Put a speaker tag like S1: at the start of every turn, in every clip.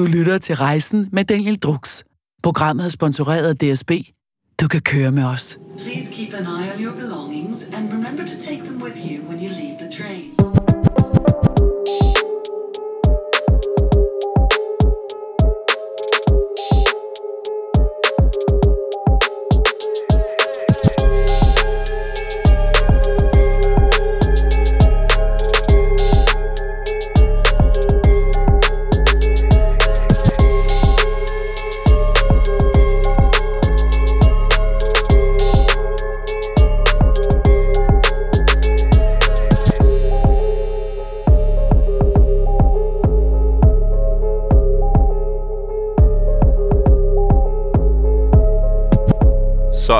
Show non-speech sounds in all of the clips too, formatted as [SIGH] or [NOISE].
S1: Du lytter til Rejsen med Daniel Drux. Programmet er sponsoreret af DSB. Du kan køre med os.
S2: Please keep an eye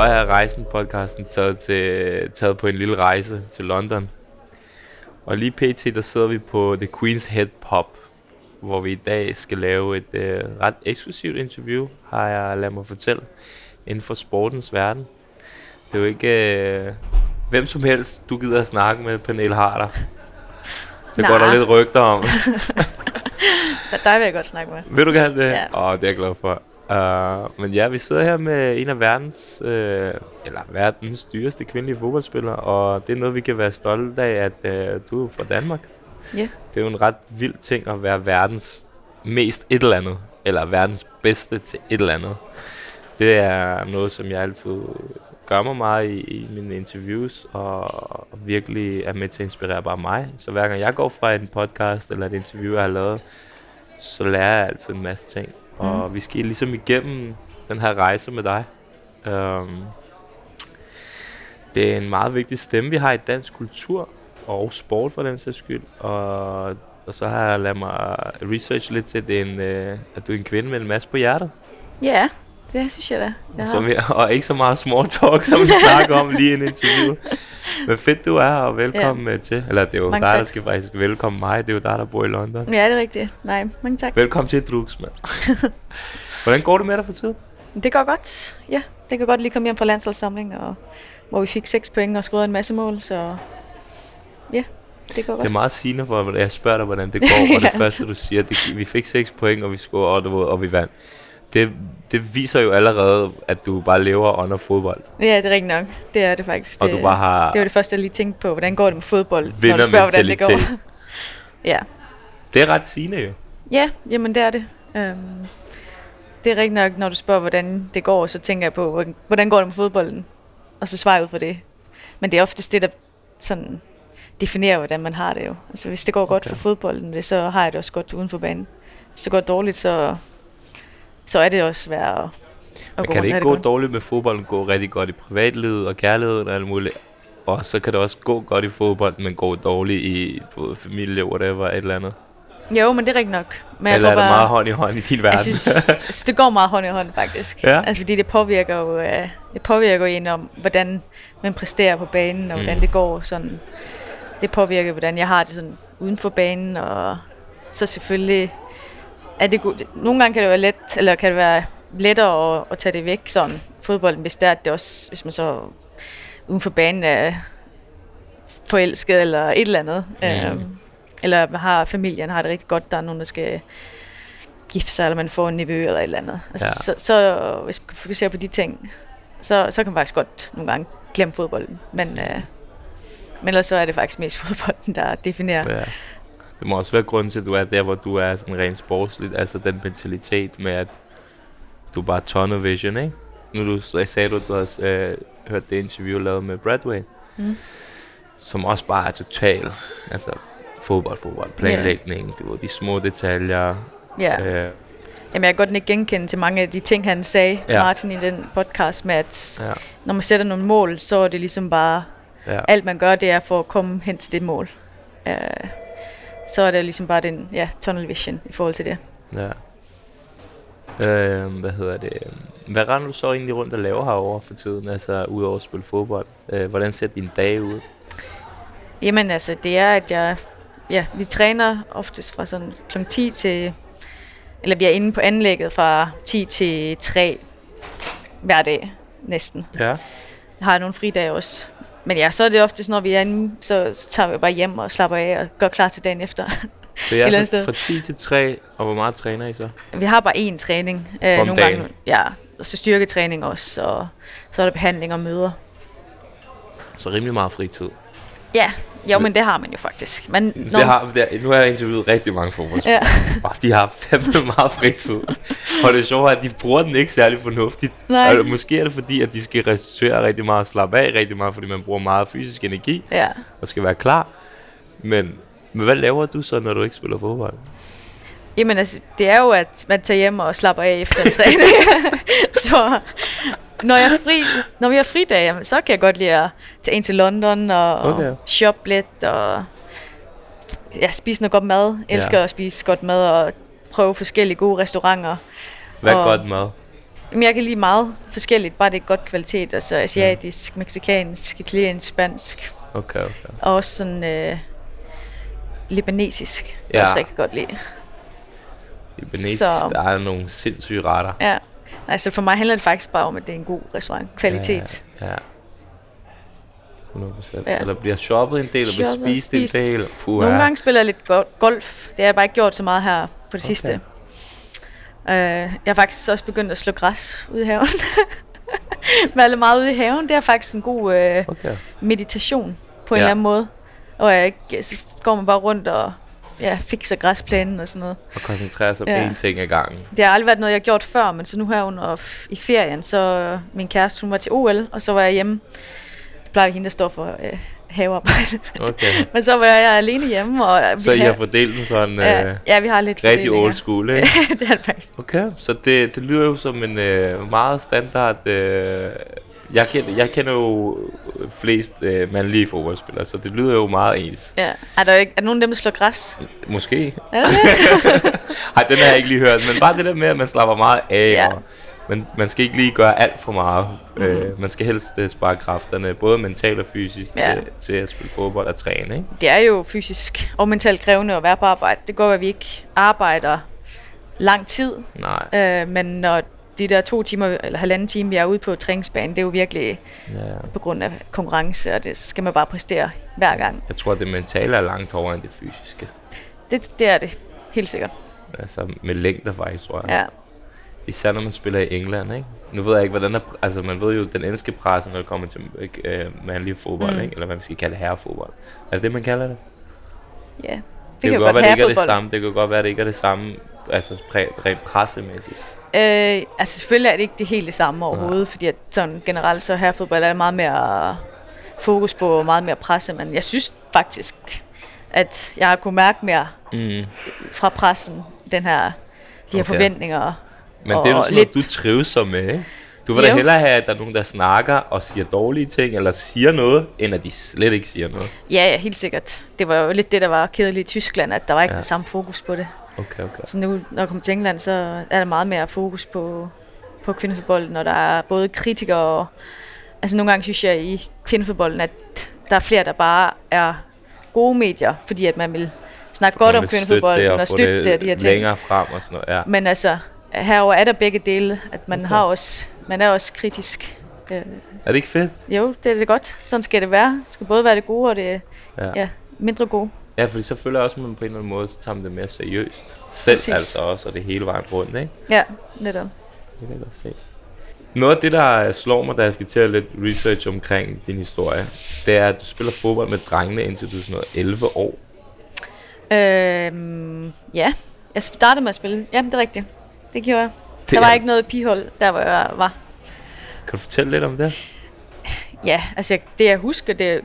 S3: Er Rejsen-podcasten taget, til, taget på en lille rejse til London. Og lige pt. der sidder vi på The Queen's Head Pub, hvor vi i dag skal lave et øh, ret eksklusivt interview, har jeg ladet mig fortælle, inden for sportens verden. Det er jo ikke øh, hvem som helst, du gider at snakke med, Pernille Harder. Det går der lidt rygter om. [LAUGHS]
S4: Dig vil jeg godt snakke med.
S3: Vil du gerne det?
S4: Ja.
S3: Åh, det er jeg glad for. Uh, men ja, vi sidder her med en af verdens, uh, eller verdens dyreste kvindelige fodboldspillere, og det er noget, vi kan være stolte af, at uh, du er fra Danmark.
S4: Ja.
S3: Det er jo en ret vild ting at være verdens mest et eller andet, eller verdens bedste til et eller andet. Det er noget, som jeg altid gør mig meget i, i mine interviews, og virkelig er med til at inspirere bare mig. Så hver gang jeg går fra en podcast eller et interview, jeg har lavet, så lærer jeg altid en masse ting. Og
S4: Mhm.
S3: vi skal ligesom igennem den her rejse med dig. Um, det er en meget vigtig stemme, vi har i dansk kultur og sport for den sags skyld. Og, og så har jeg ladet mig research lidt til, at, det er en, øh, at du er en kvinde med en masse på hjertet.
S4: Ja, det synes jeg da. Jeg
S3: Som jeg, og ikke så meget small talk, som vi snakker om lige i en interview. [LAUGHS] Men fedt du er her, og velkommen ja. til. Eller det er jo
S4: Mange
S3: dig, der
S4: tak.
S3: skal faktisk velkomme mig. Det er jo dig, der bor i London.
S4: Ja, det er rigtigt. Nej, mange tak.
S3: Velkommen til Drux, mand. [LAUGHS] Hvordan går det med dig for tiden?
S4: Det går godt. Ja, det kan godt lige komme hjem fra landsholdssamling, og, hvor vi fik 6 point og scorede en masse mål, så ja, det går
S3: Det er
S4: godt.
S3: meget sigende for, at jeg spørger dig, hvordan det går, og [LAUGHS] det første, du siger, det, vi fik 6 point, og vi scorede, og, og vi vandt. Det, det viser jo allerede, at du bare lever under fodbold,
S4: Ja, det er rigtigt nok. Det er det faktisk.
S3: og
S4: det,
S3: du bare har
S4: det var det første, jeg lige tænkte på. Hvordan går det med fodbold, når du spørger, hvordan det går? [LAUGHS] ja.
S3: Det er ret sigende jo.
S4: Ja, jamen det er det. Øhm, det er rigtigt nok, når du spørger, hvordan det går, så tænker jeg på, hvordan- går det med fodbolden? Og så svarer jeg ud for det. Men det er oftest det, der sådan definerer, hvordan man har det jo. Altså hvis det går godt
S3: Okay.
S4: for fodbolden, det, så har jeg det også godt uden for banen. Hvis det går dårligt, så, så er det også svært at, at
S3: Men
S4: gå
S3: kan det ikke gå
S4: godt.
S3: dårligt med fodbolden, gå rigtig godt i privatlivet og kærligheden og alt muligt? Og så kan det også gå godt i fodbold, men gå dårligt i ved, familie, whatever, et eller andet.
S4: Jo, men det er rigtigt nok. Men
S3: Eller
S4: jeg
S3: er
S4: tror
S3: det
S4: bare,
S3: meget hånd i hånd i din verden?
S4: Jeg synes, jeg synes, det går meget hånd i hånd, faktisk.
S3: Ja.
S4: Altså, fordi det påvirker jo, øh, det påvirker jo en om, hvordan man præsterer på banen, og hvordan
S3: Mm.
S4: det går. Sådan. Det påvirker, hvordan jeg har det sådan uden for banen, og så selvfølgelig er det. Nogle gange kan det være let, eller kan det være lettere at, at tage det væk, sådan fodbolden, hvis det er, at det også, hvis man så uden for banen er forelsket, eller et eller andet.
S3: Mm.
S4: Øhm, eller har familien har det rigtig godt, der er nogen, der skal gifte sig, eller man får en nevø eller et eller andet. Altså,
S3: Ja.
S4: så, så hvis man fokuserer på de ting, så, så kan man faktisk godt nogle gange glemme fodbolden. Men, øh, men ellers så er det faktisk mest [LAUGHS] fodbolden, der definerer.
S3: Ja. Det må også være grunden til, at du er der, hvor du er sådan rent sportsligt. Altså den mentalitet med, at du bare tunnel vision, ikke? Nu du sagde du, at du har øh, hørt det interview lavet med Bradway,
S4: Mm.
S3: som også bare er total, altså fodbold, fodbold, planlægning, det var de små detaljer.
S4: Ja.
S3: Øh,
S4: Jamen, jeg kan godt ikke genkende til mange af de ting, han sagde,
S3: Ja.
S4: Martin, i den podcast med, at
S3: ja,
S4: når man sætter nogle mål, så er det ligesom bare,
S3: ja.
S4: alt man gør, det er for at komme hen til det mål. Øh, så er det ligesom bare den, ja, tunnel vision i forhold til det.
S3: Ja. Øh, hvad hedder det? Hvad render du så egentlig rundt og laver herovre for tiden? Altså, udover at spille fodbold. Øh, hvordan ser din dag ud?
S4: Jamen altså, det er, at jeg, ja, vi træner oftest fra sådan kl. 10 til, eller vi er inde på anlægget fra 10 til 3 hver dag, næsten.
S3: Ja.
S4: Jeg har nogle fridage også. Men ja, så er det oftest, når vi er inde, så, så tager vi bare hjem og slapper af og gør klar til dagen efter.
S3: Så [LAUGHS] jeg er fra, fra 10 til 3, og hvor meget træner I så?
S4: Vi har bare én træning. Øh,
S3: Om
S4: nogle
S3: dagen?
S4: gange, ja, og så styrketræning også, og så er der behandling og møder.
S3: Så rimelig meget fritid.
S4: Ja, jo, men det har man jo faktisk. Men,
S3: Det har, det, nu har jeg interviewet rigtig mange fodboldspillere.
S4: Ja. [LAUGHS]
S3: Og de har fandme meget fritid. [LAUGHS] Og det sjove er, at de bruger den ikke særlig fornuftigt.
S4: Nej.
S3: Og måske er det fordi, at de skal restituere rigtig meget og slappe af rigtig meget, fordi man bruger meget fysisk energi
S4: Ja.
S3: og skal være klar. Men, men hvad laver du så, når du ikke spiller fodbold?
S4: Jamen altså, det er jo, at man tager hjem og slapper af efter en træning. [LAUGHS] så når, jeg er fri, når vi har fridag, så kan jeg godt lide at tage ind til London og
S3: Okay.
S4: shoppe lidt og ja, spise noget godt mad. Jeg elsker
S3: Ja.
S4: at spise godt mad og prøve forskellige gode restauranter.
S3: Hvad er godt mad?
S4: Jamen, jeg kan lide meget forskelligt, bare det er godt kvalitet. Altså asiatisk, meksikansk, italiensk, spansk
S3: Okay, okay.
S4: og også sådan øh, libanesisk. Ja.
S3: Ja.
S4: Jeg også rigtig godt lide.
S3: Libanesisk,
S4: Så-
S3: der er nogle sindssyge retter.
S4: Ja. Altså for mig handler det faktisk bare om, at det er en god restaurant. Kvalitet.
S3: Ja. ja. 100%.
S4: Ja.
S3: Så der bliver shoppet en del, og bliver spist,
S4: spist.
S3: en del. Puh,
S4: Nogle gange spiller jeg lidt go- golf. Det har jeg bare ikke gjort så meget her på det
S3: Okay.
S4: sidste. Uh, jeg har faktisk også begyndt at slå græs ude i haven. [LAUGHS] Lidt meget ude i haven. Det er faktisk en god uh,
S3: Okay.
S4: meditation på en
S3: Ja.
S4: eller anden måde. Og jeg så går man bare rundt og ja, fikser græsplænen og sådan noget.
S3: Og koncentrere sig på
S4: Ja.
S3: én ting ad gangen.
S4: Det har aldrig været noget, jeg har gjort før, men så nu her under f- i ferien, så øh, min kæreste, hun var til OL, og så var jeg hjemme. Det plejer hende, der står for øh, havearbejde.
S3: Okay. [LAUGHS]
S4: men så var jeg alene hjemme, og vi
S3: Så I har fordelt den sådan
S4: ja,
S3: øh,
S4: ja, vi har lidt
S3: rigtig old school, ikke? [LAUGHS]
S4: det er det faktisk.
S3: Okay, så det, det lyder jo som en øh, meget standard... Øh, jeg, kender, jeg kender jo flest øh, mandlige fodboldspillere, så det lyder jo meget ens.
S4: Ja. Er der, ikke, er der nogen af dem, der slår græs?
S3: Måske.
S4: Er der det? [LAUGHS]
S3: Ej, den har jeg ikke lige hørt, men bare det der med, at man slapper meget af,
S4: Ja.
S3: og man, man skal ikke lige gøre alt for meget. Mm. Øh, man skal helst øh, spare kræfterne, både mentalt og fysisk,
S4: Ja.
S3: til, til at spille fodbold og træne, ikke?
S4: det er jo fysisk og mentalt krævende at være på arbejde. Det går, at vi ikke arbejder lang tid,
S3: Nej,
S4: øh, men når de der to timer eller halvanden time, vi er ude på træningsbanen, det er jo virkelig
S3: ja.
S4: på grund af konkurrence, og det så skal man bare præstere hver gang.
S3: Jeg tror, at det mentale er langt hårdere end det fysiske.
S4: Det, det er det, helt sikkert.
S3: Altså med længder faktisk, tror jeg.
S4: Ja.
S3: Især når man spiller i England, ikke? Nu ved jeg ikke, hvordan der, altså man ved jo, den engelske presse, når det kommer til øh, mandlig fodbold,
S4: Mm.
S3: ikke? Eller hvad vi skal kalde herrefodbold. Er det det, man kalder det?
S4: ja. Det,
S3: Det,
S4: kan
S3: kan
S4: jo
S3: godt være, det ikke er det samme. Det kan godt være, det ikke er det samme, altså rent pressemæssigt.
S4: Øh, altså selvfølgelig er det ikke det helt det samme overhovedet, fordi at sådan generelt så her fodbold er meget mere fokus på, meget mere presse, men jeg synes faktisk, at jeg har kunne mærke mere
S3: Mm.
S4: fra pressen, den her, de her
S3: Okay.
S4: forventninger.
S3: Men det er jo sådan
S4: lidt,
S3: noget, du trives så med, ikke? Du vil da
S4: Jo.
S3: hellere have, at der er nogen, der snakker og siger dårlige ting, eller siger noget, end at de slet ikke siger noget.
S4: Ja, ja, helt sikkert. Det var jo lidt det, der var kedeligt i Tyskland, at der var ikke
S3: ja.
S4: den samme fokus på det.
S3: Okay, okay.
S4: Så nu, når jeg kommer til England, så er der meget mere fokus på, på kvindefodbolden, og der er både kritikere og... Altså nogle gange synes jeg i kvindefodbolden, at der er flere, der bare er gode medier, fordi at man vil snakke godt om kvindefodbolden og, støtte det og de her ting.
S3: længere frem og sådan noget, ja.
S4: Men altså, herover er der begge dele, at man, har også, man er også kritisk. Øh,
S3: Er det ikke fedt?
S4: jo, det er det godt. Sådan skal det være. Det skal både være det gode og det
S3: Ja.
S4: ja, mindre gode.
S3: Ja, fordi så føler jeg også, at man på en eller anden måde, så tager man det mere seriøst. Selv
S4: Præcis.
S3: altså også, og det hele vejen rundt, ikke?
S4: Ja, netop.
S3: Det kan jeg godt se. Noget af det, der slår mig, da jeg skal til at lidt research omkring din historie, det er, at du spiller fodbold med drengene indtil du er sådan noget 11 år.
S4: Øhm, ja, jeg startede med at spille. Ja, det er rigtigt. Det gjorde jeg.
S3: Det
S4: der
S3: er
S4: var
S3: altså-
S4: ikke noget pigehold, der hvor jeg var.
S3: Kan du fortælle lidt om det?
S4: Ja, altså jeg- det jeg husker, det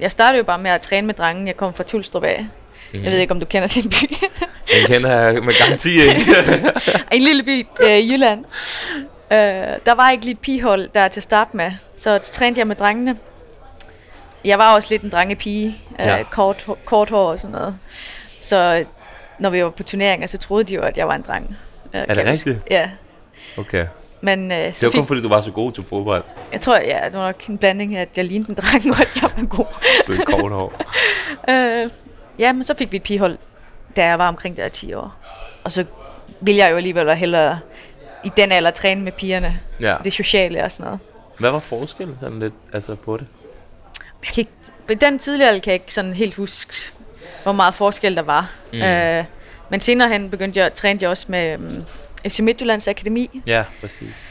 S4: jeg startede jo bare med at træne med drengen. Jeg kom fra Tulstrup af.
S3: Mm.
S4: Jeg ved ikke, om du kender den by.
S3: Den kender jeg med garanti, ikke? [LAUGHS]
S4: en lille by øh, i Jylland. Øh, der var ikke lige et pigehold der til at starte med, så trænede jeg med drengene. Jeg var også lidt en drengepige, øh,
S3: Ja.
S4: kort, kort hår og sådan noget. Så når vi var på turneringer, så troede de jo, at jeg var en dreng. Øh,
S3: Er det rigtigt?
S4: Ja.
S3: Okay.
S4: Men øh,
S3: Det var
S4: fik,
S3: kun fordi, du var så god til fodbold.
S4: jeg tror, ja, det var nok en blanding af, at jeg lignede en dreng, [LAUGHS] og at jeg var god.
S3: Så et kort hår. [LAUGHS]
S4: Øh, ja, men så fik vi et pigehold, da jeg var omkring der 10 år. Og så ville jeg jo alligevel hellere i den alder træne med pigerne.
S3: Ja.
S4: Det sociale og sådan noget.
S3: Hvad var forskellen sådan lidt altså på det?
S4: Jeg kan ikke, på den tidligere alder kan jeg ikke sådan helt huske hvor meget forskel der var.
S3: Mm.
S4: Mm. Øh, men senere hen begyndte jeg, trænede jeg også med um, FC Midtjyllands Akademi,
S3: Ja, præcis.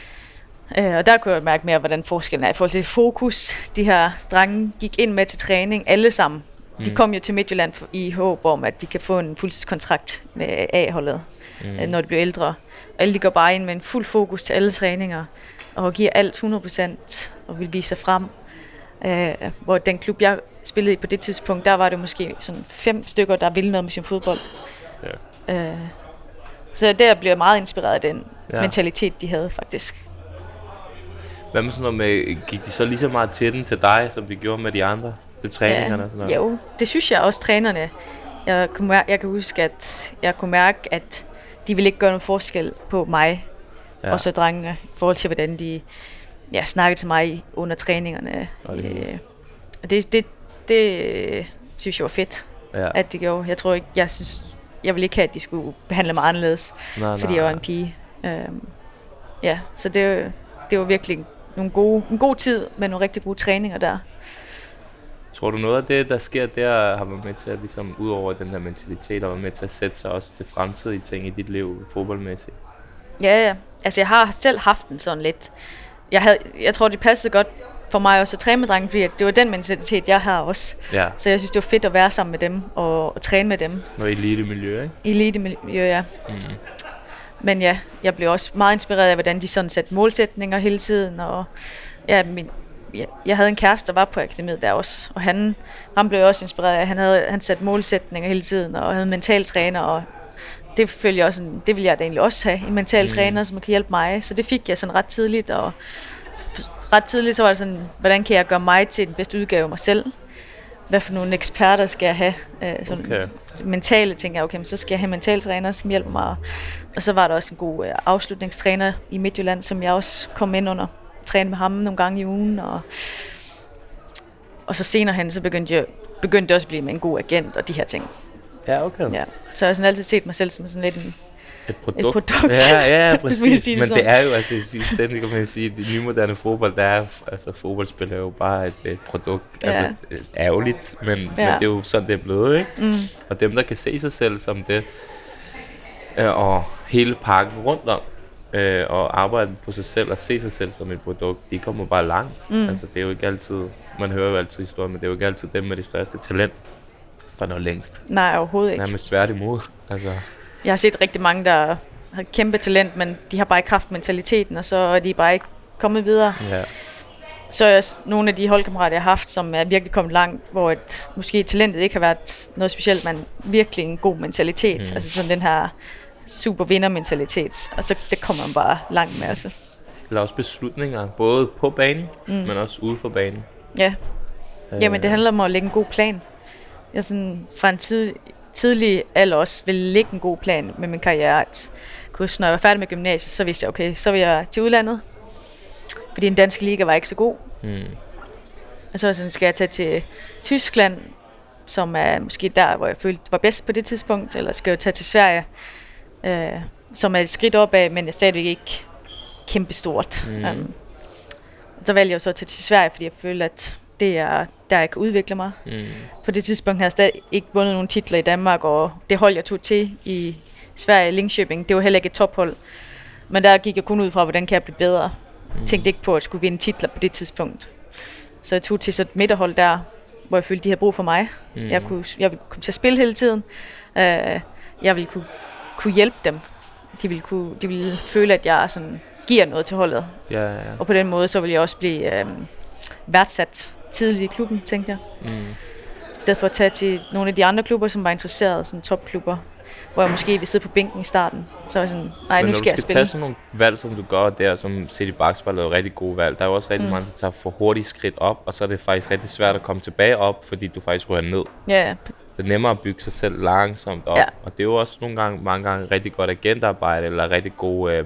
S4: Øh, og der kunne jeg mærke mere, hvordan forskellen er i forhold til fokus. De her drenge gik ind med til træning, alle sammen. De
S3: Mm.
S4: kom jo til Midtjylland i håb om, at de kan få en fuldtidskontrakt med A-holdet,
S3: Mm.
S4: mm. når de bliver ældre. Alle de går bare ind med en fuld fokus til alle træninger, og giver alt 100% og vil vise sig frem. Øh, hvor den klub, jeg spillede i på det tidspunkt, der var det måske sådan fem stykker, der ville noget med sin fodbold. Ja. Øh, så der blev jeg meget inspireret af den
S3: Ja.
S4: ja. mentalitet, de havde faktisk.
S3: Hvad med sådan noget med, gik de så lige så meget til den til dig, som de gjorde med de andre? Til træningerne og sådan noget?
S4: Jo, det synes jeg også, trænerne. Jeg, kunne mærke, jeg kan huske, at jeg kunne mærke, at de ville ikke gøre nogen forskel på mig
S3: Ja.
S4: ja. og så drengene, i forhold til, hvordan de ja, snakkede til mig under træningerne.
S3: Og det.
S4: Øh, og det, det, det øh, synes jeg var fedt,
S3: Ja.
S4: at de gjorde. Jeg tror ikke, jeg synes, jeg ville ikke have, at de skulle behandle mig anderledes,
S3: nej,
S4: fordi jeg var en pige. Øhm, ja, så det, det var virkelig nogle gode, en god tid med nogle rigtig gode træninger der.
S3: Tror du noget af det, der sker der, har været med til at, ligesom, ud over den her mentalitet, har været med til at sætte sig også til fremtidige ting i dit liv, fodboldmæssigt?
S4: Ja, ja. Altså, jeg har selv haft den sådan lidt. Jeg, havde, jeg tror, det passede godt for mig også at træne med drenge, fordi det var den mentalitet, jeg har også.
S3: Ja,
S4: Så jeg synes, det var fedt at være sammen med dem og, og træne med dem.
S3: noget elite miljø, ikke?
S4: Elite miljø, ja.
S3: Mm.
S4: Men ja, jeg blev også meget inspireret af, hvordan de sådan satte målsætninger hele tiden. Og ja, min, ja, jeg havde en kæreste, der var på akademiet der også. Og han, han blev også inspireret af, han havde han satte målsætninger hele tiden, og havde mental træner. Og det følger også, det vil jeg da egentlig også have, en mental
S3: Mm.
S4: træner, som kan hjælpe mig. Så det fik jeg sådan ret tidligt. Og ret tidligt så var det sådan, hvordan kan jeg gøre mig til den bedste udgave af mig selv? Hvad for nogle eksperter skal jeg have? Øh, sådan
S3: Okay.
S4: mentale ting, okay, men så skal jeg have mentaltræner, som hjælper mig. Og så var der også en god øh, afslutningstræner i Midtjylland, som jeg også kom ind under. Træne med ham nogle gange i ugen. Og, og så senere hen, så begyndte jeg begyndte også at blive med en god agent og de her ting.
S3: Ja, okay.
S4: Ja. Så jeg har sådan altid set mig selv som sådan lidt en...
S3: Et produkt.
S4: produkt.
S3: Ja, ja, [LAUGHS] præcis.
S4: det
S3: Men det er jo, altså i sidste ende kan man sige, det nye moderne fodbold, der er, altså fodboldspil er jo bare et, et produkt.
S4: Ja.
S3: Altså øh, ærgerligt, men, ja. men det er jo sådan, det er blevet, ikke?
S4: Mm,
S3: Og dem, der kan se sig selv som det, øh, og hele pakken rundt om, øh, og arbejde på sig selv og se sig selv som et produkt, de kommer bare langt. Mm. Altså, det er jo ikke altid, man hører jo altid historien, men det er jo ikke altid dem med det største talent, der når længst.
S4: nej, overhovedet ikke.
S3: Nærmest tværtimod. Altså,
S4: Jeg har set rigtig mange, der har kæmpe talent, men de har bare ikke haft mentaliteten, og så er de bare ikke kommet videre.
S3: ja.
S4: Så er nogle af de holdkammerater, jeg har haft, som er virkelig kommet langt, hvor et, måske talentet ikke har været noget specielt, men virkelig en god mentalitet.
S3: Mm.
S4: Altså sådan den her super vinder-mentalitet. Og så det kommer man bare langt med. Altså.
S3: Eller også beslutninger, både på banen, mm. Men også ude for banen.
S4: Ja, jamen det
S3: Øh,
S4: handler om at lægge en god plan. Jeg sådan, fra en tid, tidlig alder også ville lægge en god plan med min karriere. At kunne, når jeg var færdig med gymnasiet, så vidste jeg, okay, så vil jeg til udlandet. Fordi den danske liga var ikke så god.
S3: Mm.
S4: Og så sådan, skal jeg tage til Tyskland, som er måske der, hvor jeg følte var bedst på det tidspunkt, eller skal jeg tage til Sverige, øh, som er et skridt opad, men jeg stadigvæk ikke kæmpestort.
S3: Mm.
S4: Mm. Um, så valgte jeg jo så at tage til Sverige, fordi jeg følte, at det er der, jeg kan udvikle mig.
S3: Mm.
S4: På det tidspunkt havde jeg stadig ikke vundet nogen titler i Danmark, og det hold, jeg tog til i Sverige, Linköping, det var heller ikke et tophold. Men der gik jeg kun ud fra, hvordan kan jeg blive bedre. Jeg tænkte ikke på, at jeg skulle vinde titler på det tidspunkt. Så jeg tog til så et midterhold der, hvor jeg følte, de havde brug for mig.
S3: Mm.
S4: Mm. Jeg, kunne, jeg ville komme til at spille hele tiden. Uh, jeg ville kunne, kunne hjælpe dem. De ville, kunne, de ville føle, at jeg sådan giver noget til holdet.
S3: Ja, ja, ja.
S4: Og på den måde, så ville jeg også blive øh, værdsat tidligt i klubben, tænkte jeg.
S3: Mm.
S4: I stedet for at tage til nogle af de andre klubber, som var interesserede, sådan topklubber, hvor jeg måske ville sidde på bænken i starten. Så var jeg sådan, nej,
S3: Men
S4: nu
S3: når
S4: skal
S3: du
S4: jeg
S3: skal
S4: spille.
S3: tage sådan nogle valg, som du gør der, som City Basketball er jo rigtig gode valg, der er jo også rigtig mm. Mange, der tager for hurtigt skridt op, og så er det faktisk rigtig svært at komme tilbage op, fordi du faktisk ryger ned.
S4: Ja, ja.
S3: Det er nemmere at bygge sig selv langsomt op,
S4: Ja.
S3: og det er jo også nogle gange, mange gange rigtig godt agentarbejde, eller rigtig gode øh,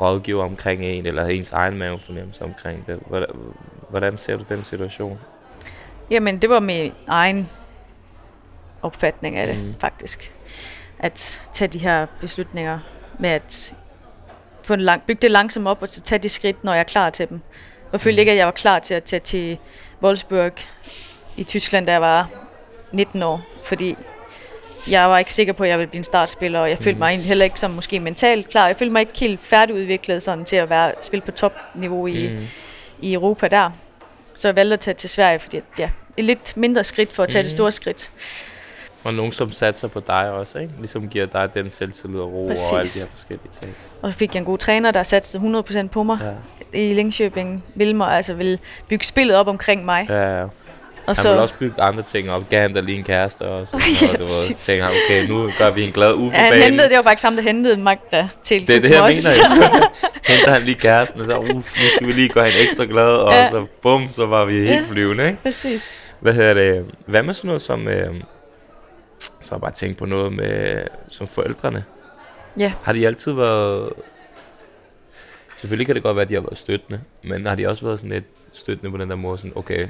S3: rådgiver omkring en, eller ens egen mavefornemmelse omkring det. Hvordan, hvordan ser du den situation?
S4: Jamen, det var min egen opfatning af det,
S3: Mm.
S4: faktisk. At tage de her beslutninger med at få en lang, bygge det langsomt op, og så tage de skridt, når jeg er klar til dem. Jeg følte
S3: Mm.
S4: ikke, at jeg var klar til at tage til Wolfsburg i Tyskland, da jeg var 19 år, fordi jeg var ikke sikker på, at jeg ville blive en startspiller, og jeg følte mig egentlig heller ikke som måske mentalt klar. Jeg følte mig ikke helt færdigudviklet sådan, til at være, spille på topniveau i, mm. i Europa der. Så jeg valgte at tage til Sverige, fordi ja, et lidt mindre skridt for at tage mm. det store skridt.
S3: Og nogen, som satser på dig også, ikke? Ligesom giver dig den selvtillid og ro
S4: Præcis.
S3: og alle de her forskellige ting.
S4: Og så fik jeg en god træner, der satte 100% på mig
S3: Ja.
S4: i Linköping. Ville mig, altså ville bygge spillet op omkring mig.
S3: Ja, ja.
S4: Og
S3: Han
S4: så,
S3: vil også bygge andre ting op. Gav han dig lige en kæreste og sådan [LAUGHS]
S4: Ja,
S3: noget. Ved,
S4: præcis.
S3: tænker han, okay, nu gør vi en glad på
S4: ja, han hentede, det var faktisk ham, der hentede Magda til
S3: Det er det, jeg mener. [LAUGHS] Henter han lige kæresten, og så, uh, nu skal vi lige gøre hende ekstra glad, og
S4: Ja.
S3: så bum, så var vi helt
S4: Ja.
S3: flyvende, ikke?
S4: Præcis.
S3: Hvad hedder det? Hvad med sådan noget som... Øh, så har jeg bare tænkt på noget med som forældrene.
S4: Ja.
S3: Har de altid været... Selvfølgelig kan det godt være, at de har været støttende, men har de også været sådan lidt støttende på den der måde, sådan, okay,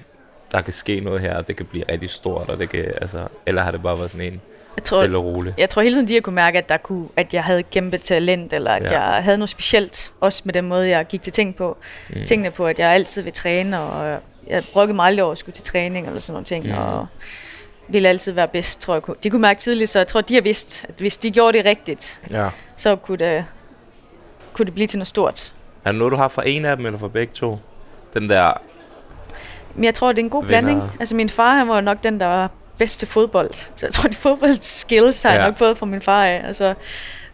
S3: der kan ske noget her, og det kan blive rigtig stort, og det kan, altså, eller har det bare været sådan en
S4: Jeg tror,
S3: stille og roligt?
S4: jeg tror hele tiden, de har kunne mærke, at, der kunne, at jeg havde kæmpe talent, eller at
S3: Ja.
S4: jeg havde noget specielt, også med den måde, jeg gik til ting på.
S3: Mm.
S4: Tingene på, at jeg altid vil træne, og jeg brokkede mig aldrig over at skulle til træning, eller sådan nogle ting,
S3: Mm.
S4: og ville altid være bedst, tror jeg. De kunne mærke tidligt, så jeg tror, de har vidst, at hvis de gjorde det rigtigt,
S3: Ja.
S4: så kunne det, kunne det blive til noget stort.
S3: Er det noget, du har fra en af dem, eller fra begge to? Den der...
S4: Men jeg tror, det er en god
S3: Vinder.
S4: blanding. Altså min far, han var nok den, der var bedst til fodbold. Så jeg tror, de [LAUGHS] fodboldskills har jeg
S3: Ja.
S4: nok fået fra min far af. Altså,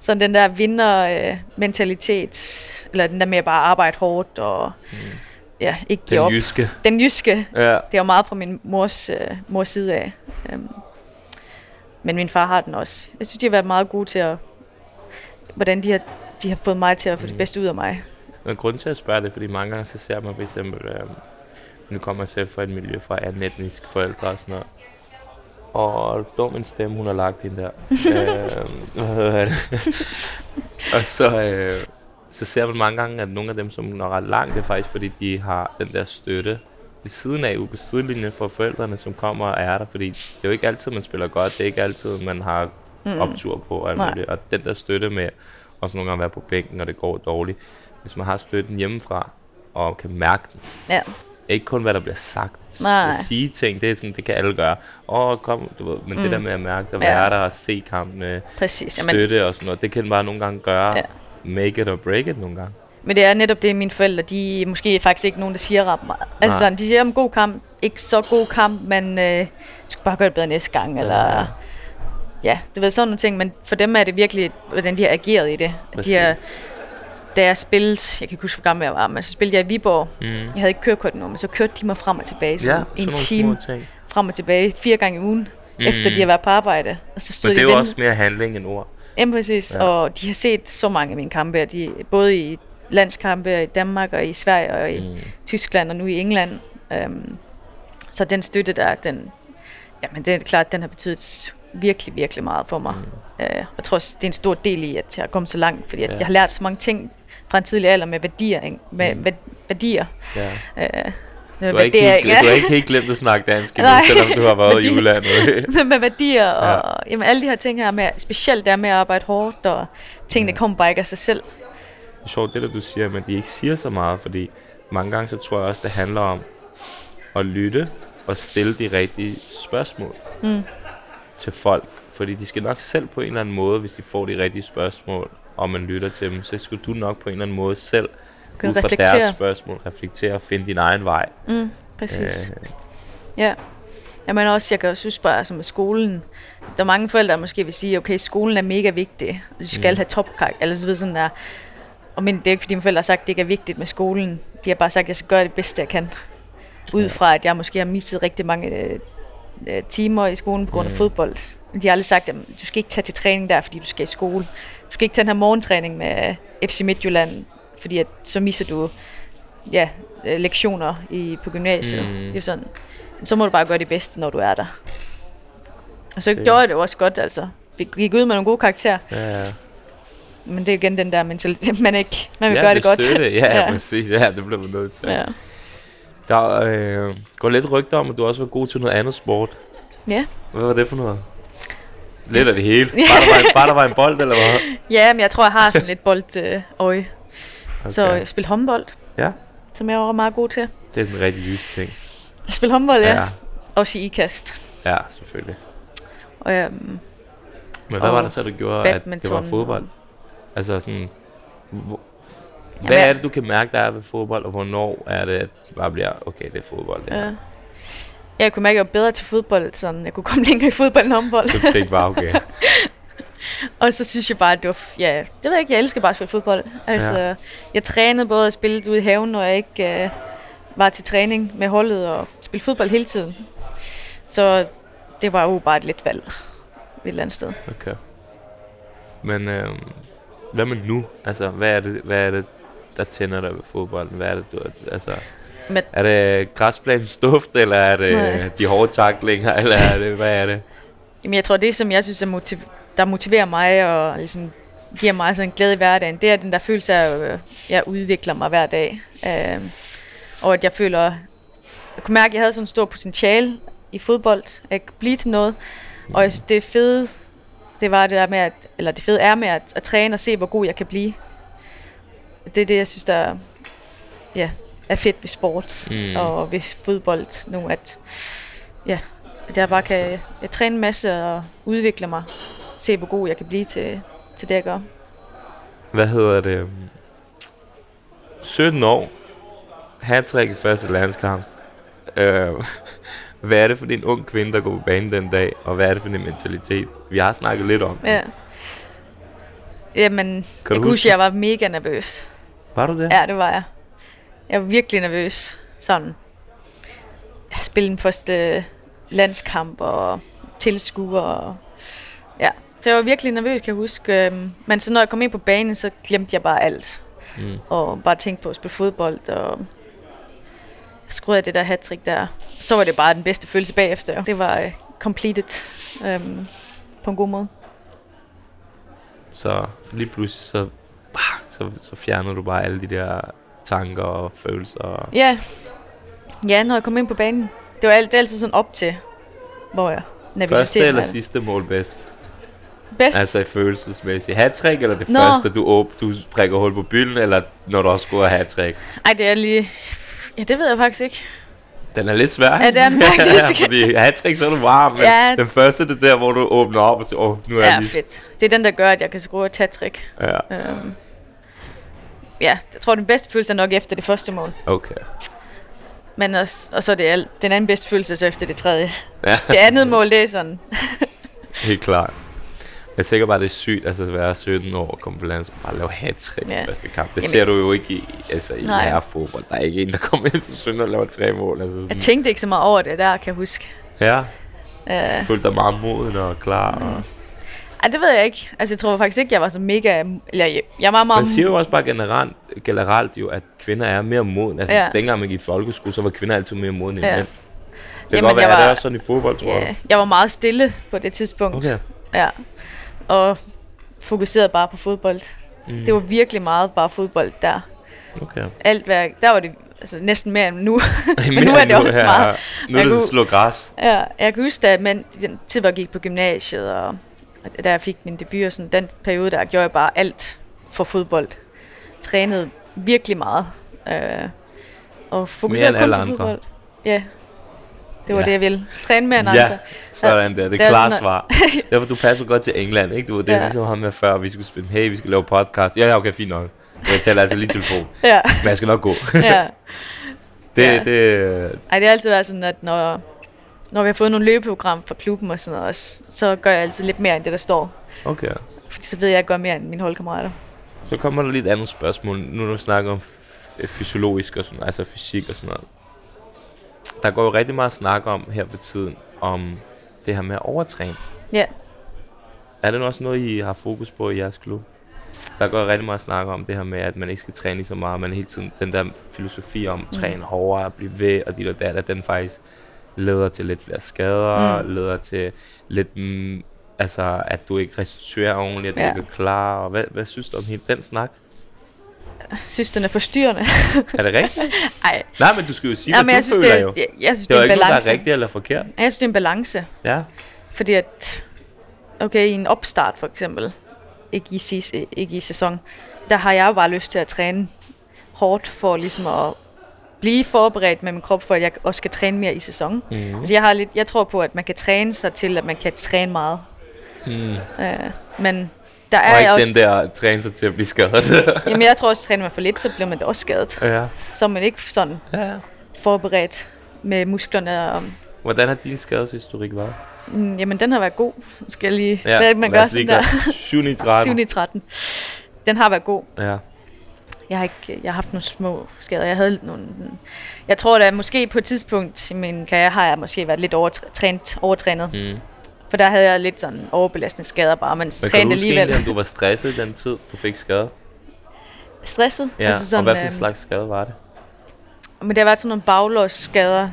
S4: sådan den der vinder-mentalitet, eller den der med at bare arbejde hårdt og
S3: Mm.
S4: ja, ikke give op.
S3: Den jyske.
S4: Den jyske,
S3: Ja.
S4: det er jo meget fra min mors, øh, mors side af. Um, men min far har den også. Jeg synes, de har været meget gode til at, hvordan de har, de har fået mig til at få det
S3: Mm.
S4: bedste ud af mig.
S3: Men grund til at spørge det, fordi mange gange så ser man for eksempel, øh, nu kommer jeg selv fra et miljø fra anden etnisk forældre og sådan noget. Og dum en stemme, hun har lagt ind der. [LAUGHS] øh, hvad hedder det? [LAUGHS] og så, øh, så ser man mange gange, at nogle af dem, som når ret langt, det er faktisk, fordi de har den der støtte ved siden af, ude på sidelinjen for forældrene, som kommer og er der. Fordi det er jo ikke altid, man spiller godt. Det er ikke altid, man har
S4: Mm.
S3: optur på. Og, muligt. og den der støtte med også nogle gange være på bænken, når det går dårligt. Hvis man har støtten hjemmefra, og kan mærke den.
S4: Ja.
S3: Ikke kun, hvad der bliver sagt.
S4: Nej.
S3: At sige ting, det er sådan, det kan alle gøre. Åh, kom, du ved, men mm. det der med at mærke, at
S4: Ja.
S3: være der og se kampene,
S4: Præcis. Jamen,
S3: støtte og sådan noget, det kan bare nogle gange gøre,
S4: Ja.
S3: make it or break it nogle gange.
S4: Men det er netop det, mine forældre, de er måske faktisk ikke nogen, der siger ret meget. Altså sådan, de siger om god kamp, ikke så god kamp, men øh, skulle bare gøre det bedre næste gang, eller
S3: Ja.
S4: ja, det ved sådan nogle ting, men for dem er det virkelig, hvordan de har ageret i det.
S3: Præcis.
S4: De har, da jeg spillede, jeg kan ikke huske, hvor gammel jeg var, men så spillede jeg i Viborg.
S3: Mm.
S4: Jeg havde ikke kørekort nu, men så kørte de mig frem og tilbage,
S3: Ja,
S4: sådan
S3: sådan
S4: en time frem og tilbage, fire gange i ugen, mm. efter de har været på arbejde. Og så stod
S3: Men det er jo
S4: og
S3: også mere handling end ord.
S4: Ja, præcis.
S3: Ja.
S4: Ja. Og de har set så mange af mine kampe, og de, både i landskampe i Danmark og i Sverige og i
S3: Mm.
S4: Tyskland og nu i England. Um, så den støtte der, den, jamen det er klart, den har betydet virkelig, virkelig meget for mig. Mm. Uh, jeg tror også, det er en stor del i, at jeg er kommet så langt, fordi at
S3: Ja.
S4: jeg har lært så mange ting fra en tidlig alder med værdier. Ikke? Med
S3: Mm.
S4: værdier.
S3: Ja.
S4: Uh,
S3: Du har, ikke helt, du har ikke helt glemt at snakke dansk endnu, selvom du har været i udlandet. [LAUGHS]
S4: med værdier og jamen, alle de her ting her, med, specielt der med at arbejde hårdt, og tingene
S3: Ja.
S4: ja. kommer bare ikke af sig selv.
S3: Det er sjovt, det der du siger, men de ikke siger så meget, fordi mange gange så tror jeg også, det handler om at lytte og stille de rigtige spørgsmål
S4: Mm.
S3: til folk. Fordi de skal nok selv på en eller anden måde, hvis de får de rigtige spørgsmål, og man lytter til dem, så skal du nok på en eller anden måde selv,
S4: Kan
S3: ud fra deres
S4: reflektere?
S3: spørgsmål, reflektere og finde din egen vej.
S4: Mm, præcis.
S3: Øh,
S4: Ja. Jamen også, jeg kan også synes bare, som med skolen, der er mange forældre, der måske vil sige, okay, skolen er mega vigtig, og de skal
S3: Mm.
S4: have topkak, eller så videre sådan der. Og men det er ikke, fordi mine forældre har sagt, at det ikke er vigtigt med skolen. De har bare sagt, at jeg skal gøre det bedste, jeg kan. Ud fra, at jeg måske har misset rigtig mange øh, timer i skolen på grund af
S3: Mm.
S4: fodbold. Men de har aldrig sagt, at du skal ikke tage til træning der, fordi du skal i skole. Du skal ikke tage den her morgentræning med FC Midtjylland, fordi at, så misser du ja, øh, lektioner i, på gymnasiet.
S3: Mm.
S4: Det er sådan, så må du bare gøre det bedste, når du er der. Og så
S3: Sikkert.
S4: gjorde jeg det også godt, altså. Vi gik ud med nogle gode karakterer,
S3: ja, ja.
S4: men det er igen den der mentalitet, [LAUGHS] man ikke, man vil
S3: ja,
S4: gøre det godt.
S3: Støtte. [LAUGHS] Ja, ja, præcis. Ja, det bliver man nødt til.
S4: ja.
S3: Der øh, går lidt rygter om, at du også var god til noget andet sport.
S4: Ja.
S3: Hvad var det for noget? Lidt af det hele. Bare der var en, bare der var en bold, eller hvad? [LAUGHS]
S4: ja, men jeg tror, jeg har sådan lidt boldøje. Øh.
S3: Okay.
S4: Så jeg spiller håndbold,
S3: Ja,
S4: som jeg var meget god til.
S3: det er sådan en rigtig jysk ting.
S4: Jeg spiller håndbold, ja.
S3: ja.
S4: ja. Også i ikast.
S3: Ja, selvfølgelig.
S4: Og, øhm,
S3: Men hvad var
S4: Og
S3: det så, der gjorde, at det var
S4: badminton
S3: fodbold? Altså sådan... Hvor,
S4: Jamen,
S3: hvad
S4: jeg-
S3: er det, du kan mærke, der er ved fodbold, og hvornår er det, at det bare bliver, okay, det er fodbold, det her.
S4: Jeg kunne mærke, at jeg var bedre til fodbold, sådan jeg kunne [LAUGHS] komme længere i fodbold end håndbold.
S3: Så du tænkte bare, okay, [LAUGHS]
S4: Og så synes jeg bare, at det var, ja, det ved jeg ikke, jeg elsker bare at spille fodbold. Altså, ja. jeg trænede både at spille ude i haven, når jeg ikke øh, var til træning med holdet, og spille fodbold hele tiden. Så det var jo bare et let valg et eller andet sted.
S3: okay. Men øhm, hvad med nu? Altså, hvad er det, hvad er det der tænder dig ved fodbolden? Hvad er det, du, altså,
S4: Med,
S3: er det græsplanens duft, eller er det
S4: Nej.
S3: de hårde taklinger, eller er det, hvad er det?
S4: jamen, jeg tror, det som jeg synes, er motiv- der motiverer mig og ligesom giver mig sådan en glæde i hverdagen, det er den der følelse af, at øh, jeg udvikler mig hver dag. Øh, og at jeg føler, jeg kunne mærke, at jeg havde sådan en stor potentiale i fodbold, at blive til noget. Og det fede, det var det der med, at, eller det fede er med at, at træne og se, hvor god jeg kan blive. Det er det, jeg synes, der ja, er fedt ved sport
S3: Mm.
S4: og ved fodbold nu, at, ja, at jeg bare kan jeg træne en masse og udvikle mig. Se, hvor god jeg kan blive til, til det, jeg gør.
S3: Hvad hedder det? øhm, 17 år. Hattrick i første landskamp. Øh, [LAUGHS] hvad er det for en ung kvinde, der går på banen den dag? Og hvad er det for en mentalitet? Vi har snakket lidt om. det.
S4: Ja. Jamen,
S3: Kan
S4: jeg
S3: du
S4: kan
S3: huske
S4: huske, at jeg var mega nervøs.
S3: Var du det?
S4: Ja, det var jeg. Jeg var virkelig nervøs. Sådan. Jeg spillede den første landskamp og tilskuer. Og ja, så jeg var virkelig nervøs, kan jeg huske. Øhm, Men så når jeg kom ind på banen, så glemte jeg bare alt.
S3: Mm.
S4: Og bare tænkte på at spille fodbold. Og jeg skruede af det der hat der. Så var det bare den bedste følelse bagefter. Det var uh, completed øhm, på en god måde.
S3: Så lige pludselig, så, så, så fjerner du bare alle de der tanker og følelser.
S4: Ja. Ja, når jeg kom ind på banen. Det var alt, det er altid sådan op til, hvor jeg nervøsiteten
S3: Første eller
S4: er.
S3: sidste mål bedst?
S4: Bedst.
S3: Altså i følelsesmæssigt. Hattrick eller det
S4: Nå.
S3: første, du, åb, du prikker hul på bylden, eller når du også scorer hattrick?
S4: Ej, det er lige... Ja, det ved jeg faktisk ikke.
S3: Den er lidt svær.
S4: Ja, det er den [LAUGHS] faktisk.
S3: Fordi hattrick, så er du varm, men
S4: Ja.
S3: den første, det er der, hvor du åbner op og siger, åh, oh, nu er
S4: Ja,
S3: jeg lige...
S4: fedt. Det er den, der gør, at jeg kan score et tattrick.
S3: Ja,
S4: Øhm. Ja, jeg tror, den bedste følelse er nok efter det første mål.
S3: okay.
S4: Men også, og så er det alt, den anden bedste følelse så efter det tredje.
S3: Ja,
S4: Det andet mål, det er sådan... [LAUGHS]
S3: helt klart. Jeg tænker bare, det er sygt, altså at være 17 år og komme på landet og bare lave hat-trick ja. I første kamp. Det
S4: Jamen-
S3: ser du jo ikke i, altså, i
S4: Nej.
S3: herrefodbold. Der er ikke en, der kommer ind til 17 og laver tre mål. Altså sådan.
S4: Jeg tænkte ikke så meget over det der, kan jeg huske.
S3: Ja,
S4: Uh,
S3: følte dig meget moden og klar.
S4: Mm.
S3: Og...
S4: ej, det ved jeg ikke. Altså, jeg tror faktisk ikke, jeg var så mega... Eller, jeg, jeg var meget...
S3: Man siger jo også bare generelt, generelt jo, at kvinder er mere moden. Altså, ja. Dengang man gik i folkeskole, så var kvinder altid mere moden end
S4: Ja.
S3: mænd. Det kan godt være,
S4: jeg
S3: at det
S4: var-
S3: er også sådan i fodbold, tror
S4: Ja,
S3: jeg.
S4: jeg var meget stille på det tidspunkt.
S3: Okay.
S4: Ja. Og fokuserede bare på fodbold.
S3: Mm.
S4: Det var virkelig meget bare fodbold der.
S3: okay.
S4: Alt hvad, der var det altså, næsten mere end nu. [LAUGHS] Men nu er det også
S3: her.
S4: meget.
S3: Nu er det
S4: kunne-
S3: slå græs.
S4: Ja, jeg kan huske, da men, den tid, hvor jeg gik på gymnasiet, og da jeg fik min debut, og sådan, den periode, der gjorde jeg bare alt for fodbold. Trænede virkelig meget. Øh, og fokuserede kun på
S3: andre.
S4: fodbold. Ja, det var
S3: Ja.
S4: det, jeg ville. Træne mere end
S3: Ja,
S4: andre.
S3: sådan der. Det
S4: det
S3: er klart svar. [LAUGHS] Derfor du passer godt til England, ikke? Du, det er
S4: Ja.
S3: ligesom ham med før, vi skulle spille, hey, vi skal lave podcast. Ja, ja, okay, fint nok. Jeg taler altså lige telefon.
S4: Ja,
S3: Men jeg skal nok gå.
S4: ja. [LAUGHS]
S3: Det,
S4: Ja.
S3: det,
S4: Ej, det har altid været sådan, at når, når vi har fået nogle løbeprogram fra klubben og sådan noget også, så gør jeg altid lidt mere end det, der står.
S3: okay.
S4: Fordi så ved jeg, at jeg gør mere end mine holdkammerater.
S3: Så kommer der lidt andet spørgsmål. Nu når vi snakker om fysiologisk og sådan altså fysik og sådan noget. Der går jo rigtig meget snak om her for tiden, om det her med at overtræne.
S4: Ja.
S3: Er det nu også noget, I har fokus på i jeres klub? Der går rigtig meget snak om det her med, at man ikke skal træne lige så meget, men hele tiden den der filosofi om at træne hårdere, blive ved og dit og dat, at den faktisk leder til lidt flere skader, mm. Leder til lidt, mm, altså at du ikke restituerer ordentligt, at du
S4: Ja.
S3: ikke er klar, og hvad, hvad synes du om hele den snak?
S4: Jeg synes, den er forstyrrende. [LAUGHS]
S3: Er det rigtigt?
S4: Ej,
S3: Nej, men du skal jo sige,
S4: ja,
S3: hvad
S4: men
S3: du
S4: jeg synes,
S3: føler
S4: det er,
S3: jo.
S4: jeg, jeg synes,
S3: Det
S4: det
S3: er
S4: er
S3: jo
S4: en
S3: ikke noget, der
S4: balance.
S3: er rigtigt eller forkert.
S4: Jeg synes, det er en balance.
S3: Ja.
S4: Fordi at, okay, i en opstart for eksempel, ikke i, ikke i sæson, der har jeg jo bare lyst til at træne hårdt for ligesom at blive forberedt med min krop, for at jeg også skal træne mere i sæson.
S3: Mm-hmm.
S4: Altså jeg, har lidt, jeg tror på, at man kan træne sig til, at man kan træne meget.
S3: Mm.
S4: Øh, men der
S3: Og
S4: er
S3: ikke
S4: også...
S3: den der træne sig til at blive skadet. [LAUGHS]
S4: Jamen jeg tror også, at træner man for lidt, så bliver man da også skadet.
S3: ja.
S4: Så er man ikke sådan
S3: ja.
S4: forberedt med musklerne. Og,
S3: Hvordan har din skadeshistorik været?
S4: mm, jamen den har været god. Skal jeg lige...
S3: Ja,
S4: hvad man gør sådan der?
S3: gøre 7 9 13.
S4: 7 i 13. Den har været god.
S3: Ja.
S4: Jeg har ikke jeg har haft nogle små skader. Jeg havde nogle... Jeg tror da, måske på et tidspunkt i min karriere har jeg måske været lidt overtrænet, overtrænet.
S3: Mm.
S4: For der havde jeg lidt sådan overbelastningsskader bare, men
S3: Men kan du
S4: trænede
S3: huske
S4: alligevel.
S3: egentlig, om du var stresset den tid, du fik skade?
S4: Stresset.
S3: Ja, altså sådan, og hvad for en
S4: øhm,
S3: slags skade var det?
S4: Men det har været sådan nogle baglåsskader.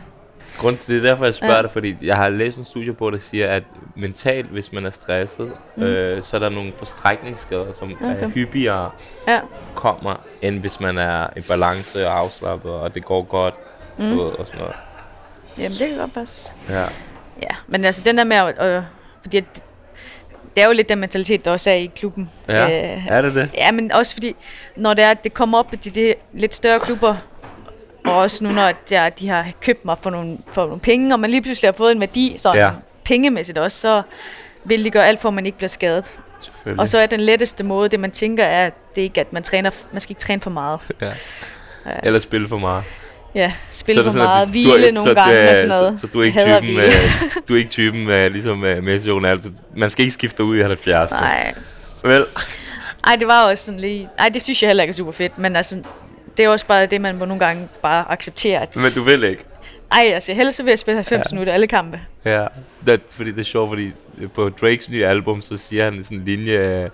S3: Grund til det er derfor, jeg spørger
S4: Ja.
S3: dig, fordi jeg har læst en studie på, der siger, at mentalt, hvis man er stresset, mm. øh, så er der nogle forstrækningsskader, som okay. er hyppigere
S4: Ja.
S3: kommer, end hvis man er i balance og afslappet, og det går godt,
S4: Mm.
S3: mm. og sådan noget.
S4: Jamen, det kan godt passe.
S3: Ja.
S4: Ja, men altså den der med at... Øh, fordi at, det er jo lidt den mentalitet, der også er i klubben.
S3: Ja,
S4: Øh,
S3: er det det?
S4: Ja, men også fordi, når det er, at det kommer op til de lidt større klubber, og også nu, når de, de har købt mig for nogle, for nogle penge, og man lige pludselig har fået en værdi, sådan
S3: Ja.
S4: ja. pengemæssigt også, så vil de gøre alt for, at man ikke bliver skadet. Og så er den letteste måde, det man tænker, er, at det ikke at man træner, man skal ikke træne for meget.
S3: ja. Eller spille for meget.
S4: Ja, spille
S3: Så
S4: for
S3: sådan,
S4: meget,
S3: du-
S4: hvile
S3: du
S4: nogle
S3: så
S4: gange
S3: det-
S4: og sådan noget.
S3: Så, så du er ikke
S4: Hader
S3: typen, øh, du er ikke typen øh, ligesom øh, Messi Ronaldo. Man skal ikke skifte ud i 70.
S4: Nej,
S3: Vel?
S4: Ej, det var også sådan lige... Ej, det synes jeg heller ikke er super fedt, men altså, det er også bare det, man må nogle gange bare acceptere. At,
S3: Men du vil ikke.
S4: ej, altså, helst så vil jeg spille 90
S3: Ja.
S4: minutter alle kampe.
S3: Ja, det, fordi det er sjovt, fordi på Drakes nye album, så siger han sådan en linje,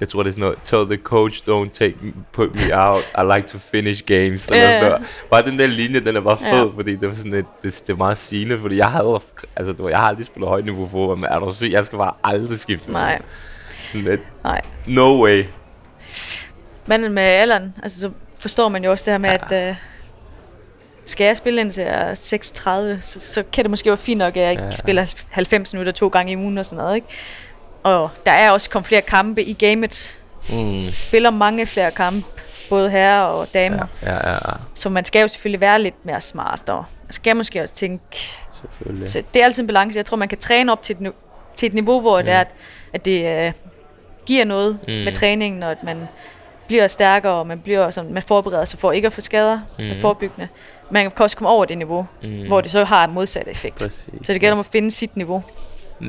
S3: jeg tror det er sådan noget, tell the coach don't take me, put me out, I like to finish games, eller
S4: Ja,
S3: sådan noget. Bare den der linje, den er bare fed, fordi det var sådan et, det, det er meget sigende, fordi jeg havde, altså du ved, jeg har aldrig spillet højt niveau fodbold, men er du syg, jeg skal bare aldrig skifte.
S4: Nej,
S3: Sådan lidt,
S4: nej.
S3: no way.
S4: Men med alderen, altså, så forstår man jo også det her med, ja. at... Øh, skal jeg spille indtil jeg er 36, så, så kan det måske være fint nok, at jeg ikke
S3: Ja.
S4: ja. spiller 90 minutter to gange i ugen og sådan noget, ikke? Og der er også kommet flere kampe i gamet.
S3: Mm.
S4: Spiller mange flere kampe, både herrer og damer.
S3: Ja,
S4: Ja.
S3: ja, ja,
S4: Så man skal jo selvfølgelig være lidt mere smart, og skal måske også tænke... Så det er altid en balance. Jeg tror, man kan træne op til et, til et niveau, hvor mm. det er, at, at det øh, giver noget. Mm. med træningen, og at man bliver stærkere, og man, bliver sådan, man forbereder sig for ikke at få skader mm.
S3: Mm.
S4: forebyggende. Man kan også komme over det niveau,
S3: Mm.
S4: hvor det så har modsatte effekt.
S3: Præcis.
S4: Så det gælder om at finde sit niveau.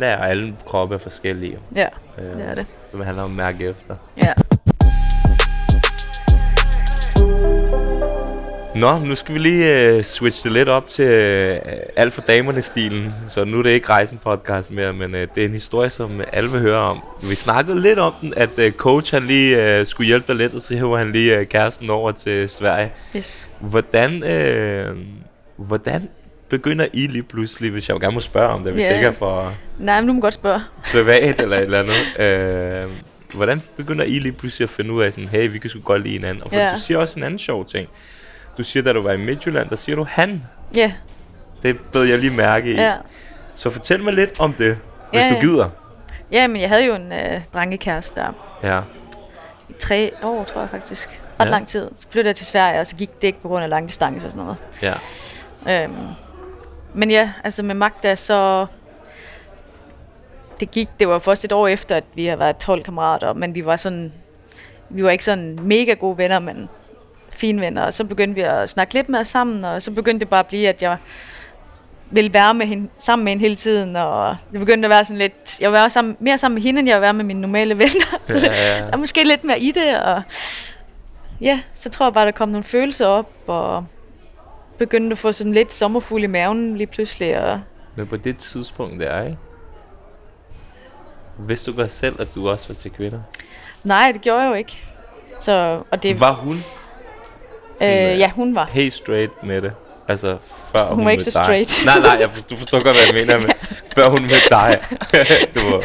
S3: Ja, og alle kroppe er forskellige.
S4: Ja,
S3: Øh,
S4: det er det.
S3: Det handler om at mærke efter.
S4: Ja.
S3: Nå, nu skal vi lige uh, switche det lidt op til uh, alt for damerne-stilen. Så nu er det ikke Rejsen podcast mere, men uh, det er en historie, som alle vil høre om. Vi snakkede lidt om den, at uh, coach han lige uh, skulle hjælpe dig lidt, og så hæver han lige uh, kæresten over til Sverige.
S4: Yes.
S3: Hvordan, uh, hvordan begynder I lige pludselig, hvis jeg jo gerne må spørge om det, hvis
S4: Ja.
S3: det ikke er for
S4: Nej, men du må godt spørge.
S3: privat eller et eller andet. Uh, hvordan begynder I lige pludselig at finde ud af, sådan, hey, vi kan sgu godt lide hinanden? Og for
S4: Ja.
S3: du siger også en anden sjov ting. Du siger, da du var i Midtjylland, der siger du han.
S4: Ja,
S3: Det bed jeg lige mærke i.
S4: ja.
S3: Så fortæl mig lidt om det, hvis
S4: Ja,
S3: du gider.
S4: Ja, men jeg havde jo en øh, drengekæreste der
S3: Ja.
S4: i tre år, tror jeg faktisk. Ret
S3: ja.
S4: lang tid. Så flyttede jeg til Sverige, og så gik det ikke på grund af lang distance og sådan noget.
S3: Ja.
S4: Øhm, men ja, altså med Magda, så... Det gik, det var først et år efter, at vi har været 12 kammerater, men vi var sådan... Vi var ikke sådan mega gode venner, men fine venner. Og så begyndte vi at snakke lidt mere sammen, og så begyndte det bare at blive, at jeg ville være med hende, sammen med hende hele tiden, og det begyndte at være sådan lidt... Jeg var sammen, mere sammen med hende, end jeg var med mine normale [LAUGHS] venner. så det,
S3: ja,
S4: der er måske lidt mere i det, og ja, så tror jeg bare, der kom nogle følelser op, og begyndte at få sådan lidt sommerfugl i maven lige pludselig, og
S3: Men på det tidspunkt der, ikke? Vidste du godt selv, at du også var til kvinder?
S4: nej, det gjorde jeg jo ikke. Så, og det,
S3: Var hun?
S4: Øh, ja, hun var.
S3: Helt straight med det. Altså, før
S4: Hun
S3: hun,
S4: var ikke så
S3: dig.
S4: straight. [LAUGHS]
S3: nej, nej, jeg forstår, du forstår godt, hvad jeg mener. Men før hun mødte dig. [LAUGHS] det var,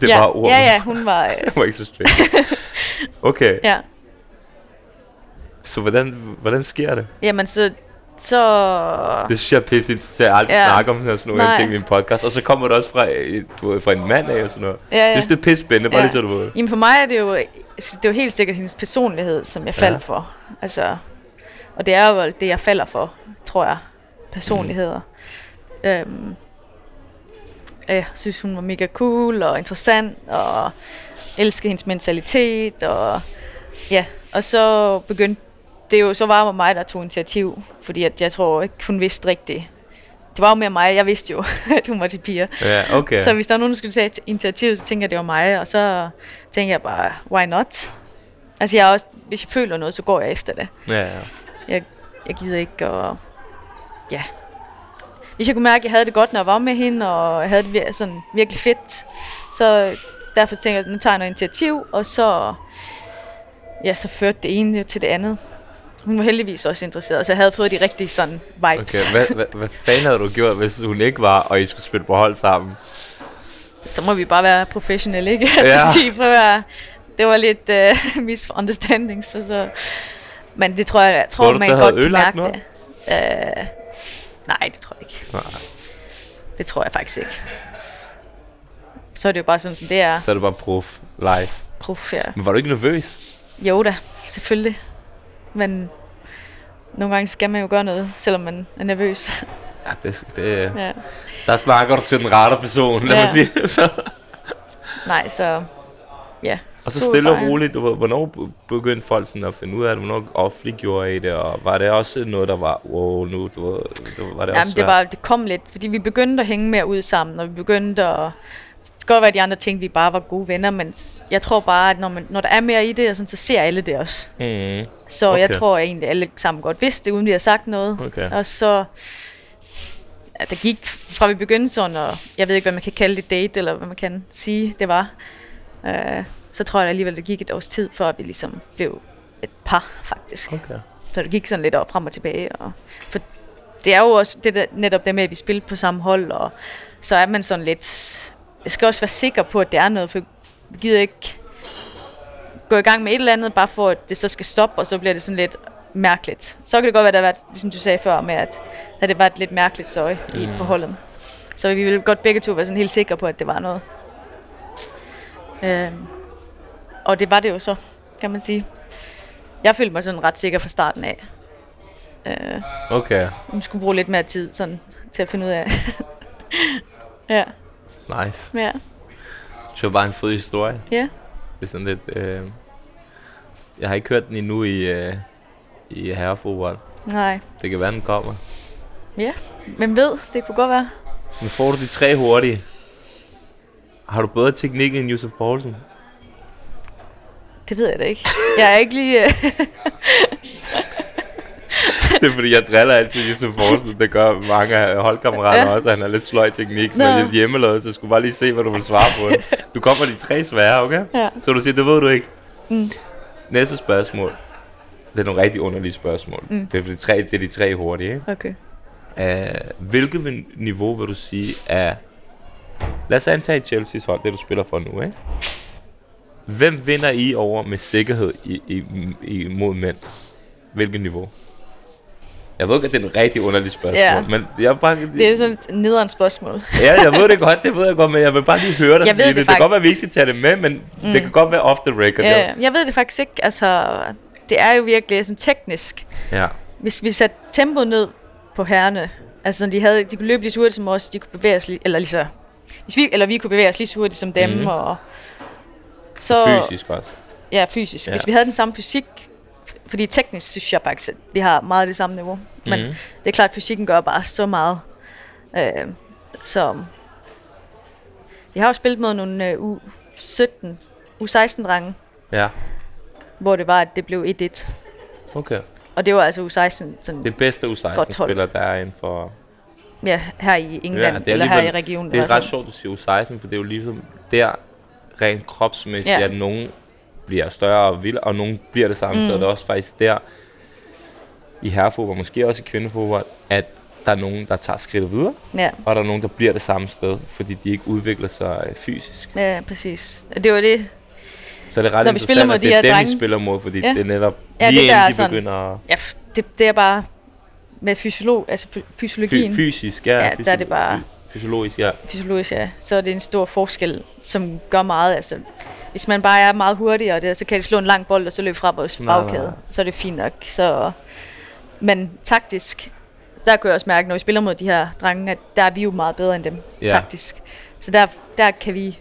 S3: det
S4: ja,
S3: var ordet.
S4: Ja, ja, hun var, [LAUGHS] øh,
S3: Hun var ikke så straight. Okay,
S4: ja.
S3: så hvordan, hvordan sker det?
S4: Jamen, så, så,
S3: Det synes jeg er pisse interessant. Jeg aldrig
S4: Ja.
S3: snakket om sådan nogle
S4: Nej.
S3: ting i en podcast. Og så kommer det også fra, et- fra en mand af og sådan noget.
S4: ja,
S3: Jeg
S4: ja.
S3: synes, det er pisse spændende. Bare
S4: Ja.
S3: lige så du ved.
S4: Jamen for mig er det jo, det er jo helt sikkert hendes personlighed, som jeg faldt
S3: Ja.
S4: for. Altså, og det er jo det, jeg falder for, tror jeg. Personligheder. Mm. Øhm, jeg synes, hun var mega cool og interessant, og elskede hendes mentalitet, og ja, og så begyndte det jo, så var mig, der tog initiativ, fordi at jeg tror ikke, hun vidste rigtigt. Det var jo mere mig, jeg vidste jo, [LAUGHS] at hun var til piger.
S3: Ja, okay.
S4: Så hvis der var nogen, der skulle tage initiativ, så tænker jeg, at det var mig, og så tænker jeg bare, why not? Altså jeg også, hvis jeg føler noget, så går jeg efter det.
S3: Ja, ja.
S4: Jeg, jeg gider ikke, og ja. Hvis jeg kunne mærke, at jeg havde det godt, når jeg var med hende, og jeg havde det vir- sådan virkelig fedt, så derfor tænker jeg, at nu tager jeg noget initiativ, og så, ja, så førte det ene til det andet. Hun var heldigvis også interesseret, så jeg havde fået de rigtige sådan vibes.
S3: Okay, hvad, hvad, hvad fanden havde du gjort, hvis hun ikke var, og I skulle spille på hold sammen?
S4: Så må vi bare være professionelle, ikke? [LAUGHS]
S3: Ja.
S4: Altså, sige, prøv at det var lidt [LAUGHS] uh, misunderstanding, så, så... Men det tror jeg, jeg tror,
S3: Tror du,
S4: man godt kan mærke det. Uh, nej, det tror jeg ikke.
S3: Nej.
S4: Det tror jeg faktisk ikke. Så er det jo bare sådan, som det er.
S3: Så er det bare prof live.
S4: Prof, ja.
S3: Men var du ikke nervøs?
S4: Jo da, selvfølgelig. Men nogle gange skal man jo gøre noget, selvom man er nervøs.
S3: Ja, det, det,
S4: ja.
S3: der snakker du til den rette person, lad
S4: Ja.
S3: mig sige det så.
S4: Nej, så... Ja.
S3: Og så stille og roligt, hvornår be- begyndte folk sådan at finde ud af det, hvornår offentliggjorde I det, og var det også noget, der var, wow, nu, du var det også
S4: Jamen, det,
S3: svært?
S4: var, det kom lidt, fordi vi begyndte at hænge mere ud sammen, og vi begyndte at... Det kan godt være, at de andre tænkte, at vi bare var gode venner, men jeg tror bare, at når, man, når der er mere i det, sådan, så ser alle det også.
S3: Mm,
S4: Så okay. jeg tror egentlig, at alle sammen godt vidste det, uden vi har sagt noget.
S3: okay.
S4: Og så... Ja, der gik fra vi begyndte sådan, og jeg ved ikke, hvad man kan kalde det date, eller hvad man kan sige, det var. Øh, så tror jeg alligevel, det gik et års tid, før vi ligesom blev et par, faktisk.
S3: Okay.
S4: Så det gik sådan lidt op frem og tilbage. Og, for det er jo også det der, netop det med, at vi spiller på samme hold, og så er man sådan lidt... Jeg skal også være sikker på, at det er noget, for vi gider ikke gå i gang med et eller andet, bare for at det så skal stoppe, og så bliver det sådan lidt mærkeligt. Så kan det godt være, at der været, ligesom du sagde før, med at, at det var et lidt mærkeligt søje i på holdet. Så vi ville godt begge to være sådan helt sikre på, at det var noget. Øhm, og det var det jo så, kan man sige. Jeg følte mig sådan ret sikker fra starten af. Øh,
S3: Okay,
S4: vi skulle bruge lidt mere tid sådan, til at finde ud af. [LAUGHS] ja,
S3: nice.
S4: ja,
S3: Det var bare en fed historie.
S4: ja.
S3: Det er sådan lidt... Øh, jeg har ikke hørt den endnu i, øh, i herrefodbold.
S4: Nej.
S3: Det kan være, den kommer.
S4: Hvem ved, det kunne godt være.
S3: Nu får du de tre hurtige. Har du bedre teknik end Josef Poulsen?
S4: Det ved jeg da ikke. Jeg er ikke lige... [LAUGHS] [LAUGHS]
S3: Det er fordi, jeg driller altid Josef Poulsen. Det gør mange af holdkammerater
S4: Ja.
S3: også. Han har lidt sløj teknik, så jeg er hjemmelavet, så jeg skulle bare lige se, hvad du vil svare på. Du kommer de tre svære, okay?
S4: ja.
S3: Så du siger, det ved du ikke.
S4: Mm.
S3: Næste spørgsmål. Det er nogle rigtig underlige spørgsmål.
S4: Mm.
S3: Det, er de tre, det er de tre hurtige, ikke?
S4: Okay.
S3: Uh, hvilket vil- niveau vil du sige er... Lad os antage Chelsea's hold, det du spiller for nu, ikke? Hvem vinder I over med sikkerhed i, i, i, mod mænd? Hvilket niveau? Jeg ved at det er en rigtig underlig spørgsmål,
S4: Ja.
S3: men jeg bare...
S4: Det er sådan et nederen spørgsmål.
S3: Ja, jeg ved det [LAUGHS] godt, det ved jeg godt, men jeg vil bare lige høre dig
S4: Jeg
S3: sige det.
S4: det
S3: Det, kan godt være, at vi ikke skal tage det med, men mm. det kan godt være off the record.
S4: Ja, ja. jeg ved det faktisk ikke. Altså, det er jo virkelig sådan teknisk.
S3: ja.
S4: Hvis vi satte tempoet ned på herrene, altså de, havde, de kunne løbe lige så hurtigt som os, de kunne bevæge os lige, eller lige så, hvis vi, eller vi kunne bevæge os lige så hurtigt som dem, mm. og så,
S3: Fysisk også.
S4: Ja, fysisk.
S3: Ja.
S4: Hvis vi havde den samme fysik, fordi teknisk synes jeg faktisk, at vi har meget det samme niveau. Men
S3: Mhm.
S4: det er klart, at fysikken gør bare så meget. Øh, så vi har jo spillet mod nogle øh, U17, U16-drenge,
S3: Ja,
S4: hvor det var, at det blev 1-1.
S3: okay.
S4: Og det var altså U16, sådan,
S3: Det bedste
S4: Godt hold.
S3: U16-spiller, der er inden for...
S4: ja, her i England,
S3: Ja, er
S4: eller her i regionen.
S3: Det er ret sjovt, at sige U16, for det er jo ligesom der, rent kropsmæssigt,
S4: Ja.
S3: at nogen bliver større og vilde, og nogen bliver det samme. Mm. Så er det også faktisk der, i herrefodbold, måske også i kvindefodbold, at der er nogen, der tager skridtet videre,
S4: Ja,
S3: og der er nogen, der bliver det samme sted, fordi de ikke udvikler sig øh, fysisk.
S4: ja, præcis. Og Det var det,
S3: Så er det ret
S4: Når vi spiller mod de
S3: det er
S4: her
S3: dem,
S4: drenge-
S3: spiller mod, fordi
S4: Ja.
S3: det er netop
S4: Ja,
S3: lige
S4: det der
S3: inden
S4: er
S3: de
S4: sådan-
S3: begynder at
S4: ja, det, det er bare med fysiolog, altså fy- fysiologien.
S3: fy- fysisk, ja,
S4: Ja, der er det bare-
S3: fy- fysiologisk, ja.
S4: fysiologisk, ja, så er det en stor forskel, som gør meget. Altså, hvis man bare er meget hurtigere, det, så kan de slå en lang bold, og så løbe fra vores bagkæde. Så er det fint nok. Så, men taktisk, der kunne jeg også mærke, når vi spiller mod de her drenge, at der er vi jo meget bedre end dem,
S3: Ja.
S4: taktisk. Så der, der kan vi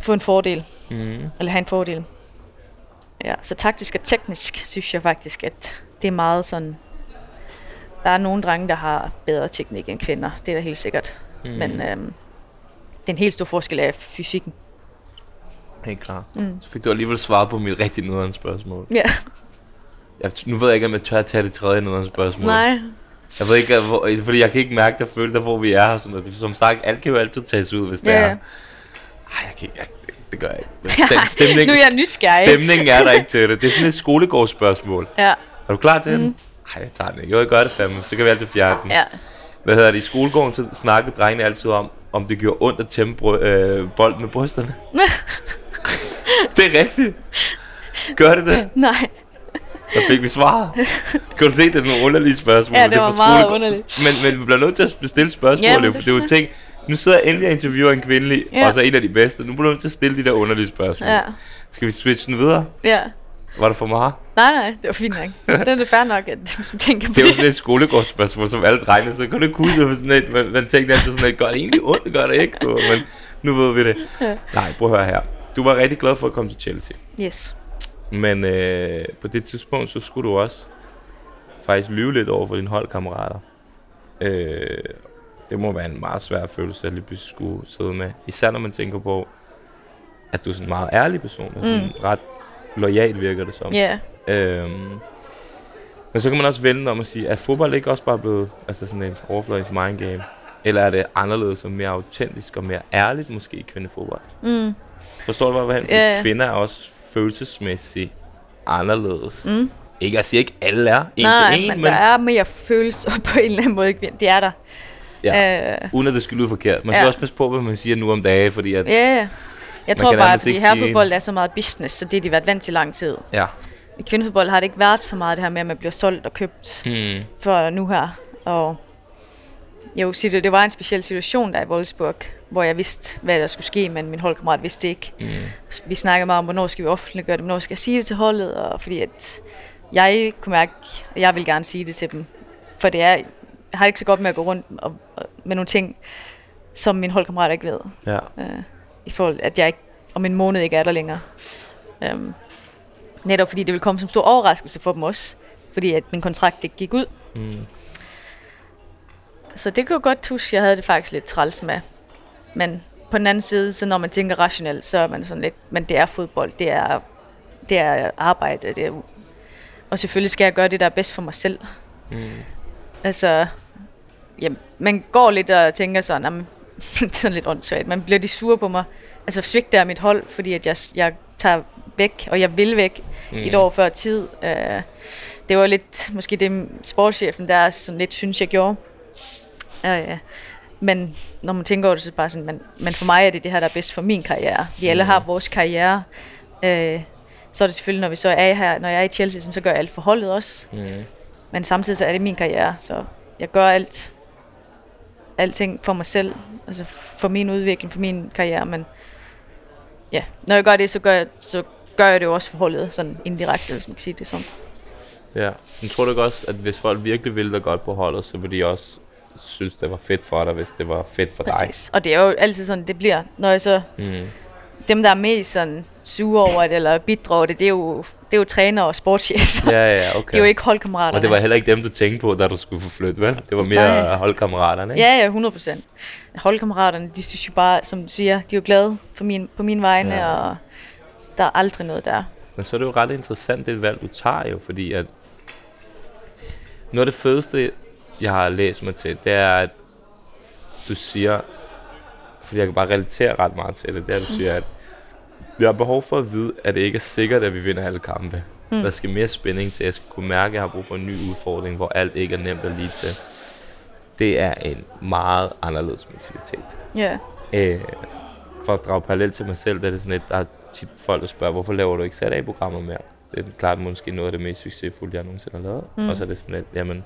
S4: få en fordel,
S3: Mm.
S4: eller have en fordel. Ja, så taktisk og teknisk synes jeg faktisk, at det er meget sådan... Der er nogle drenge, der har bedre teknik end kvinder, det er da helt sikkert.
S3: Mm.
S4: Men øhm, den helt store forskel er fysikken.
S3: Helt klart.
S4: Mm.
S3: Så fik du alligevel svaret på mit rigtig nederen spørgsmål.
S4: Ja,
S3: Jeg, nu ved jeg ikke, om jeg tør at tage det tredje nederen spørgsmål.
S4: nej.
S3: Jeg ved ikke, hvor, fordi jeg kan ikke mærke, føler, der hvor vi er. og Sådan noget. Som sagt, alt kan jo altid tages ud, hvis det
S4: Ja,
S3: er. Ej, jeg kan. Jeg, det, det gør jeg ikke. [LAUGHS] Stemning,
S4: nu er jeg nysgerrig.
S3: stemningen er der ikke til det. Det er sådan et skolegårdsspørgsmål.
S4: Ja,
S3: Er du klar til mm. den?
S4: Mhm.
S3: Nej, jeg tager den ikke. Jo, jeg gør det fandme. Så kan vi altid fjerne den.
S4: ja.
S3: Hvad hedder det? I skolegården så snakkede drengene altid om, om det gjorde ondt at tæmme bry- øh, bolden med brysterne. [LAUGHS] det er rigtigt. Gør det det?
S4: Nej,
S3: Så fik vi svaret. Kan du se, det er nogle underlige spørgsmål.
S4: Ja, det
S3: er
S4: var meget underligt.
S3: Men, men vi bliver nødt til at bestille spørgsmål,
S4: Ja, men
S3: for
S4: det
S3: det er jo ting... Nu sidder jeg endelig og interviewer en kvindelig,
S4: Ja.
S3: og så en af de bedste. Nu bliver du nødt til at stille de der underlige spørgsmål.
S4: ja,
S3: Skal vi switche den videre?
S4: ja.
S3: Var det for meget?
S4: Nej, nej, det var fint nok. Det er det fair nok, at du tænker på
S3: Det er jo
S4: det.
S3: sådan et skolegårdsspørgsmål, som alle drengene, så kunne det kunne ud sådan et, man, man tænkte altid sådan et, gør det egentlig ondt, det gør det ikke, du, men nu ved vi det.
S4: Ja.
S3: Nej, prøv at høre her. Du var rigtig glad for at komme til Chelsea,
S4: Yes.
S3: Men øh, på det tidspunkt, så skulle du også faktisk lyve lidt over for dine holdkammerater. Øh, det må være en meget svær følelse at lige pludselig skulle sidde med. Især når man tænker på, at du er sådan en meget ærlig person, og sådan
S4: Mm.
S3: ret lojal virker det som.
S4: Ja,
S3: Øhm, men så kan man også vende om at sige, er fodbold ikke også bare blevet altså sådan et overfladisk mind game? Eller er det anderledes og mere autentisk og mere ærligt måske i kvindefodbold?
S4: mm,
S3: Forstår du, hvad jeg vil
S4: ja.
S3: Kvinder er også følelsesmæssigt anderledes.
S4: mm.
S3: Ikke, jeg siger ikke, alle er en
S4: Nej,
S3: til en,
S4: men,
S3: men,
S4: der er mere følelser [LAUGHS] på en eller anden måde. ikke? Det er der.
S3: ja,
S4: Øh,
S3: uden at det skal lyde forkert. Man skal
S4: ja.
S3: også passe på, hvad man siger nu om dagen, fordi at,
S4: ja, ja. Jeg tror bare, at fordi herrefodbold er så meget business, så det har de været vant til lang tid.
S3: ja.
S4: I kvindefodbold har det ikke været så meget det her med, at man bliver solgt og købt
S3: Hmm.
S4: for nu her. Og sige, det, det var en speciel situation der i Wolfsburg, hvor jeg vidste, hvad der skulle ske, men min holdkammerat vidste ikke.
S3: Mm.
S4: Vi snakkede meget om, hvornår skal vi offentliggøre det, hvornår skal jeg sige det til holdet, og fordi at jeg kunne mærke, at jeg vil gerne sige det til dem. For det er, jeg har det ikke så godt med at gå rundt og, og, med nogle ting, som min holdkammerat ikke ved.
S3: Ja.
S4: Øh, I forhold at jeg ikke, om en måned ikke er der længere. Um, netop fordi det vil komme som stor overraskelse for dem også. Fordi at min kontrakt ikke gik ud.
S3: Mm.
S4: Så det kunne jeg godt huske, jeg havde det faktisk lidt træls med. Men på den anden side, så når man tænker rationelt, så er man sådan lidt, men det er fodbold, det er, det er arbejde, det er, og selvfølgelig skal jeg gøre det, der er bedst for mig selv.
S3: Mm.
S4: Altså, jamen, man går lidt og tænker sådan, jamen, [LAUGHS] det er sådan lidt åndssvagt, man bliver de sure på mig. Altså svigter jeg mit hold, fordi at jeg, jeg tager væk, og jeg vil væk mm. et år før tid. Uh, det var lidt, måske det sportschefen der sådan lidt synes, jeg gjorde. Uh, men når man tænker over det, så er det bare sådan, men, men for mig er det det her, der er bedst for min karriere. Vi alle har vores karriere. Uh, så er det selvfølgelig, når vi så er her, når jeg er i Chelsea, så gør jeg alt for holdet også.
S3: Mm.
S4: Men samtidig så er det min karriere, så jeg gør alt, alting for mig selv, altså for min udvikling, for min karriere, men ja, når jeg gør det, så gør jeg, så gør jeg det jo også for holdet, sådan indirekte, hvis man kan sige det sådan.
S3: Ja, men tror du ikke også, at hvis folk virkelig ville dig godt på holdet, så ville de også synes, det var fedt for dig, hvis det var fedt for dig?
S4: Præcis. Og det er jo altid sådan, det bliver, når jeg så,
S3: Mm.
S4: dem der er mest sådan sure over det, eller bitre over det, det er jo, det er jo træner og sportschefer.
S3: Ja, ja, okay. [LAUGHS]
S4: Det er jo ikke holdkammerater.
S3: Og det var heller ikke dem, du tænkte på, da du skulle få flyttet, vel? Det var mere
S4: Nej.
S3: holdkammeraterne, ikke?
S4: Ja, ja, 100 procent. Holdkammeraterne, de synes jo bare, som du siger, de er jo glade for min, på min vegne,
S3: ja.
S4: og der er aldrig noget der.
S3: Men så er det jo ret interessant, det valg, du tager jo, fordi at noget af det fedeste, jeg har læst mig til, det er, at du siger, fordi jeg kan bare relatere ret meget til det, det er, at du siger, at vi har behov for at vide, at det ikke er sikkert, at vi vinder alle kampe. Mm. Der skal mere spænding til. Jeg skal kunne mærke, at jeg har brug for en ny udfordring, hvor alt ikke er nemt at lige til. Det er en meget anderledes mentalitet.
S4: Ja.
S3: Øh, for at drage parallel til mig selv, der er det sådan lidt, der er tit folk, der spørger, hvorfor laver du ikke sat programmer mere? Det er klart måske noget af det mest succesfulde, jeg nogensinde har lavet. Mm. Og så er det sådan lidt, jamen,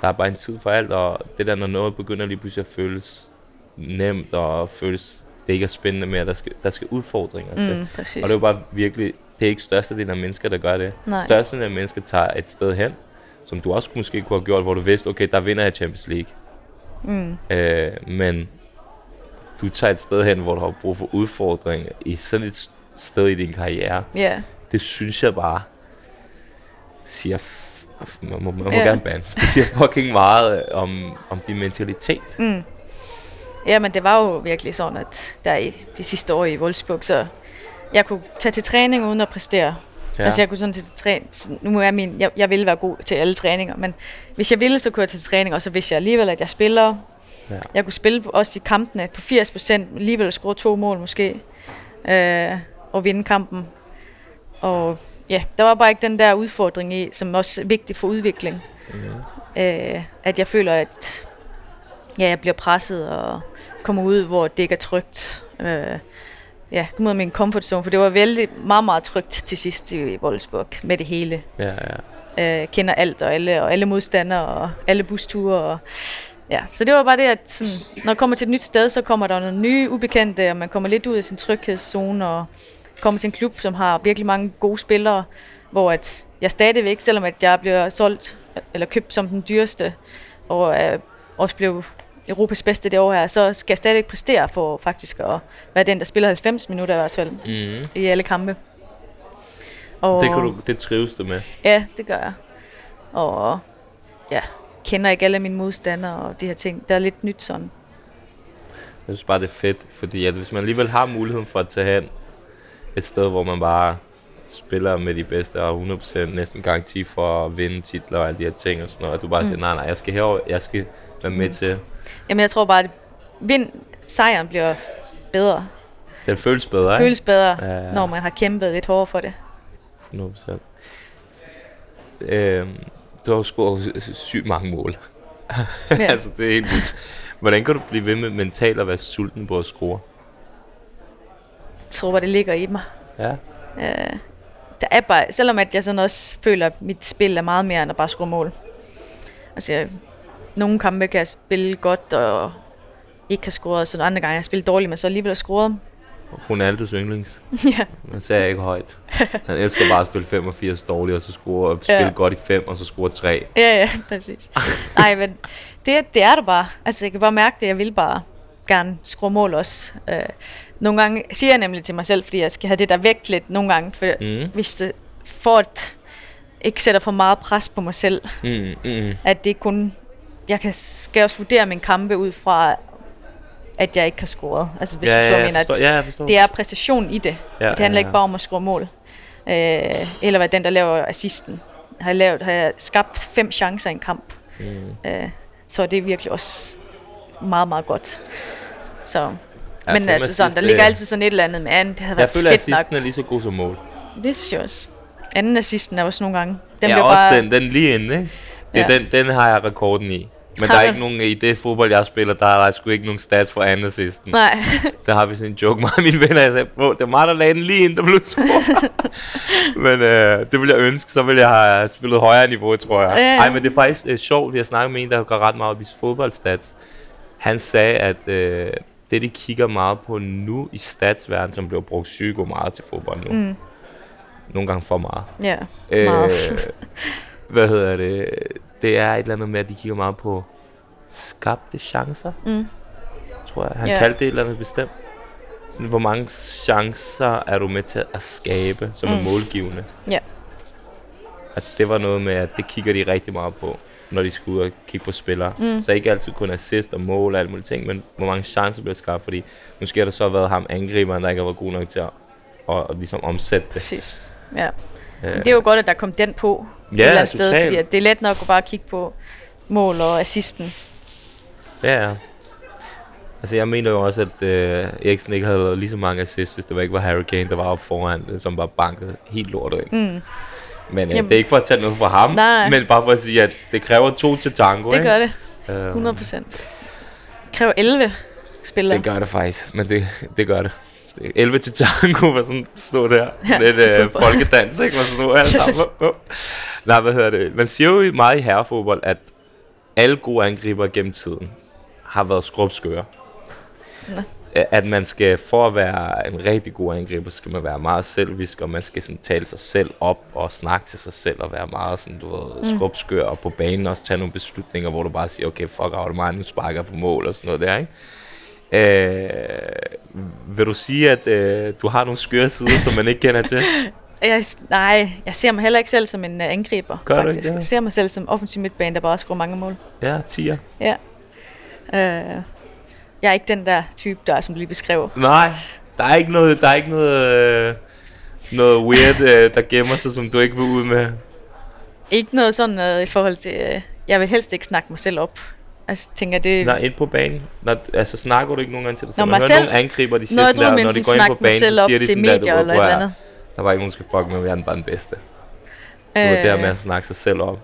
S3: der er bare en tid for alt, og det der, når noget begynder lige pludselig at føles nemt, og føles, det ikke er spændende mere, der skal, der skal udfordringer til.
S4: Mm, præcis.
S3: Og det er jo bare virkelig, det er ikke størstedelen af mennesker, der gør det.
S4: Nej.
S3: Størstedelen af mennesker tager et sted hen, som du også måske kunne have gjort, hvor du vidste, okay, der vinder jeg Champions League.
S4: Mm.
S3: Øh, men du tager et sted hen, hvor du har brug for udfordring i sådan et sted i din karriere.
S4: Ja,
S3: Det synes jeg bare siger... Man må, man må
S4: Ja.
S3: gerne bande. Det siger [LAUGHS] fucking meget øh, om, om din mentalitet.
S4: mm. ja, men det var jo virkelig sådan, at der i de sidste år i Wolfsburg, så jeg kunne tage til træning uden at præstere. Ja. Altså jeg kunne sådan til træning, nu er min, jeg, jeg ville være god til alle træninger, men hvis jeg ville, så kunne jeg tage til træning, og så vidste jeg alligevel, at jeg spiller.
S3: Ja.
S4: Jeg kunne spille også i kampene på 80 procent, alligevel score to mål måske, øh, og vinde kampen. Og ja, der var bare ikke den der udfordring i, som også er vigtig for udvikling.
S3: Mm.
S4: Øh, at jeg føler, at ja, jeg bliver presset og kommer ud, hvor det ikke er trygt. Øh, ja, komme ud af min comfort zone, for det var vældig meget, meget trygt til sidst i Wolfsburg med det hele.
S3: Ja, ja.
S4: Øh, kender alt og alle, og alle modstandere og alle busture. Og, ja. Så det var bare det, at sådan, når man kommer til et nyt sted, så kommer der nogle nye ubekendte, og man kommer lidt ud af sin tryghedszone, og kommer til en klub, som har virkelig mange gode spillere, hvor at jeg stadigvæk, selvom at jeg bliver solgt eller købt som den dyreste, og øh, også blev Europas bedste det år her, så skal jeg stadigvæk præstere for faktisk at være den, der spiller 90 minutter i hvert fald
S3: Mm.
S4: i alle kampe. Og,
S3: Det, kan du, det trives du med.
S4: Ja, det gør jeg. Og ja, kender ikke alle mine modstandere og de her ting. Der er lidt nyt sådan.
S3: Jeg synes bare, det er fedt, fordi at hvis man alligevel har muligheden for at tage hen et sted, hvor man bare spiller med de bedste og 100% næsten garanti for at vinde titler og alle de her ting og sådan noget, at du bare mm. siger, nej, nej, jeg skal herover, jeg skal være med til.
S4: Jamen jeg tror bare, at vind, sejren bliver bedre.
S3: Den føles bedre, ikke?
S4: Føles bedre,
S3: Ja, ja.
S4: når man har kæmpet lidt hårdere for det.
S3: 100%. Øhm, du har jo scoret sy- sygt mange mål.
S4: Ja. [LAUGHS]
S3: altså, det er helt vildt. Hvordan kan du blive ved med mentalt at være sulten på at score?
S4: Jeg tror bare, det ligger i mig.
S3: Ja.
S4: Øh, der er bare, selvom at jeg sådan også føler, at mit spil er meget mere end at bare score mål. Altså, jeg, nogle kampe kan jeg spille godt og ikke have scoret, så andre gange jeg spiller dårligt, men så alligevel har scoret.
S3: Ronaldos yndlings. [LAUGHS]
S4: ja.
S3: Han sagde ikke højt. Han elsker bare at spille 85 dårligt, og så score, og spille
S4: Ja.
S3: godt i 5, og så score 3.
S4: Ja, ja, [LAUGHS] præcis. Nej, men det, det er det bare. Altså, jeg kan bare mærke det. Jeg vil bare gerne skrue mål også. Øh, nogle gange siger jeg nemlig til mig selv, fordi jeg skal have det der vægt lidt nogle gange, for
S3: Mm.
S4: hvis det for at ikke sætter for meget pres på mig selv,
S3: Mm, mm.
S4: at det kun... Jeg kan, skal også vurdere min kampe ud fra, at jeg ikke har scoret. Altså, hvis
S3: ja,
S4: du
S3: ja,
S4: forstår,
S3: jeg
S4: mener,
S3: forstår.
S4: at
S3: Ja, jeg forstår.
S4: det er præcision i det.
S3: ja,
S4: Det handler ikke bare om at score mål. Øh, eller hvad den, der laver assisten. Har jeg, lavet, har jeg skabt fem chancer i en kamp.
S3: Mm.
S4: Øh, så det er virkelig også meget, meget godt. Så,
S3: Ja,
S4: men altså sådan, der ligger altid sådan et eller andet med anden. Det havde
S3: Jeg
S4: været
S3: føler, at
S4: fedt nok.
S3: assisten er lige så god som mål.
S4: Det synes jeg også. Anden assisten er også nogle gange. Den
S3: ja,
S4: bliver
S3: også
S4: bare,
S3: den, den lige inde, ikke? Det,
S4: Ja.
S3: den, den har jeg rekorden i. Men
S4: Har
S3: der er ikke nogen, i det fodbold, jeg spiller, der er der sgu ikke nogen stats for anden assisten.
S4: Nej, [LAUGHS]
S3: Der har vi sådan en joke, mig og mine venner, jeg sagde, "Bro, det er mig, der lagde den lige ind, der blev scoret. [LAUGHS] men øh, det ville jeg ønske, så ville jeg have spillet højere niveau, tror jeg.
S4: Ja.
S3: Ej, men det er faktisk øh, sjovt, vi har snakket med en, der går ret meget op i fodboldstats. Han sagde, at øh, det, de kigger meget på nu i statsverdenen, som bliver brugt psyko meget til fodbold nu.
S4: mm,
S3: Nogle gange for meget.
S4: ja, meget.
S3: hvad hedder det? Det er et eller andet med, at de kigger meget på skabte chancer,
S4: Mm.
S3: tror jeg. Han yeah. kaldte det et eller andet bestemt. Sådan, hvor mange chancer er du med til at skabe, som mm. er målgivende?
S4: Ja.
S3: At det var noget med, at det kigger de rigtig meget på, når de skal ud og kigge på spillere.
S4: Mm.
S3: Så ikke altid kun assist og mål og alle mulige ting, men hvor mange chancer bliver skabt, fordi måske har der så været ham angriberen, der ikke har været god nok til at, at, at ligesom omsætte det.
S4: Præcis. Ja.
S3: Øh,
S4: Det er jo godt, at der kom den på et eller
S3: ja,
S4: andet sted, fordi at det er let nok at bare kigge på mål og assisten.
S3: Ja, ja. Altså, jeg mener jo også, at øh, Eriksen ikke havde lavet lige så mange assists, hvis det var ikke var Harry Kane, der var oppe foran, som bare bankede helt lortet ind.
S4: Mm.
S3: Men øh,
S4: Jamen.
S3: det er ikke for at tage noget fra ham,
S4: Nej.
S3: men bare for at sige, at det kræver to til tango,
S4: Det
S3: ikke?
S4: gør det,
S3: Øhm,
S4: 100 procent. kræver 11 spillere.
S3: Det gør det faktisk, men det, det gør det. det er 11 til tango, var sådan stå der. Sådan
S4: Ja,
S3: et
S4: til
S3: øh,
S4: fodbold.
S3: folkedans, ikke? Man stod alle sammen. [LAUGHS] Oh, oh. Nej, hvad hedder det? Man siger jo meget i herrefodbold, at alle gode angriber gennem tiden har været skrubskøre.
S4: Nå.
S3: At man skal, for at være en rigtig god angriber, skal man være meget selvisk, og man skal sådan tale sig selv op og snakke til sig selv og være meget sådan, du ved, skrubskør og på banen også tage nogle beslutninger, hvor du bare siger, okay, fuck out mig, nu sparker på mål og sådan noget der, ikke? Øh, vil du sige, at øh, du har nogle skøre sider, som man ikke kender til? [LAUGHS]
S4: Jeg, nej, jeg ser mig heller ikke selv som en uh, angriber,
S3: Gør du ikke
S4: faktisk.
S3: det?
S4: Jeg ser mig selv som offensiv midtbane, der bare scorer mange mål.
S3: Ja, tiger.
S4: Ja. Uh, jeg er ikke den der type, der som du lige beskrev.
S3: Nej, der er ikke noget, der er ikke noget, øh, noget weird, øh, der gemmer sig, som du ikke vil ud med.
S4: Ikke noget sådan noget i forhold til... Uh, jeg vil helst ikke snakke mig selv op. Altså, tænker det...
S3: Nej, ind på banen. Når, altså, snakker du ikke nogen gange til dig selv?
S4: Når
S3: Man hører
S4: selv-
S3: nogle angriber, de siger
S4: Når
S3: sådan der, når de går ind på banen,
S4: selv
S3: så siger de
S4: til
S3: sådan der,
S4: medier
S3: du ved,
S4: eller et
S3: "Prøv at
S4: eller
S3: høre,
S4: andet.
S3: Der var ikke nogen, der skal fuck med, jeg er den bare den bedste. Du øh, der med at snakke sig selv op.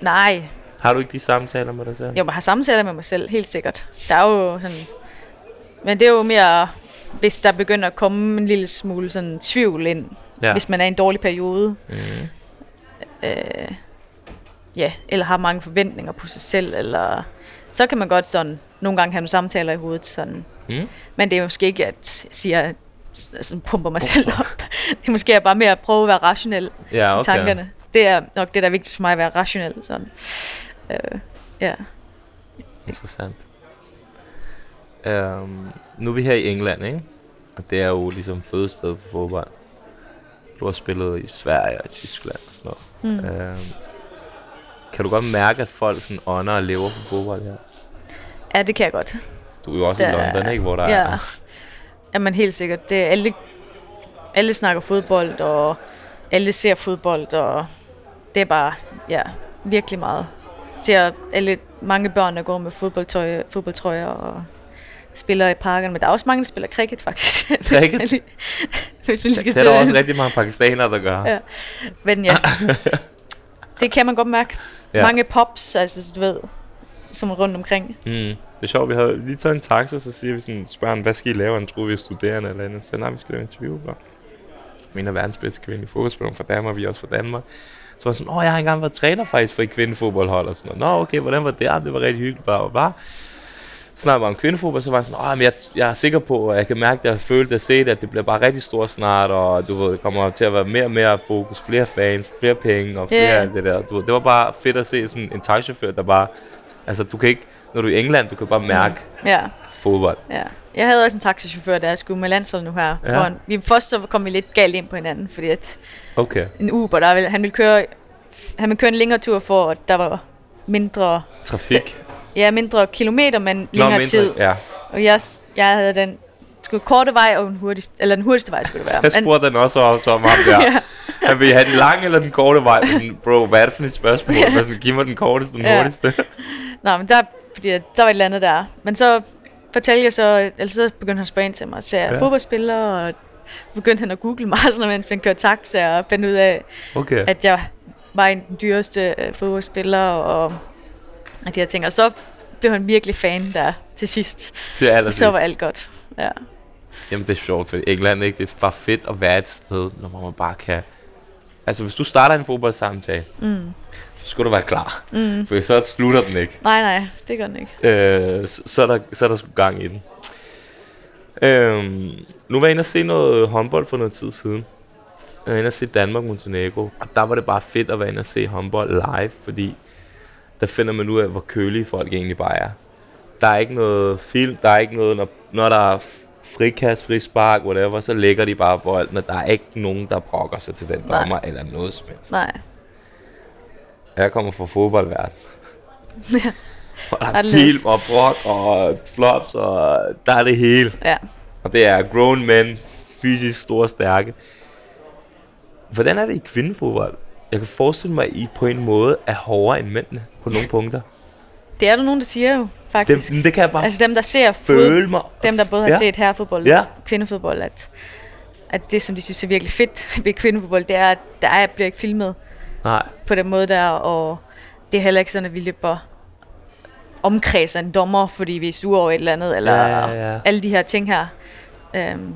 S4: Nej,
S3: Har du ikke de samtaler med dig selv?
S4: jeg må have samtaler med mig selv, helt sikkert. Der er jo sådan... Men det er jo mere, hvis der begynder at komme en lille smule sådan tvivl ind,
S3: Ja.
S4: hvis man er i en dårlig periode.
S3: Mm.
S4: Øh, ja, eller har mange forventninger på sig selv, eller så kan man godt sådan nogle gange have nogle samtaler i hovedet. Sådan.
S3: Mm.
S4: Men det er måske ikke, at jeg siger, sådan pumper mig selv op. [LAUGHS] Det er måske bare mere at prøve at være rationel
S3: Ja,
S4: i
S3: okay.
S4: tankerne. Det er nok det, der er vigtigst for mig, at være rationel. Sådan. Øh, ja.
S3: Interessant. Um, nu er vi her i England, ikke? Og det er jo ligesom fødested for fodbold. Du har spillet i Sverige og i Tyskland og sådan noget.
S4: Mm.
S3: Um, kan du godt mærke, at folk sådan ånder og lever for fodbold her?
S4: ja, det kan jeg godt.
S3: Du er jo også i
S4: Der-
S3: London, ikke? Hvor der
S4: ja.
S3: er...
S4: Jamen helt sikkert. Det er alle, alle snakker fodbold, og alle ser fodbold, og det er bare, ja, virkelig meget. Ser alle, mange børn, der går med fodboldtøj, fodboldtrøjer og spiller i parkerne, men der er også mange, der spiller cricket, faktisk. [LAUGHS]
S3: Cricket?
S4: Hvis vi skal
S3: Det er der også rigtig mange pakistanere, der gør.
S4: Ja. Men ja, [LAUGHS] det kan man godt mærke.
S3: Ja.
S4: Mange pops, altså du ved, som er rundt omkring.
S3: Mm. Det er sjovt, vi havde lige taget en taxa, så siger vi sådan, spørger han, hvad skal I lave? Han troede, vi er studerende eller andet. Så nej, vi skal lave interview. Bro. En af verdens bedste kvindelige fodboldspillere fra Danmark, vi er også fra Danmark. Så var jeg sådan, åh, jeg har engang været træner faktisk for et kvindefodboldhold og sådan noget. Nå, okay, hvordan var det? Ah, det var rigtig hyggeligt, bare, bare. Så snakkede vi om kvindefodbold, så var jeg sådan, åh, men jeg, jeg er sikker på, og jeg kan mærke, at jeg har følt at se det, at det bliver bare rigtig stort snart, og du ved, det kommer til at være mere og mere fokus, flere fans, flere penge og flere yeah. det der. Du ved, det var bare fedt at se sådan en taxichauffør, der bare, altså du kan ikke, når du er i England, du kan bare mærke
S4: Ja,
S3: fodbold.
S4: ja. Jeg havde også en taxichauffør, der skulle med landshold nu her.
S3: Ja.
S4: Hvor vi, først så kom vi lidt galt ind på hinanden, fordi at
S3: Okay.
S4: en Uber, der ville, han ville køre han ville køre en længere tur for, at der var mindre,
S3: Trafik.
S4: ja, mindre kilometer, men
S3: Nå,
S4: længere
S3: mindre-
S4: tid.
S3: Ja.
S4: Og jeg, jeg havde den skulle korte vej, og den hurtigste, eller den hurtigste vej skulle det være.
S3: Jeg
S4: Men-
S3: spurgte den også også om ham der. [LAUGHS]
S4: Ja.
S3: Han vil have den lange eller den korte vej? Sådan, bro, hvad er det for et spørgsmål?
S4: Ja.
S3: Ja. Sådan, giv mig den korteste, den
S4: Ja.
S3: hurtigste.
S4: Nå, men der, fordi der var et eller andet der. Men så fortalte jeg så, altså så begyndte han at spørge ind til mig, så jeg
S3: Ja.
S4: fodboldspiller, og begyndte han at google mig, noget, mens han kørte taxa, og fandt ud af,
S3: Okay.
S4: at jeg var en den dyreste øh, fodboldspiller, og at de her ting. Og så blev han virkelig fan der til sidst.
S3: Til allersidst.
S4: Så var alt godt. Ja.
S3: Jamen, det er sjovt, for England, ikke? Det er bare fedt at være et sted, når man bare kan... Altså, hvis du starter en fodboldsamtale,
S4: Mm.
S3: så skal du være klar.
S4: Mm.
S3: For så slutter den ikke.
S4: Nej, nej, det gør den ikke.
S3: Øh, så, så, er der, så er der sgu gang i den. Øhm, nu var jeg inde og se noget håndbold for noget tid siden. Jeg var inde og se Danmark-Montenegro. Og der var det bare fedt at være inde og se håndbold live, fordi der finder man ud af, hvor kølige folk egentlig bare er. Der er ikke noget film, der er ikke noget, når, når der er frikast, frispark, whatever, så lægger de bare bolden, og der er ikke nogen, der brokker sig til den
S4: Nej.
S3: dommer, eller noget som helst.
S4: Nej.
S3: Jeg kommer fra fodboldverden. [LAUGHS]
S4: Ja. [LAUGHS]
S3: Og der er film og brok og flops, og der er det hele.
S4: Ja.
S3: Og det er grown men, fysisk store og stærke. Hvordan er det i kvindefodbold? Jeg kan forestille mig, at I på en måde er hårdere end mændene på nogle [LAUGHS] punkter.
S4: Det er der nogen, der siger jo, faktisk.
S3: Det, det kan jeg bare
S4: altså dem, der ser fod,
S3: føle mig.
S4: dem, der både har
S3: Ja.
S4: set herrefodbold
S3: Ja.
S4: og kvindefodbold, at, at det, som de synes er virkelig fedt [LAUGHS] ved kvindefodbold, det er, at der er, bliver ikke filmet
S3: Nej,
S4: på den måde der, og det er heller ikke sådan, at vi løber omkreds af en dommer, fordi vi er sure over et eller andet, eller
S3: Ja, ja, ja.
S4: alle de her ting her. Øhm,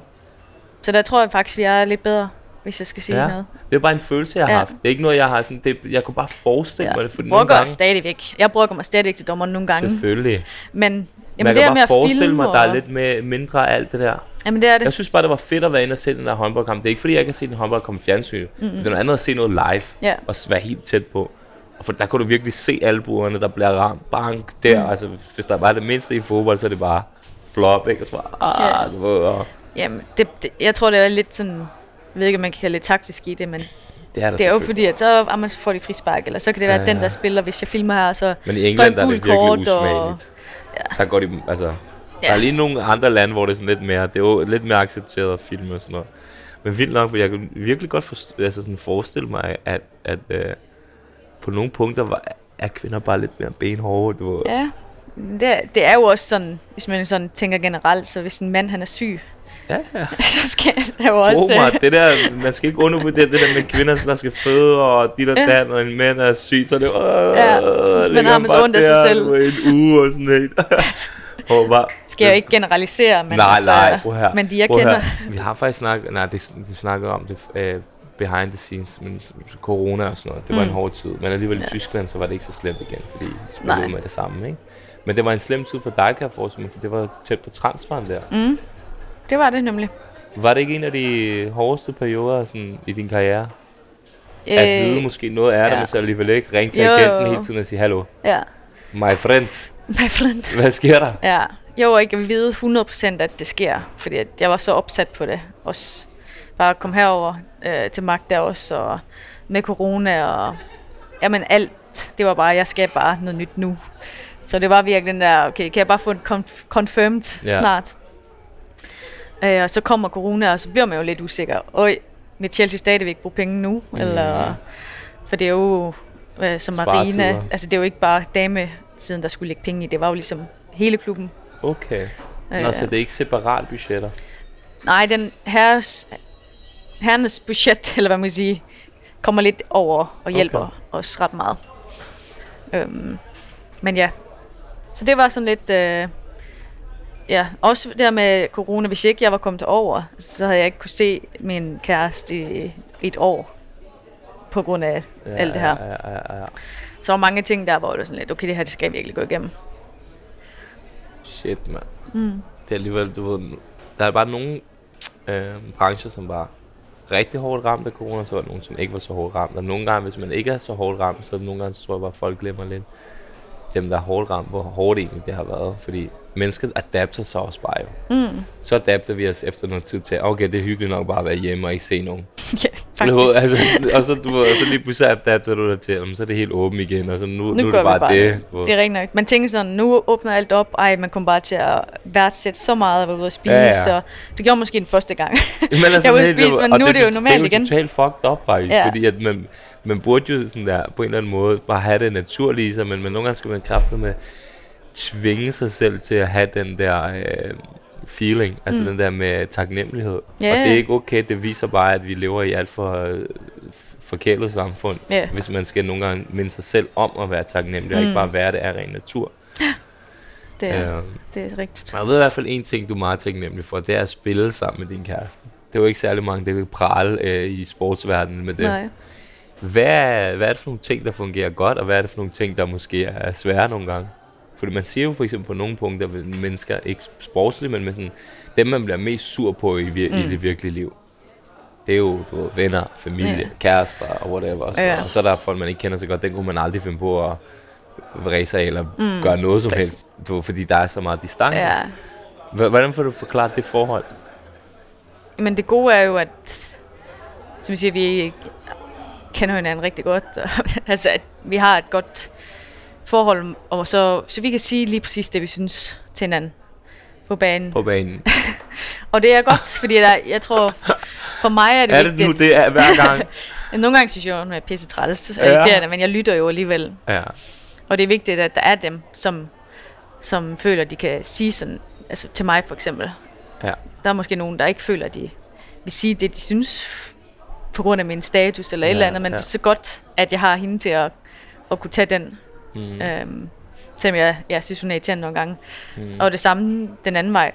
S4: så der tror jeg faktisk, vi er lidt bedre. hvis jeg skal sige
S3: Ja.
S4: noget.
S3: Det er bare en følelse, jeg har
S4: Ja.
S3: haft. Det er ikke noget, jeg har sådan... Det, jeg kunne bare forestille
S4: Ja.
S3: mig det, for
S4: Jeg
S3: nogle gange...
S4: stadigvæk. Jeg bruger mig stadigvæk til dommer nogle gange.
S3: Selvfølgelig.
S4: Men,
S3: Men
S4: jamen,
S3: jeg
S4: det
S3: kan
S4: med
S3: bare forestille
S4: filme
S3: mig, at der er lidt med, mindre af alt det der.
S4: Jamen det er det.
S3: Jeg synes bare, det var fedt at være inde og se den der håndboldkamp. Det er ikke fordi, jeg kan se den håndboldkamp i fjernsyn. Mm-hmm. Det er noget andet at se noget live
S4: Ja.
S3: og være helt tæt på. For der kunne du virkelig se albuerne, der bliver ramt. Bank der. Mm. Altså, hvis der var det mindste i fodbold, så er det bare flop, ikke? Og så bare,
S4: Ja.
S3: ah, ved, og
S4: Jamen, det, det, jeg tror, det er lidt sådan... Jeg ved ikke, om man kan kalde det taktisk i det, men
S3: det er
S4: det er jo fordi, at så ah, man får de frispark, eller så kan det være
S3: Ja,
S4: ja, den,
S3: ja.
S4: der spiller, hvis jeg filmer her, så
S3: Men i England
S4: en
S3: der er det virkelig
S4: kort,
S3: usmageligt.
S4: og-
S3: Ja. Der går de, altså, ja. der
S4: Ja.
S3: er lige nogle andre lande, hvor det er sådan lidt mere, det er jo lidt mere accepteret at filme og sådan noget. Men vildt nok, for jeg kan virkelig godt for, altså sådan forestille mig, at, at øh, på nogle punkter var, er kvinder bare lidt mere benhårde. Du ved.
S4: Ja, det, er- det er jo også sådan, hvis man sådan tænker generelt, så hvis en mand han er syg,
S3: ja, ja. [LAUGHS]
S4: så skal der jo
S3: Tro
S4: også...
S3: mig,
S4: øh,
S3: det der, man skal ikke undervurdere det der med kvinder, der skal føde, og de der
S4: Ja.
S3: og en mand er syg, så er det, øh,
S4: Ja, så man har med så ondt af sig selv.
S3: en uge og sådan helt. og bare,
S4: skal jeg jo ikke generalisere, men
S3: nej,
S4: altså,
S3: nej, prøv her.
S4: men de jeg
S3: Prøv
S4: kender,
S3: Her. Vi har faktisk snakket, nej, det, det snakker om det uh, behind the scenes, men corona og sådan noget, det var mm. en hård tid. Men alligevel i
S4: Ja.
S3: Tyskland, så var det ikke så slemt igen, fordi de spillede med det samme, ikke? Men det var en slem tid for dig, kan jeg forestille mig, for det var tæt på transferen der.
S4: mm, det var det nemlig.
S3: Var det ikke en af de hårdeste perioder sådan, i din karriere? At vide måske noget er der,
S4: Øh, ja.
S3: men så alligevel ikke ringe til
S4: Jo,
S3: agenten hele tiden og sige, hallo,
S4: ja,
S3: my friend,
S4: my friend.
S3: hvad sker der?
S4: Ja, jeg var ikke at vide 100% at det sker, fordi at jeg var så opsat på det. Også bare komme herover øh, til Magda også, og med corona og jamen alt. Det var bare, jeg skal bare noget nyt nu. Så det var virkelig den der, okay, kan jeg bare få det conf- confirmed
S3: ja.
S4: snart? Øh, og så kommer corona, og så bliver man jo lidt usikker. Øj, vil Chelsea stadigvæk bruge penge nu? Mm. Eller, for det er jo, øh, som Marina,
S3: Sparetider.
S4: altså det er jo ikke bare dame siden der skulle lægge penge i, det var jo ligesom hele klubben.
S3: Okay. Nå,
S4: Øh,
S3: så det er ikke separat budgetter?
S4: Nej, den herres, herrenes budget, eller hvad man kan sige, kommer lidt over og hjælper
S3: Okay.
S4: os ret meget. Øhm, men ja, så det var sådan lidt... Øh, ja, også der med corona. Hvis ikke jeg var kommet over, så havde jeg ikke kunne se min kæreste i, et år. På grund af
S3: Ja,
S4: alt det her.
S3: Ja, ja, ja.
S4: Så var mange ting der, hvor det var sådan lidt, okay, det her det skal jeg virkelig gå igennem.
S3: Shit, mand.
S4: Mm.
S3: Det er alligevel, du ved, der er bare nogle øh, brancher, som var rigtig hårdt ramt af corona, så var der nogen, som ikke var så hårdt ramt. Og nogle gange, hvis man ikke er så hårdt ramt, så nogle gange, så tror jeg bare, at folk glemmer lidt dem, der er hårdt ramt, hvor hårdt egentlig det har været. Fordi mennesket adapter sig også bare jo.
S4: Mm.
S3: Så adapter vi os efter noget tid til, okay, det er hyggeligt nok bare at være hjemme og ikke se nogen. [LAUGHS]
S4: ja, faktisk.
S3: altså, sådan- og så, du og så lige pludselig adapter du dig til, jamen, så er det helt åbent igen, og så nu, nu, nu er det bare,
S4: bare
S3: det. ved.
S4: Det er rigtigt nok. Man tænker sådan, nu åbner alt op. Ej, man kommer bare til at værdsætte så meget at være ude at spise.
S3: Ja,
S4: Ja,
S3: ja.
S4: det gjorde måske den første gang.
S3: Men [LAUGHS] altså,
S4: Jeg var ude at spise, men nu er det jo normalt
S3: Det er
S4: igen.
S3: jo totalt fucked up faktisk, ja. Fordi at man, man burde jo sådan der, på en eller anden måde bare have det naturligt sig, men, men nogle gange skal man kraftigt med tvinge sig selv til at have den der øh, feeling, altså mm. den der med taknemmelighed.
S4: Ja.
S3: Og det er ikke okay, det viser bare, at vi lever i alt for øh, forkælet samfund,
S4: Ja.
S3: hvis man skal nogle gange minde sig selv om at være taknemmelig, mm. og ikke
S4: Mm.
S3: bare være det af ren natur.
S4: Det er,
S3: Øh,
S4: det er rigtigt.
S3: jeg ved i hvert fald en ting, du er meget taknemmelig for, det er at spille sammen med din kæreste. Det er jo ikke særlig mange, der vil prale øh, i sportsverdenen med det.
S4: Nej.
S3: Hvad er, hvad er det for nogle ting, der fungerer godt, og hvad er det for nogle ting, der måske er svære nogle gange? Fordi man siger jo for eksempel på nogle punkter, at mennesker, ikke sportsligt, men med sådan, dem man bliver mest sur på i, vir- mm. i
S4: Mm.
S3: det virkelige liv. Det er jo du ved, venner, familie,
S4: Ja.
S3: kærester og whatever. Og, sådan noget. og så er der folk, man ikke kender så godt, den kunne man aldrig finde på at sig af eller mm.
S4: Mm.
S3: gøre noget som
S4: Præcis.
S3: helst, du, ved, fordi der er så meget distance.
S4: Ja.
S3: H- Hvordan får du forklaret det forhold?
S4: Men det gode er jo, at som jeg siger, vi kender hinanden rigtig godt. Og, [LAUGHS] altså, at vi har et godt forhold, og så, så vi kan sige lige præcis det, vi synes til hinanden på banen.
S3: På banen. [LAUGHS]
S4: Og det er godt, fordi der, jeg tror, for mig er det
S3: er det
S4: vigtigt.
S3: nu det er hver gang? [LAUGHS]
S4: Nogle gange synes jeg, at hun er pisse træls og
S3: Ja.
S4: irriterende, men jeg lytter jo alligevel.
S3: ja.
S4: Og det er vigtigt, at der er dem, som, som føler, at de kan sige sådan, altså til mig for eksempel.
S3: Ja.
S4: Der er måske nogen, der ikke føler, at de vil sige det, de synes, på grund af min status eller et
S3: Ja,
S4: eller andet, men
S3: ja.
S4: det er så godt, at jeg har hende til at, at kunne tage den.
S3: Mm.
S4: Øhm, selvom jeg, jeg synes, hun er irriterende nogle gange.
S3: Mm.
S4: Og det samme den anden vej.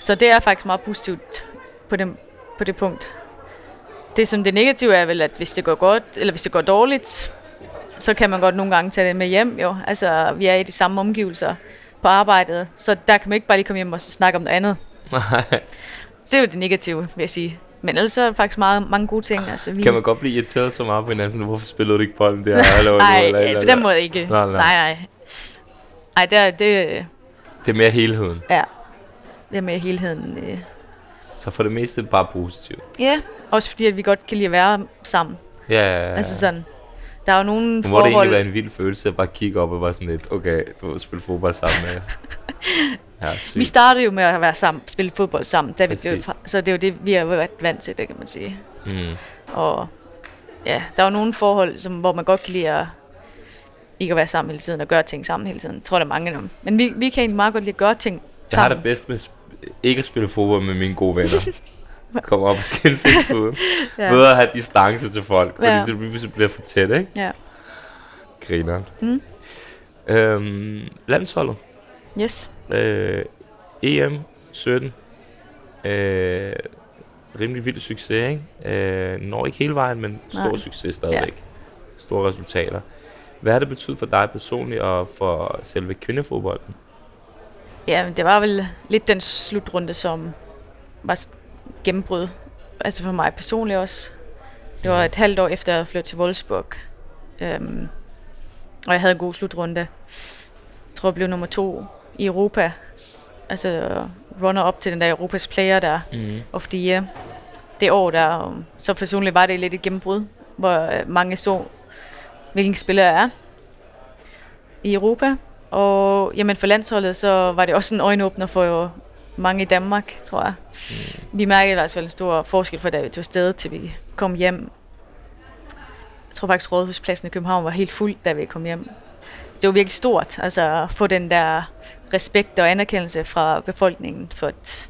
S4: Så det er faktisk meget positivt på det, på det punkt. det som det negative er vel, at hvis det går godt, eller hvis det går dårligt, så kan man godt nogle gange tage det med hjem jo. Altså, vi er i de samme omgivelser på arbejdet, så der kan man ikke bare lige komme hjem og så snakke om noget andet. [LAUGHS]
S3: Nej.
S4: Så det er jo det negative, vil jeg sige. Men ellers er der faktisk meget, mange gode ting. Altså, vi...
S3: Kan man godt blive irriteret så meget på hinanden, sådan, hvorfor spillede du ikke bolden der? Eller,
S4: Nej,
S3: eller, eller,
S4: på den måde ikke.
S3: Nej, nej.
S4: nej. nej. Ej, det er, det,
S3: Det er mere helheden.
S4: ja, det er med helheden. øh.
S3: Så for det meste bare positivt.
S4: Ja, også fordi at vi godt kan lide at være sammen.
S3: Ja, ja, ja.
S4: Altså sådan, der er jo nogle
S3: Nu må det
S4: forhold...
S3: egentlig være en vild følelse at bare kigge op og bare sådan lidt, okay, du har spillet fodbold sammen med. [LAUGHS] ja, sygt.
S4: Vi startede jo med at være sammen, spille fodbold sammen, da vi blev,
S3: Præcis.
S4: så det er jo det, vi har været vant til, det kan man sige.
S3: Mm.
S4: Og ja, der er jo nogle forhold, som, hvor man godt kan lide at ikke at være sammen hele tiden og gøre ting sammen hele tiden. Jeg tror, der er mange af dem. Men vi, vi kan egentlig meget godt lide at gøre ting
S3: Jeg har
S4: sammen.
S3: det bedst med ikke at spille fodbold med mine gode venner. [LAUGHS] Komme op og skændes hele tiden.
S4: Ja.
S3: Bedre at have distance til folk, fordi
S4: Ja.
S3: det pludselig bliver for tæt, ikke?
S4: Ja.
S3: Grineren.
S4: Mm.
S3: Øhm, landsholdet.
S4: Yes.
S3: Øh, EM 17. Øh, rimelig vild succes, ikke? Øh, når ikke hele vejen, men stor
S4: Nej.
S3: succes stadigvæk. Store resultater. Hvad har det betydet for dig personligt og for selve kvindefodbolden?
S4: Ja, det var vel lidt den slutrunde, som var gennembrud. Altså for mig personligt også. Det var et halvt år efter, jeg flyttede til Wolfsburg. Øhm, og jeg havde en god slutrunde. Jeg tror, jeg blev nummer to i Europa. Altså runner op til den der Europas player der.
S3: Mm.
S4: of the year. Det år der, så personligt var det lidt et gennembrud, hvor øh, mange så, hvilken spiller jeg er i Europa. Og jamen for landsholdet, så var det også en øjenåbner for mange i Danmark, tror jeg. Vi mærkede i hvert fald en stor forskel fra da vi tog afsted, til vi kom hjem. Jeg tror faktisk, Rådhuspladsen i København var helt fuld, da vi kom hjem. Det var virkelig stort, altså at få den der respekt og anerkendelse fra befolkningen for et,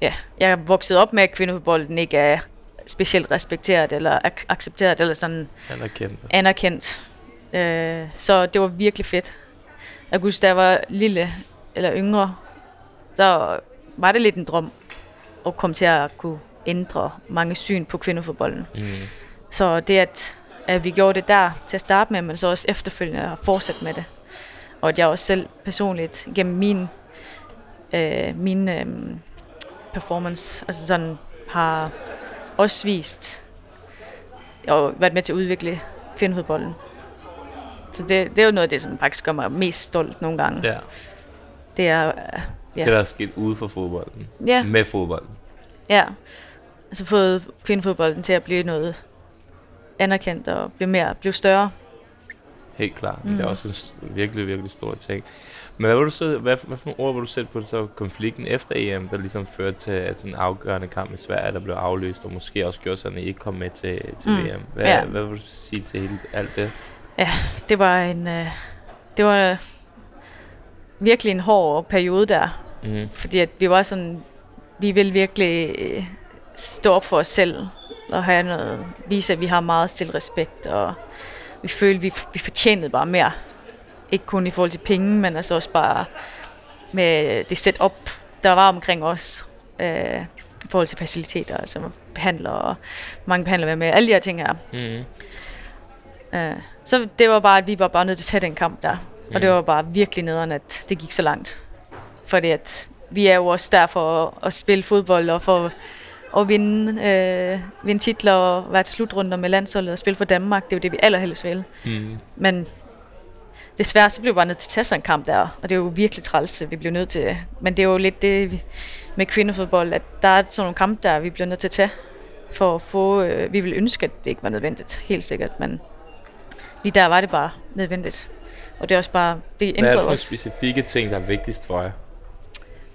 S4: ja, jeg er vokset op med, at kvindefodbolden ikke er specielt respekteret eller ac- accepteret eller sådan
S3: Anerkendt.
S4: anerkendt. Øh, så det var virkelig fedt. Jeg kan huske, da jeg var lille eller yngre, så var det lidt en drøm at komme til at kunne ændre mange syn på kvindefodbolden.
S3: Mm.
S4: Så det, at, at vi gjorde det der til at starte med, men så også efterfølgende har fortsat med det. Og at jeg også selv personligt gennem min, øh, min øh, performance, altså sådan, har også vist og været med til at udvikle kvindefodbolden. Så det, det er jo noget af det, som faktisk gør mig mest stolt nogle gange.
S3: Ja.
S4: Det er, øh,
S3: Det der er sket ude for fodbolden.
S4: ja,
S3: Med fodbolden.
S4: ja. Altså fået kvindefodbolden til at blive noget anerkendt og blive mere, blive større.
S3: Helt klart. Mm.
S4: Mm.
S3: Det er også en virkelig, virkelig stor ting. Men hvad, vil du så, hvad, hvad for nogle ord vil du sætte på så konflikten efter EM, der ligesom førte til at sådan en afgørende kamp i Sverige, der blev afløst, og måske også gjorde sådan, at I ikke kom med til, til
S4: Mm.
S3: VM? Hvad,
S4: Ja.
S3: hvad vil du sige til hele, alt det?
S4: Det var en, øh, det var virkelig en hård periode der,
S3: Mm.
S4: fordi at vi var sådan, vi ville virkelig øh, stå op for os selv og have noget, vise, at vi har meget selvrespekt, og vi følte, vi, vi fortjenede bare mere. Ikke kun i forhold til penge, men altså også bare med det setup, der var omkring os. Øh, I forhold til faciliteter, altså behandlere og mange behandlere med, alle de her ting her.
S3: Mm.
S4: Øh, så det var bare, at vi var bare nødt til at tage den kamp der. Mm. Og det
S3: Mm.
S4: var bare virkelig nederen, at det gik så langt. Fordi at vi er jo også der for at, at spille fodbold og for at vinde, øh, vinde titler og være til slutrunder med landsholdet og spille for Danmark. Det er jo det, vi allerhelst vil.
S3: Mm.
S4: Men desværre så blev vi bare nødt til at tage sådan en kamp der, og det er jo virkelig træls, at vi blev nødt til. Men det er jo lidt det vi- med kvindefodbold, at der er sådan nogle kampe der, vi bliver nødt til at tage for at få, øh, vi vil ønske, at det ikke var nødvendigt, helt sikkert, men lige der var det bare nødvendigt. Og det er også bare, det
S3: Hvad er det
S4: ændrede os.
S3: specifikke ting, der er vigtigst for jer?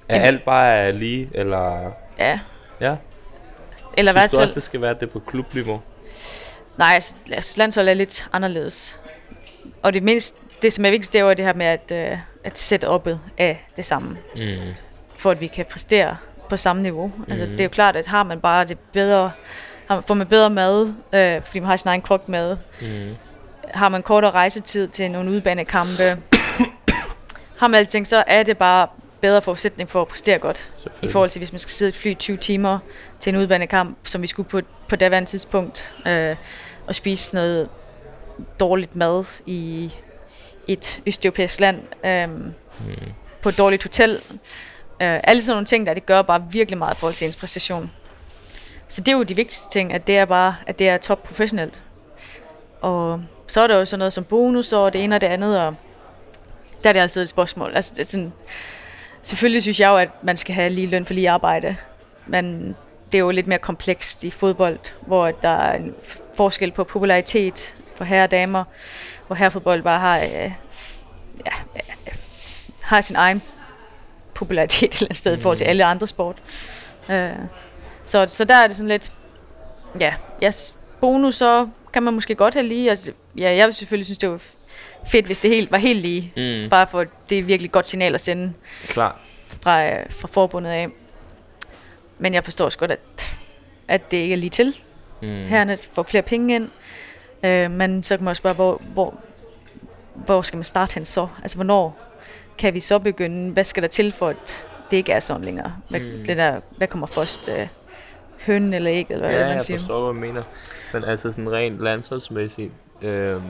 S3: Er
S4: Jamen-
S3: alt bare lige, eller...
S4: Ja,
S3: Ja,
S4: eller
S3: synes du også, det skal være det på klubniveau?
S4: nej, altså, altså, landshold er lidt anderledes. Og det mindst, det som er vigtigst, det er jo det her med at, øh, at sætte oppet af det samme.
S3: Mm.
S4: for at vi kan præstere på samme niveau. Mm. Altså, det er jo klart, at har man bare det bedre, har, får man bedre mad, øh, fordi man har sin egen kok med,
S3: Mm.
S4: har man kortere rejsetid til nogle udbanekampe, [COUGHS] har man alting, så er det bare bedre forudsætning for at præstere godt. I forhold til, hvis man skal sidde et fly i 20 timer til en udbanekamp, som vi skulle på på daværende tidspunkt øh, at spise noget dårligt mad i et østeuropæisk land øh,
S3: Mm.
S4: på et dårligt hotel. Øh, alle sådan nogle ting der, det gør bare virkelig meget i forhold til ens præstation. Så det er jo de vigtigste ting, at det er bare, at det er top professionelt. Og så er der jo sådan noget som bonus og det ene og det andet, og der er det altid et spørgsmål. Altså, det er sådan, selvfølgelig synes jeg jo, at man skal have lige løn for lige arbejde, men det er jo lidt mere komplekst i fodbold, hvor der er en forskel på popularitet for herre og damer, hvor herrefodbold bare har, øh, ja, øh, har sin egen popularitet et eller andet sted mm. i forhold til alle andre sport. Øh, så, så der er det sådan lidt, ja, yes, bonus, så kan man måske godt have lige, altså, ja, jeg vil selvfølgelig synes, det var fedt, hvis det helt, var helt lige,
S3: Mm.
S4: bare for det er virkelig godt signal at sende
S3: Klar.
S4: fra, øh, fra forbundet af. Men jeg forstår også godt, at, at det ikke er lige til.
S3: Mm.
S4: Herrerne får flere penge ind. Øh, men så kan man også spørge, hvor, hvor, hvor skal man starte hen så? Altså, hvornår kan vi så begynde? Hvad skal der til for, at det ikke er sådan længere? Hvad,
S3: Mm.
S4: det der, hvad kommer først? Øh, høn eller ikke? Eller hvad
S3: Ja,
S4: er det, man
S3: jeg
S4: siger?
S3: forstår, hvad du mener. Men altså sådan rent landsholdsmæssigt, øhm,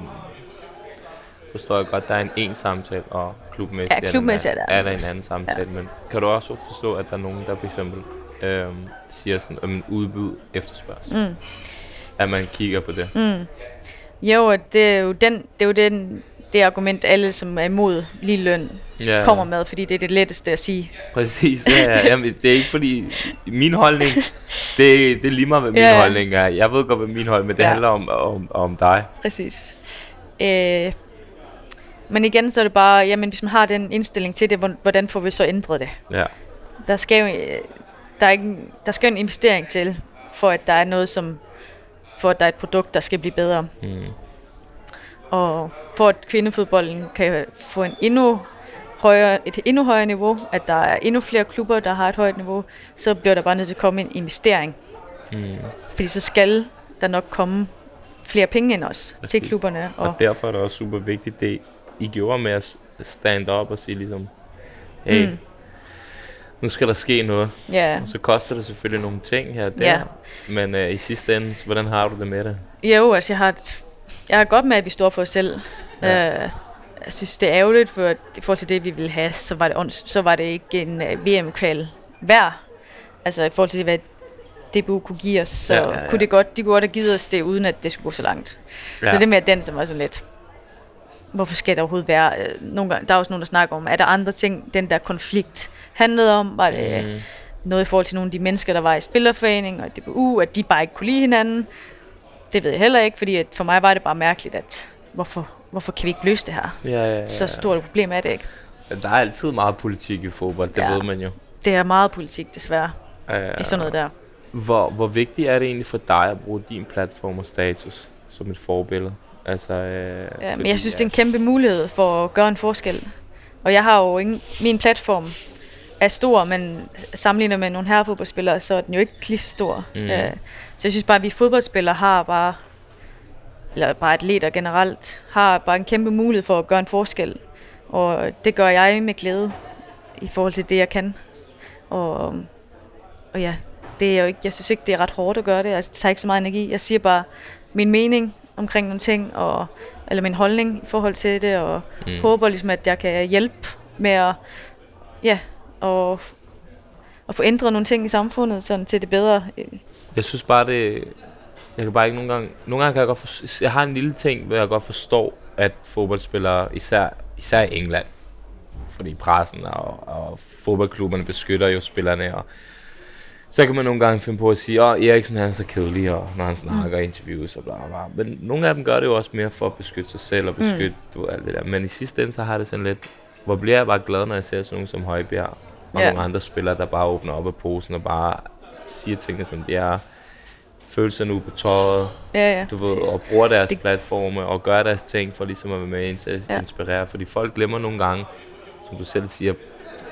S3: forstår jeg godt, der er en en samtale, og klubmæssigt,
S4: Ja,
S3: er der en
S4: klubmæssigt
S3: anden-
S4: er der
S3: er der en
S4: en
S3: anden samtale. Men kan du også forstå, at der er nogen, der for eksempel øhm, siger sådan om en udbud efterspørgsel?
S4: Mm.
S3: At man kigger på det.
S4: Mm. Jo, det er jo, den, det, er jo den, det argument, alle, som er imod lige løn,
S3: Ja,
S4: kommer med, fordi det er det letteste at sige.
S3: Præcis, ja, ja. [LAUGHS] Jamen, det er ikke fordi, min holdning, det, det er lige meget, hvad min
S4: Ja, ja.
S3: holdning er. Jeg ved godt, hvad min holdning men det
S4: Ja.
S3: handler om, om, om dig.
S4: Præcis. Øh, men igen, så er det bare, jamen hvis man har den indstilling til det, hvor- hvordan får vi så ændret det?
S3: Ja.
S4: Der skal jo, øh, der er ikke, der skal en investering til, for at der er noget som, for at der er et produkt, der skal blive bedre.
S3: Mm.
S4: Og for at kvindefodbolden kan få en endnu højere, et endnu højere niveau, at der er endnu flere klubber, der har et højt niveau, så bliver der bare nødt til at komme en investering.
S3: Mm.
S4: Fordi så skal der nok komme flere penge ind også
S3: Præcis.
S4: til klubberne.
S3: Og, og derfor er det også super vigtigt, det I gjorde med at stand up og sige ligesom, hey, mm. Nu skal der ske noget.
S4: ja.
S3: Og så koster det selvfølgelig nogle ting her og der.
S4: Ja.
S3: Men øh, i sidste ende, så hvordan har du det med det?
S4: Jo, altså jeg har, et, jeg har godt med, at vi står for os selv.
S3: Ja.
S4: Uh, jeg synes, det er ærgerligt, for i forhold til det, vi ville have, så var det, så var det ikke en uh, VM-kval værd. Altså i forhold til, hvad DBU kunne give os, så
S3: Ja,
S4: ja,
S3: ja,
S4: kunne det godt, de kunne godt have givet os det, uden at det skulle gå så langt. Ja. Så det med at den, som var sådan lidt, hvorfor skal det overhovedet være? Øh, Nogle gange, der er også nogen, der snakker om, er der andre ting, den der konflikt handlede om? Var det mm. Noget i forhold til nogle af de mennesker, der var i Spillerforening og DBU, at de bare ikke kunne lide hinanden? Det ved jeg heller ikke, fordi at for mig var det bare mærkeligt, at hvorfor, hvorfor kan vi ikke løse det her?
S3: Ja, ja, ja.
S4: Så stort et problem er det ikke.
S3: Der er altid meget politik i fodbold, det
S4: Ja.
S3: ved man jo.
S4: Det er meget politik, desværre.
S3: Uh,
S4: Det er sådan noget der.
S3: Hvor, hvor vigtigt er det egentlig for dig at bruge din platform og status som et forbillede? Altså, øh,
S4: Ja, men jeg synes, det er en kæmpe mulighed for at gøre en forskel. Og jeg har jo ingen, min platform er stor, men sammenlignet med nogle herrefodboldspillere, så er den jo ikke lige så stor.
S3: Mm.
S4: Mm. Øh, så jeg synes bare, at vi fodboldspillere har bare, eller bare atleter generelt, har bare en kæmpe mulighed for at gøre en forskel. Og det gør jeg med glæde i forhold til det, jeg kan. Og, og ja, det er jo ikke, jeg synes ikke, det er ret hårdt at gøre det. Altså, det tager ikke så meget energi. Jeg siger bare min mening omkring nogle ting, og, eller min holdning i forhold til det, og
S3: Mm.
S4: håber ligesom, at jeg kan hjælpe med at, ja, og, at få ændret nogle ting i samfundet, sådan til det bedre.
S3: Jeg synes bare, det... Jeg kan bare ikke nogle gange... Nogle gange kan jeg godt forstå... Jeg har en lille ting, hvor jeg godt forstår, at fodboldspillere, især, især i England, fordi pressen og, og fodboldklubberne beskytter jo spillerne, og så kan man nogle gange finde på at sige, åh, Eriksen han er så kedelig, og når han snakker mm. interviews og bla bla bla. Men nogle af dem gør det jo også mere for at beskytte sig selv og beskytte mm. du, alt det der. Men i sidste ende, så har det sådan lidt, hvor bliver jeg bare glad, når jeg ser sådan nogen som Højbjerg, og
S4: Ja.
S3: nogle andre spillere, der bare åbner op af posen og bare siger tingene, som de er. Følelserne ud på tøjet,
S4: Ja, ja.
S3: du ved,
S4: præcis.
S3: og bruger deres
S4: Det-
S3: platforme og gør deres ting for ligesom at være med til at
S4: Ja.
S3: inspirere. Fordi folk glemmer nogle gange, som du selv siger,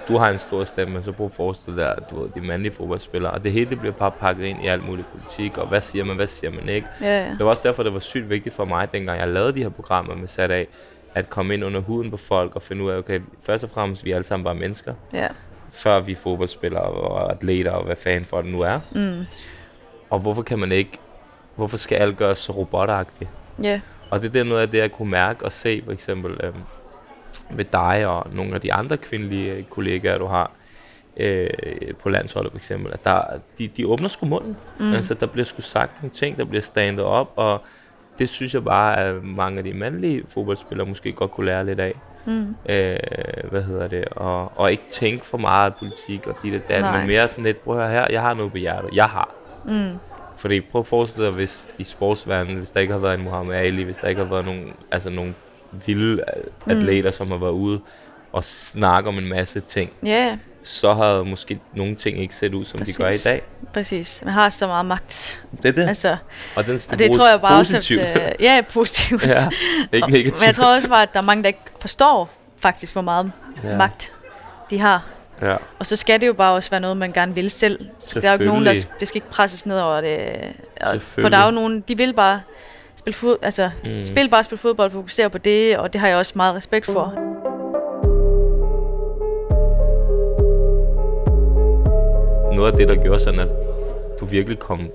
S3: du har en stor stemme, så prøv at forestille dig, at du ved, de mandlige fodboldspillere, og det hele det bliver bare pakket ind i alt muligt politik, og hvad siger man, hvad siger man ikke.
S4: Ja, ja.
S3: Det var også derfor, det var sygt vigtigt for mig, dengang jeg lavede de her programmer med sat af, at komme ind under huden på folk og finde ud af, okay, først og fremmest, vi er alle sammen bare mennesker,
S4: ja.
S3: før vi er fodboldspillere og atleter og hvad fanden for det nu er.
S4: Mm.
S3: Og hvorfor kan man ikke hvorfor skal alt gøres så robotagtigt?
S4: Ja.
S3: Og det er der noget af det, jeg kunne mærke og se, for eksempel øh, med dig og nogle af de andre kvindelige øh, kollegaer, du har øh, på landsholdet for eksempel, at der, de, de åbner sgu munden. Mm. Altså, der bliver sgu sagt nogle ting, der bliver standet op, og det synes jeg bare, at mange af de mandlige fodboldspillere måske godt kunne lære lidt af.
S4: Mm.
S3: Øh, hvad hedder det? Og, og ikke tænke for meget politik og dit og dat, men mere sådan lidt, prøv at her, jeg har noget på hjertet. Jeg har.
S4: Mm.
S3: Fordi prøv at forestille dig, hvis i sportsverdenen, hvis der ikke har været en Muhammad Ali, hvis der ikke har været nogen, altså nogle vilde
S4: Mm.
S3: atleter, som har været ude og snakke om en masse ting,
S4: Ja,
S3: så havde måske nogle ting ikke set ud, som
S4: Præcis.
S3: de gør i dag.
S4: præcis. Man har så meget magt.
S3: Det er det.
S4: Altså,
S3: og den skal
S4: og det tror jeg bare
S3: positivt.
S4: også, at, øh, ja, positivt. [LAUGHS]
S3: ja, ikke negativt.
S4: Men jeg tror også bare, at der er mange, der ikke forstår faktisk, hvor meget
S3: Ja.
S4: magt de har.
S3: Ja.
S4: Og så skal det jo bare også være noget, man gerne vil selv. Så der er jo ikke nogen, der, det skal ikke presses ned over det. Og- For der er jo nogen, de vil bare spille, fod, altså,
S3: Mm.
S4: spil bare spille fodbold, fokusere på det, og det har jeg også meget respekt for.
S3: Noget af det, der gjorde sådan, at du virkelig kom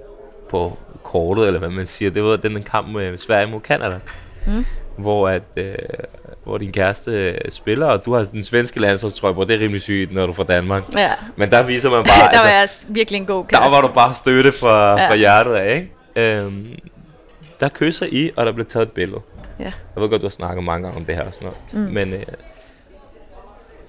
S3: på kortet, eller hvad man siger, det var den kamp med Sverige mod Canada.
S4: Mm.
S3: Hvor, at, øh, hvor din kæreste øh, spiller, og du har den svenske landsholdstrøje på. Det er rimelig sygt, når du er fra Danmark.
S4: Ja,
S3: Men der viser man bare, [LAUGHS]
S4: der var
S3: altså,
S4: jeg virkelig en god
S3: der
S4: kæreste.
S3: var du bare støtte fra. Ja. fra hjertet af, ikke? Øhm, der kysser I, og der bliver taget et billede.
S4: Ja.
S3: Jeg ved godt, du har snakket mange gange om det her og sådan noget. Mm. Men øh,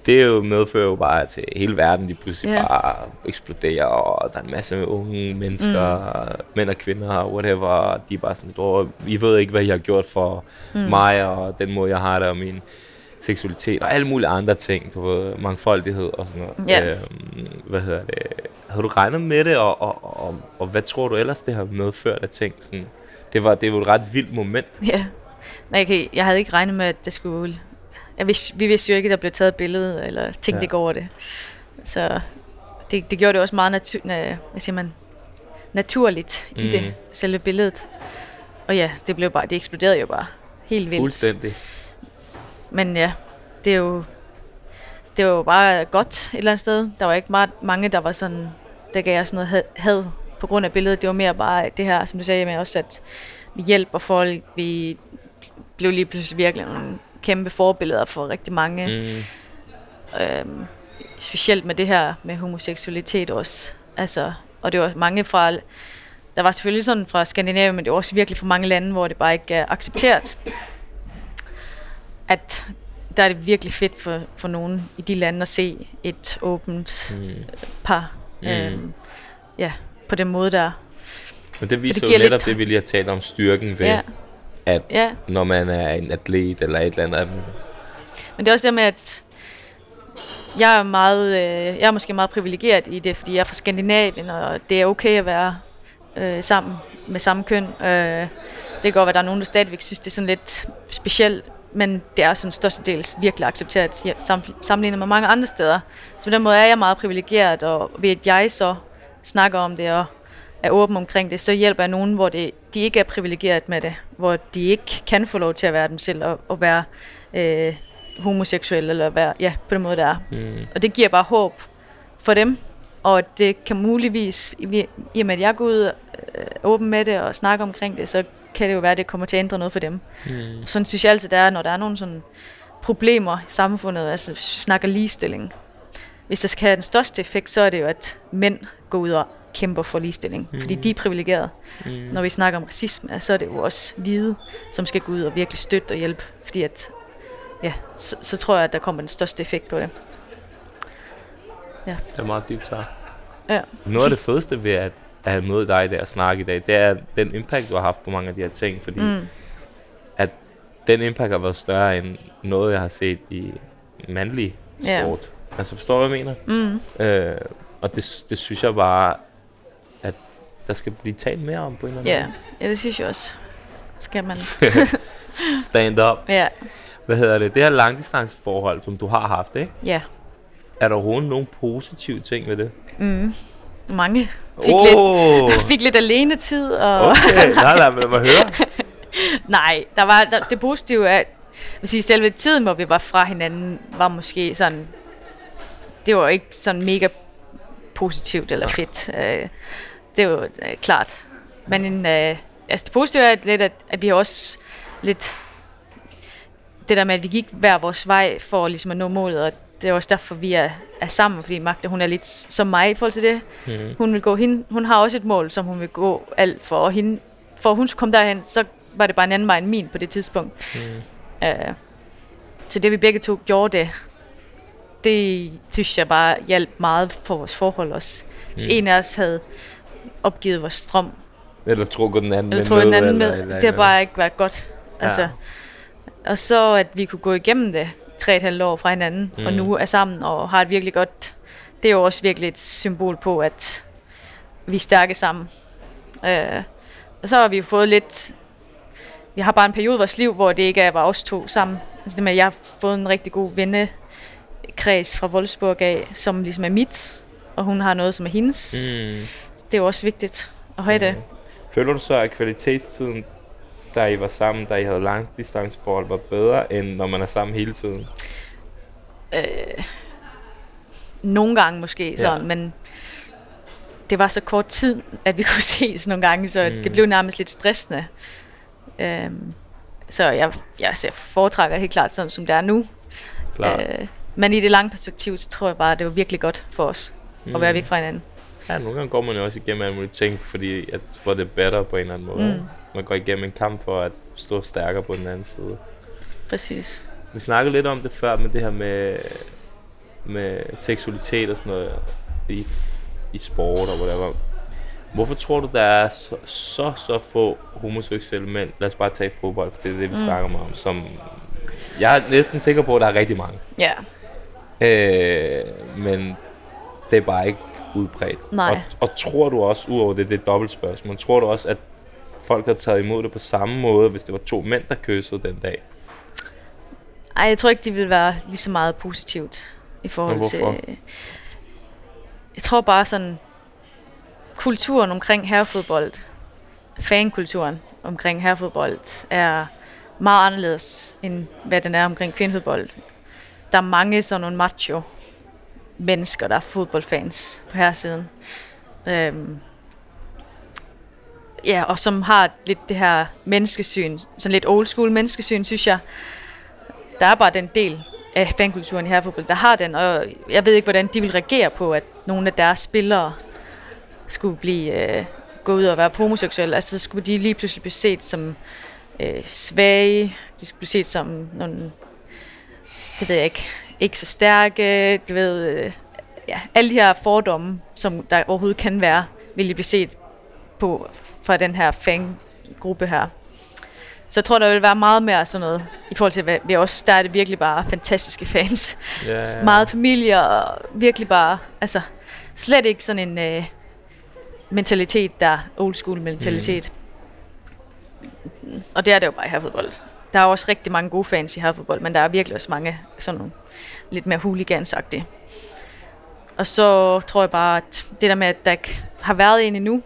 S3: det er jo medfører jo bare til hele verden lige pludselig
S4: Ja.
S3: bare eksploderer, og der er en masse unge mennesker, mm. mænd og kvinder, whatever, og de er bare sådan, oh, I ved ikke, hvad jeg har gjort for mm. mig, og den måde, jeg har det, og min seksualitet, og alle mulige andre ting, du ved, mangfoldighed og sådan noget.
S4: Ja.
S3: Øhm, hvad hedder det? Havde du regnet med det, og, og, og, og hvad tror du ellers, det har medført af ting? Sådan, det var, det var et ret vildt moment.
S4: Ja. Nej, okay, jeg havde ikke regnet med, at det skulle... Jeg vidste, vi vidste jo ikke, at der blev taget et billede, eller tænkte
S3: Ja.
S4: ikke over det. Så det, det gjorde det også meget natu- na, hvad siger man, naturligt mm. i det, selve billedet. Og ja, det blev bare, det eksploderede jo bare helt vildt.
S3: Fuldstændig.
S4: Men ja, det er jo, det var jo bare godt et eller andet sted. Der var ikke meget, mange, der var sådan, der gav os noget had, had på grund af billedet. Det var mere bare det her, som du sagde med også, at vi hjælper folk. Vi blev lige pludselig virkelig nogle kæmpe forbilleder for rigtig mange. Mm. Øhm, specielt med det her med homoseksualitet også. Altså, og det var mange fra, der var selvfølgelig sådan fra Skandinavien, men det var også virkelig fra mange lande, hvor det bare ikke er accepteret. At der er det virkelig fedt for, for nogen i de lande at se et åbent
S3: Mm.
S4: par.
S3: Mm.
S4: Øhm, ja, på den måde der.
S3: Men det viser
S4: det
S3: jo netop
S4: lidt-
S3: det, vi lige har talt om, styrken ved,
S4: Ja,
S3: at
S4: ja.
S3: når man er en atlet eller et eller andet,
S4: Men det er også det med, at jeg er, meget, øh, jeg er måske meget privilegeret i det, fordi jeg er fra Skandinavien, og det er okay at være øh, sammen med samme køn. Øh, det kan godt være, at der er nogen, der stadigvæk synes, det er sådan lidt specielt, men det er sådan størstedels virkelig accepteret sam- sammenlignet med mange andre steder. Så på den måde er jeg meget privilegeret, og ved at jeg så snakker om det og er åben omkring det, så hjælper jeg nogen, hvor det, de ikke er privilegeret med det, hvor de ikke kan få lov til at være dem selv og, og være øh, homoseksuel eller være, ja, på den måde der er.
S3: mm.
S4: Og det giver bare håb for dem, og det kan muligvis, i og med at jeg går ud øh, åben med det og snakker omkring det, så kan det jo være, at det kommer til at ændre noget for dem.
S3: Mm.
S4: Sådan synes jeg altid, det er, når der er nogle sådan problemer i samfundet, altså snakker ligestilling. Hvis der skal have den største effekt, så er det jo, at mænd går ud og kæmper for ligestilling, mm. fordi de er privilegerede.
S3: Mm.
S4: Når vi snakker om racisme, så er det jo også hvide, som skal gå ud og virkelig støtte og hjælpe, fordi at, ja, så, så tror jeg, at der kommer den største effekt på det.
S3: Det er meget dybt sagt.
S4: Ja.
S3: Noget af det fedeste ved at, at have mødt dig der og snakke i dag, det er den impact, du har haft på mange af de her ting, fordi
S4: Mm.
S3: at den impact har været større end noget, jeg har set i mandlig
S4: Ja.
S3: Altså forstår du, hvad jeg mener?
S4: Mm.
S3: Øh, og det, det synes jeg bare, at der skal blive talt mere om på en eller anden
S4: Ja, ja, det synes jeg også. Skal man.
S3: måde. [LAUGHS] Stand up.
S4: Ja,
S3: Hvad hedder det? Det her langdistanceforhold, som du har haft, ikke?
S4: ja.
S3: Er der overhovedet nogle positive ting ved det?
S4: Mm. Mange. Fik, lidt,
S3: oh, [LAUGHS]
S4: fik lidt alene tid. Og
S3: okay. Nej, mig, lad mig høre. [LAUGHS]
S4: Nej, der var der, det positive er, vil sige, selve tiden, hvor vi var fra hinanden, var måske sådan, det var ikke sådan mega positivt eller fedt. Øh, det var øh, klart. Men en, øh, altså det positive er lidt, at, at vi også lidt det der med, at vi gik hver vores vej for ligesom at nå målet, og det er også derfor, vi er, er sammen, fordi Magda, hun er lidt som mig i forhold til det.
S3: Mm.
S4: Hun vil gå hende, hun har også et mål, som hun vil gå alt for, og hende, for at hun skulle komme derhen, så var det bare en anden vej end min på det tidspunkt.
S3: Mm.
S4: Uh, så det vi begge to gjorde det, det synes jeg bare hjalp meget for vores forhold også. Hvis
S3: Mm.
S4: en af os havde opgivet vores strøm,
S3: Eller trukket den anden
S4: eller
S3: med
S4: tror den anden med,
S3: eller- eller-
S4: det har bare ikke været godt. Altså,
S3: Ja.
S4: Og så at vi kunne gå igennem det tre et halvt år fra hinanden, mm. og nu er sammen og har et virkelig godt, det er jo også virkelig et symbol på, at vi er stærke sammen. Øh, og så har vi fået lidt, vi har bare en periode i vores liv, hvor det ikke er bare os to sammen. Altså det med, at jeg har fået en rigtig god vennekreds fra Wolfsburg af, som ligesom er mit, og hun har noget, som er hendes. Mm.
S3: Mm.
S4: Det er jo også vigtigt at have det.
S3: Føler du så, at kvalitetstiden, da I var sammen, da I havde langdistanceforhold, var bedre, end når man er sammen hele tiden?
S4: Øh, nogle gange måske sådan, men det var så kort tid, at vi [LAUGHS] kunne ses nogle gange, så
S3: Mm.
S4: mm. det blev nærmest lidt stressende. Øhm, så jeg, jeg, jeg foretrækker helt klart sådan, som det er nu.
S3: Klart.
S4: Øh, men i det lange perspektiv, så tror jeg bare, at det var virkelig godt for os mm. at være væk fra hinanden.
S3: Ja, nogle gange går man jo også igennem alle mulige ting, fordi at for det better på en eller anden måde.
S4: Mm.
S3: Mm. Man går igennem en kamp for at stå stærkere på den anden side.
S4: Præcis.
S3: Vi snakkede lidt om det før med det her med, med seksualitet og sådan noget i, i sport og whatever. Hvorfor tror du, der er så, så, så få homoseksuelle mænd, lad os bare tage fodbold, for det er det, vi mm. snakker om, som jeg er næsten sikker på, at der er rigtig mange.
S4: Ja.
S3: Øh, men det er bare ikke udbredt.
S4: Nej.
S3: Og, og tror du også, udover det, det er et dobbelt spørgsmål, tror du også, at folk har taget imod det på samme måde, hvis det var to mænd, der kyssede den dag?
S4: Ej, jeg tror ikke, det vil være lige så meget positivt i forhold
S3: Men
S4: til...
S3: hvorfor?
S4: Jeg tror bare sådan, kulturen omkring herrefodbold, fankulturen omkring herrefodbold, er meget anderledes, end hvad den er omkring kvindefodbold. Der er mange sådan nogle macho mennesker, der er fodboldfans på her siden. Øhm, ja, og som har lidt det her menneskesyn, sådan lidt old school menneskesyn, synes jeg. Der er bare den del af fankulturen i herrefodbold, der har den, og jeg ved ikke, hvordan de vil reagere på, at nogle af deres spillere skulle blive øh, gå ud og være homoseksuelle. Altså, så skulle de lige pludselig blive set som øh, svage, de skulle blive set som nogle, det ved jeg ikke, ikke så stærke, du ved, øh, ja, alle de her fordomme, som der overhovedet kan være, vil de blive set på fra den her fangruppe her. Så jeg tror, der vil være meget mere sådan noget, i forhold til, hvad vi også, der er det virkelig bare fantastiske fans.
S3: Ja. [LAUGHS]
S4: Meget familie og virkelig bare, altså slet ikke sådan en øh, mentalitet, der old school mentalitet. Mm. Og det er det jo bare i herrefodbold. Der er også rigtig mange gode fans i herrefodbold, men der er virkelig også mange sådan nogle lidt mere hooligansagtige. Og så tror jeg bare, at det der med, at der ikke har været en endnu,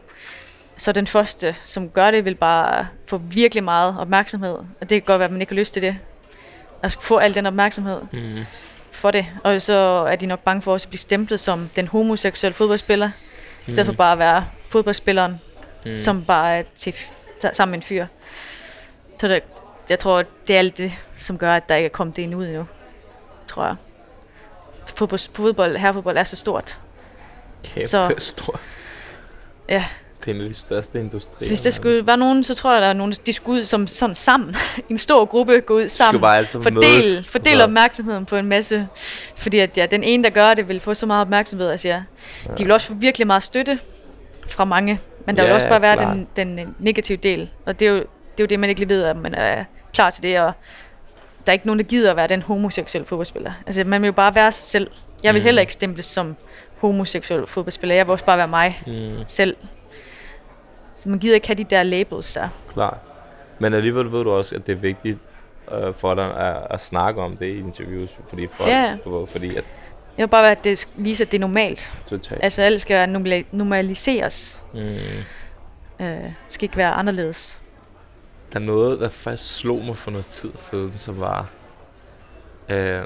S4: så den første, som gør det, vil bare få virkelig meget opmærksomhed. Og det kan godt være, at man ikke har lyst til det. At skulle få al den opmærksomhed
S3: Mm.
S4: for det. Og så er de nok bange for også at blive stemplet som den homoseksuelle fodboldspiller, i stedet for bare at være fodboldspilleren,
S3: Mm.
S4: mm. som bare er til, sammen med en fyr. Så det, jeg tror, det er alt det, som gør, at der ikke er kommet det endnu ud endnu. Tror jeg. Fodbold, fodbold, herrefodbold er så stort.
S3: Kæmpe
S4: så-
S3: stor.
S4: Ja.
S3: Det er en af de største industrier.
S4: Så hvis der skulle være nogen, så tror jeg, der er nogen, de skulle ud som sådan sammen. [LAUGHS] en stor gruppe gå ud sammen.
S3: Bare altid
S4: Fordel,
S3: mødes,
S4: fordel
S3: så-
S4: opmærksomheden på en masse. Fordi at ja, den ene, der gør det, vil få så meget opmærksomhed. Altså, ja. De vil også få virkelig meget støtte fra mange. Men der
S3: Ja,
S4: vil også bare være den, den øh, negative del. Og det er, jo, det er jo det, man ikke lige ved, at man er klar til det. Og der er ikke nogen, der gider at være den homoseksuelle fodboldspiller. Altså, man vil jo bare være sig selv. Jeg vil
S3: Mm.
S4: heller ikke stemples som homoseksuel fodboldspiller. Jeg vil også bare være mig
S3: Mm,
S4: selv. Så man gider ikke have de der labels der.
S3: klart. Men alligevel ved du også, at det er vigtigt øh, for dig at, at snakke om det i interviews, fordi folk,
S4: Ja.
S3: du ved, fordi at
S4: Jeg vil bare være, at det viser, at det er normalt.
S3: totalt.
S4: Altså alt skal være normali- normaliseres.
S3: Mm.
S4: Øh, skal ikke være anderledes.
S3: Der er noget, der faktisk slog mig for noget tid siden, som var, øh,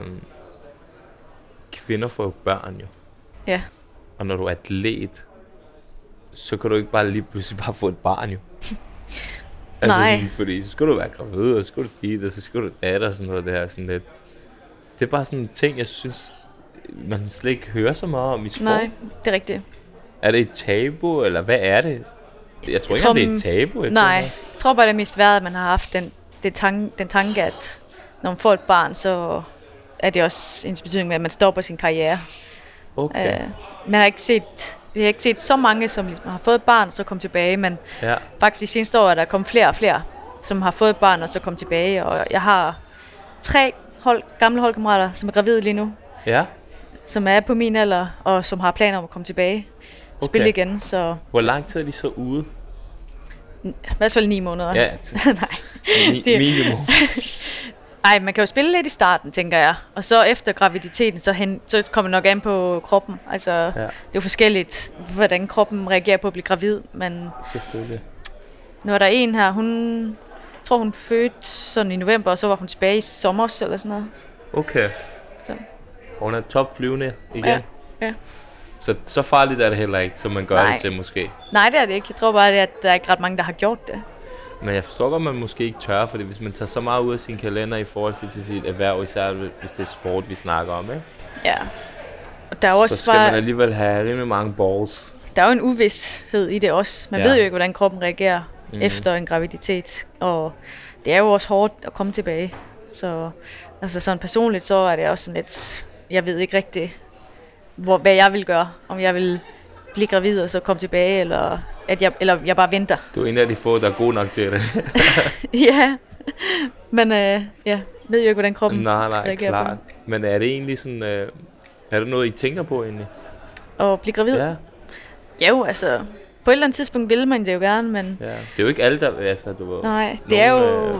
S3: kvinder får jo børn jo.
S4: Ja.
S3: Og når du er atlet, så kan du ikke bare lige pludselig bare få et barn jo. [LAUGHS] Altså
S4: Nej.
S3: Sådan, fordi så skulle du være gravid, og så skulle du dit, og så skulle du datter og sådan noget der. Sådan lidt. Det er bare sådan en ting, jeg synes, man slet ikke hører så meget om i sport.
S4: Nej, det er rigtigt.
S3: Er det et tabu, eller hvad er det? Jeg tror
S4: Jeg
S3: ikke,
S4: tror,
S3: om det er et tabu. Jeg
S4: Nej,
S3: Tror,
S4: jeg tror bare, det er mest værd, at man har haft den, det tanke, den tanke, at når man får et barn, så er det også en betydning med, at man stopper sin karriere.
S3: okay.
S4: Øh, man har ikke set, vi har ikke set så mange, som ligesom har fået et barn, så kom tilbage, men
S3: ja.
S4: faktisk de seneste år er der kommet flere og flere, som har fået et barn, og så kom tilbage. Og jeg har tre hold, gamle holdkammerater, som er gravide lige nu,
S3: ja.
S4: som er på min alder, og som har planer om at komme tilbage og spille
S3: Okay.
S4: igen. Så
S3: Hvor lang tid er de så ude?
S4: I hvert fald ni måneder.
S3: Ja, [LAUGHS]
S4: Nej.
S3: mi-
S4: Det-
S3: minimum. [LAUGHS]
S4: Ej, man kan jo spille lidt i starten, tænker jeg. Og så efter graviditeten, så, hen, så kommer det nok an på kroppen. Altså, ja. det er jo forskelligt, hvordan kroppen reagerer på at blive gravid. Men
S3: selvfølgelig.
S4: nu er der en her, hun jeg tror hun fødte sådan i november, og så var hun tilbage i sommer eller sådan noget.
S3: Okay.
S4: Så.
S3: Hun er topflyvende igen.
S4: Ja, ja.
S3: Så, så farligt er det heller ikke, som man gør
S4: Nej.
S3: det til måske.
S4: Nej, det er det ikke. Jeg tror bare, det at der er ikke ret mange, der har gjort det.
S3: Men jeg forstår godt, at man måske ikke tør, fordi hvis man tager så meget ud af sin kalender i forhold til, til sit erhverv, især hvis det er sport, vi snakker om, ikke?
S4: Ja. Og der er jo
S3: så
S4: også
S3: skal
S4: bare,
S3: man alligevel have rimelig mange balls.
S4: der er jo en uvidshed i det også. Man
S3: Ja.
S4: ved jo ikke, hvordan kroppen reagerer mm. efter en graviditet. Og det er jo også hårdt at komme tilbage. Så altså sådan personligt, så er det også sådan lidt, jeg ved ikke rigtigt, hvor, hvad jeg vil gøre. Om jeg vil blive gravid og så komme tilbage, eller at jeg, eller jeg bare venter.
S3: Du er en af de få, der er god nok til det. [LAUGHS]
S4: ja, men øh, ja, ved jo ikke, hvordan kroppen
S3: nej, nej,
S4: reagerer
S3: klart.
S4: på
S3: Men er det egentlig sådan... Øh, er det noget, I tænker på egentlig?
S4: det. Og blive gravid?
S3: Ja,
S4: Ja. Jo, altså, på et eller andet tidspunkt vil man det jo gerne, men
S3: ja. Det er jo ikke alle, der... Altså, du ved.
S4: Nej, det er jo...
S3: øh,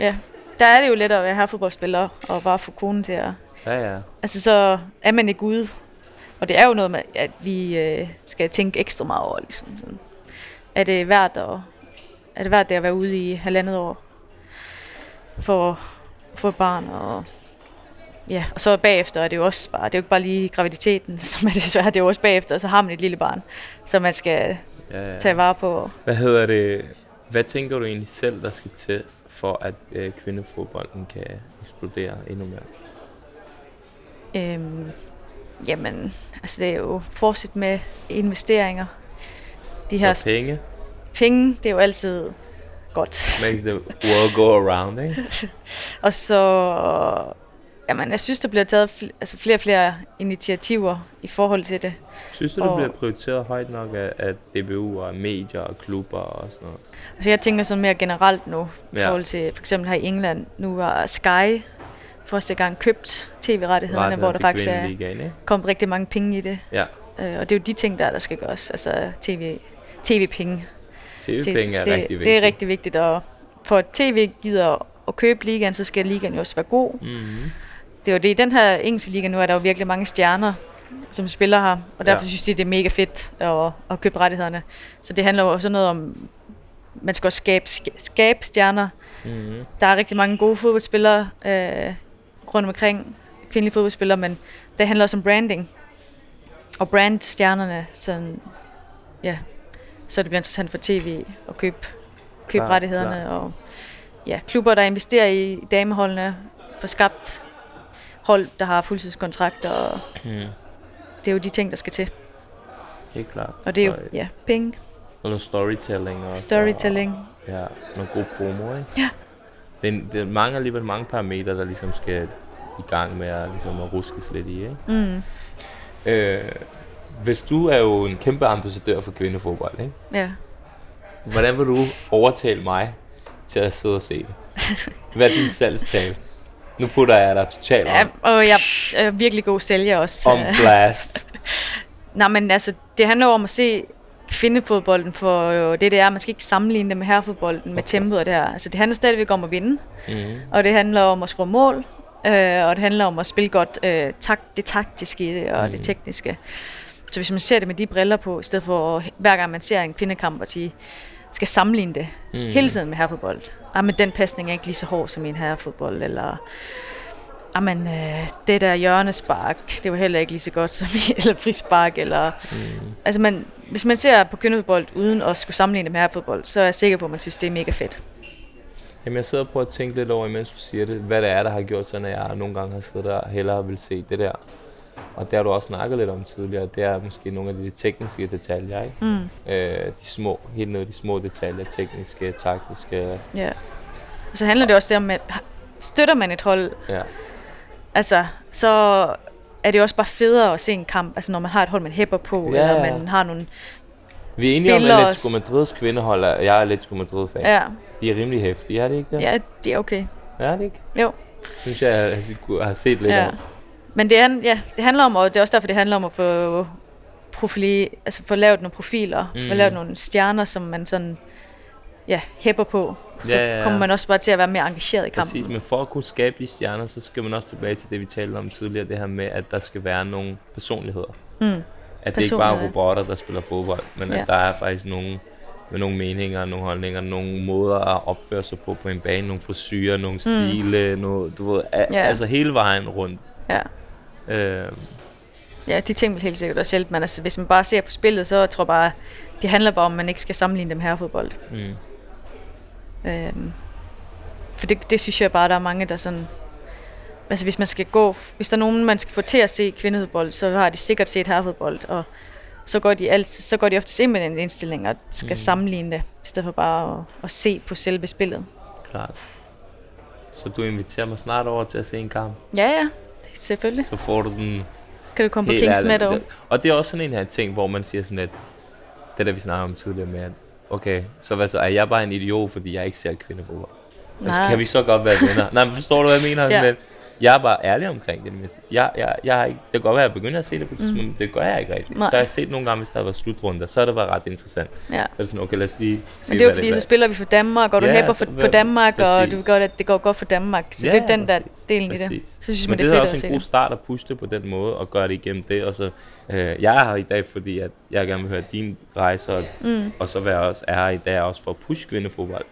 S4: Ja, der er det jo lettere at være herrefodboldspiller og bare få konen til at...
S3: Ja, ja.
S4: Altså, så er man ikke ude. Og det er jo noget med, at vi øh, skal tænke ekstra meget over, ligesom. Sådan. Er det værd at, er det værd det at være ude i halvandet år for at få et barn? Og, ja, og så bagefter er det jo også bare, det er jo ikke bare lige graviditeten, [LAUGHS] som er det svære, det er jo også bagefter, og så har man et lille barn, som man skal
S3: ja, ja.
S4: tage vare på.
S3: Hvad hedder det? Hvad tænker du egentlig selv, der skal til, for at øh, kvindefodbolden kan eksplodere endnu mere?
S4: Øhm, jamen, altså det er jo fortsat med investeringer. De her
S3: Så penge
S4: penge, det er jo altid godt.
S3: makes the world go around, ikke? [LAUGHS]
S4: Og så, jamen, jeg synes, der bliver taget fl- altså flere og flere initiativer i forhold til det.
S3: Synes du, det
S4: Og-
S3: bliver prioriteret højt nok af, af DBU og medier og klubber og sådan noget?
S4: Altså jeg tænker sådan mere generelt nu, i
S3: Ja.
S4: forhold til for eksempel her i England. Nu har Sky første gang købt tv-rettighederne, hvor der faktisk er
S3: ikke?
S4: kommet rigtig mange penge i det.
S3: Ja,
S4: Øh, og det er jo de ting, der, der skal gøres. Altså TV, tv-penge.
S3: tv-penge er
S4: det,
S3: rigtig vigtigt.
S4: Det er rigtig vigtigt, og for at tv gider at købe ligaen, så skal ligaen jo også være god.
S3: Mm-hmm.
S4: Det er jo det, i den her engelske liga nu er der jo virkelig mange stjerner, som spiller her, og derfor
S3: ja.
S4: synes de, det er mega fedt at, at købe rettighederne. Så det handler jo også noget om, man skal også skabe, skabe stjerner.
S3: Mm-hmm.
S4: Der er rigtig mange gode fodboldspillere øh, rundt omkring, kvindelige fodboldspillere, men det handler også om branding. Og brandstjernerne, sådan, ja, så det bliver interessant for tv at købe, købe
S3: Klart,
S4: rettighederne.
S3: klart.
S4: Og ja, klubber, der investerer i dameholdene, får skabt hold, der har fuldtidskontrakter, og
S3: Mm.
S4: det er jo de ting, der skal til.
S3: Helt klart.
S4: Og det er jo,
S3: Og,
S4: ja, penge,
S3: og noget storytelling også.
S4: storytelling.
S3: Og, ja, noget god promo, ikke?
S4: Ja.
S3: Det, det er mange, alligevel mange parametre, der ligesom skal i gang med at, ligesom at ruskes lidt i, ikke?
S4: Mm,
S3: Øh, hvis du er jo en kæmpe ambassadør for kvindefodbold, ikke?
S4: ja.
S3: Hvordan vil du overtale mig til at sidde og se det? Hvad er din salgstale? Nu putter jeg dig totalt
S4: ja. Og jeg er virkelig god sælger også.
S3: om blast. [LAUGHS]
S4: Nej, men altså, det handler om at se kvindefodbolden for det, det er. Man skal ikke sammenligne det med herrefodbolden, med
S3: Okay.
S4: tempoet og det her. Altså, det handler stadigvæk om at vinde,
S3: Mm.
S4: og det handler om at score mål, øh, og det handler om at spille godt øh, tak, det taktiske i det, og
S3: Mhm.
S4: det tekniske. Så hvis man ser det med de briller på, i stedet for at, hver gang man ser en kvindekamp, at sige, skal sammenligne det
S3: Mm.
S4: hele tiden med herrefodbold. Ah, men den pasning er ikke lige så hård som i en herrefodbold, eller Jamen, øh, det der hjørnespark, det var heller ikke lige så godt som [LAUGHS] eller frispark, eller...
S3: Mm.
S4: Altså, man, hvis man ser på kvindefodbold uden at skulle sammenligne det med herrefodbold, så er jeg sikker på, at man synes, det er mega fedt.
S3: Jamen, jeg sidder og prøver at tænke lidt over, imens du siger det, hvad det er, der har gjort sådan, at jeg nogle gange har siddet der og hellere vil se det der. Og det har du også snakket lidt om tidligere, det er måske nogle af de tekniske detaljer, ikke?
S4: Mm.
S3: Øh, de små, helt ned de små detaljer, tekniske, taktiske,
S4: Ja. Og så handler det også om, at støtter man et hold,
S3: ja.
S4: Altså, så er det også bare federe at se en kamp, altså når man har et hold, man hæpper på,
S3: Ja,
S4: eller man har nogle...
S3: Vi er enige om, at Atletico Madrids kvindehold er, jeg er Atletico Madrid-fan.
S4: Ja,
S3: De er rimelig hæftige, er det ikke det?
S4: ja det er okay.
S3: Er det ikke?
S4: Jo.
S3: Synes jeg, jeg har- set lidt
S4: Ja.
S3: af.
S4: Men det, er, ja, det handler om, og det er også derfor, det handler om at få, profili, altså få lavet nogle profiler, mm. få lavet nogle stjerner, som man sådan ja, hæpper på. Så
S3: Ja, ja, ja.
S4: kommer man også bare til at være mere engageret i kampen.
S3: Præcis, men for at kunne skabe de stjerner, så skal man også tilbage til det, vi talte om tidligere, det her med, at der skal være nogle personligheder.
S4: Mm.
S3: At det ikke bare er robotter, der spiller fodbold, men
S4: Ja.
S3: at der er faktisk nogle med nogle meninger, nogle holdninger, nogle måder at opføre sig på på en bane, nogle frisyrer, nogle stile, mm. noget, du ved, a-
S4: Ja.
S3: altså hele vejen rundt.
S4: Ja.
S3: Øh,
S4: ja, de ting vil helt sikkert også hjælpe, men altså, hvis man bare ser på spillet, så tror jeg bare, det handler bare om, at man ikke skal sammenligne dem her fodbold.
S3: mm.
S4: Øhm, for det, det synes jeg bare, der er mange, der sådan... Altså hvis man skal gå... Hvis der er nogen, man skal få til at se kvindefodbold, så har de sikkert set herrefodbold, og så går de, altid, så går de ofte ind med den indstilling og skal
S3: Mm.
S4: mm. sammenligne det, i stedet for bare at, at se på selve spillet.
S3: Klart. Så du inviterer mig snart over til at se en kamp.
S4: Ja, ja, det- selvfølgelig.
S3: Så får du den
S4: Kan du komme på Kings?
S3: Det- Og det er også sådan en her ting, hvor man siger sådan, at det der vi snakker om tidligere med, at okay, så hvad så, er jeg bare en idiot, fordi jeg ikke ser kvindefodbold? Altså,
S4: Nej.
S3: kan vi så godt være venner? Nej, men forstår du, hvad jeg mener?
S4: Ja.
S3: Men jeg er bare ærlig omkring det. Men jeg, jeg, jeg, det kan godt være, at jeg begynder at se det på et tidspunkt, men det gør jeg ikke rigtigt.
S4: Mm. Nej.
S3: Så har jeg set nogle gange, hvis der var slutrunder, så har det været ret interessant.
S4: Ja.
S3: Så er det sådan, okay, lad os lige se,
S4: Men det er jo fordi, så
S3: hvad-
S4: spiller vi for Danmark, og du
S3: Ja,
S4: hæpper
S3: så
S4: for, på Danmark, og
S3: præcis.
S4: du ved godt, at det går godt for Danmark. Så
S3: Ja,
S4: det er den der
S3: præcis.
S4: delen i det. Så synes
S3: Men
S4: man,
S3: det,
S4: det er fedt
S3: også en god
S4: det.
S3: start at pushe det på den måde, og gøre det igennem det. Og så, øh, jeg er her i dag, fordi at jeg gerne vil høre din rejse, og,
S4: Mm.
S3: og så være også, er her i dag også for at pushe kvindefodbold.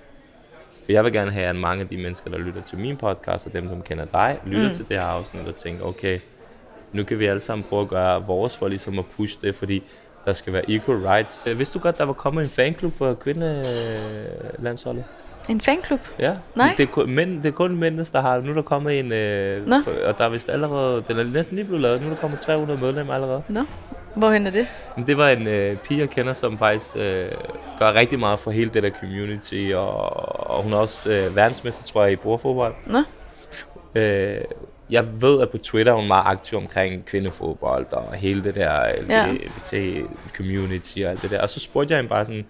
S3: For jeg vil gerne have, at mange af de mennesker, der lytter til min podcast, og dem, som kender dig, lytter
S4: Mm.
S3: til det her afsnit og tænker, okay, nu kan vi alle sammen prøve at gøre vores for ligesom at pushe det, fordi der skal være equal rights. Øh, Vidste du godt, der var kommet en fanklub for kvindelandsholdet?
S4: En fanklub?
S3: Ja,
S4: Nej.
S3: Det er, kun, mænd, det er kun mændene, der har Nu er der kommet en, øh,
S4: Nå.
S3: og der er vist allerede, den er næsten lige blevet lavet, nu er der kommet 300 medlemmer allerede.
S4: Nå, hvorhen er det?
S3: Det var en øh, pige, jeg kender, som faktisk øh, gør rigtig meget for hele det der community, og, og hun er også øh, verdensmester, tror jeg, i bordfodbold.
S4: Nå.
S3: Øh, jeg ved, at på Twitter er hun meget aktiv omkring kvindefodbold og hele det der
S4: Ja.
S3: LGBT-community og alt det der. Og så spurgte jeg hende bare sådan,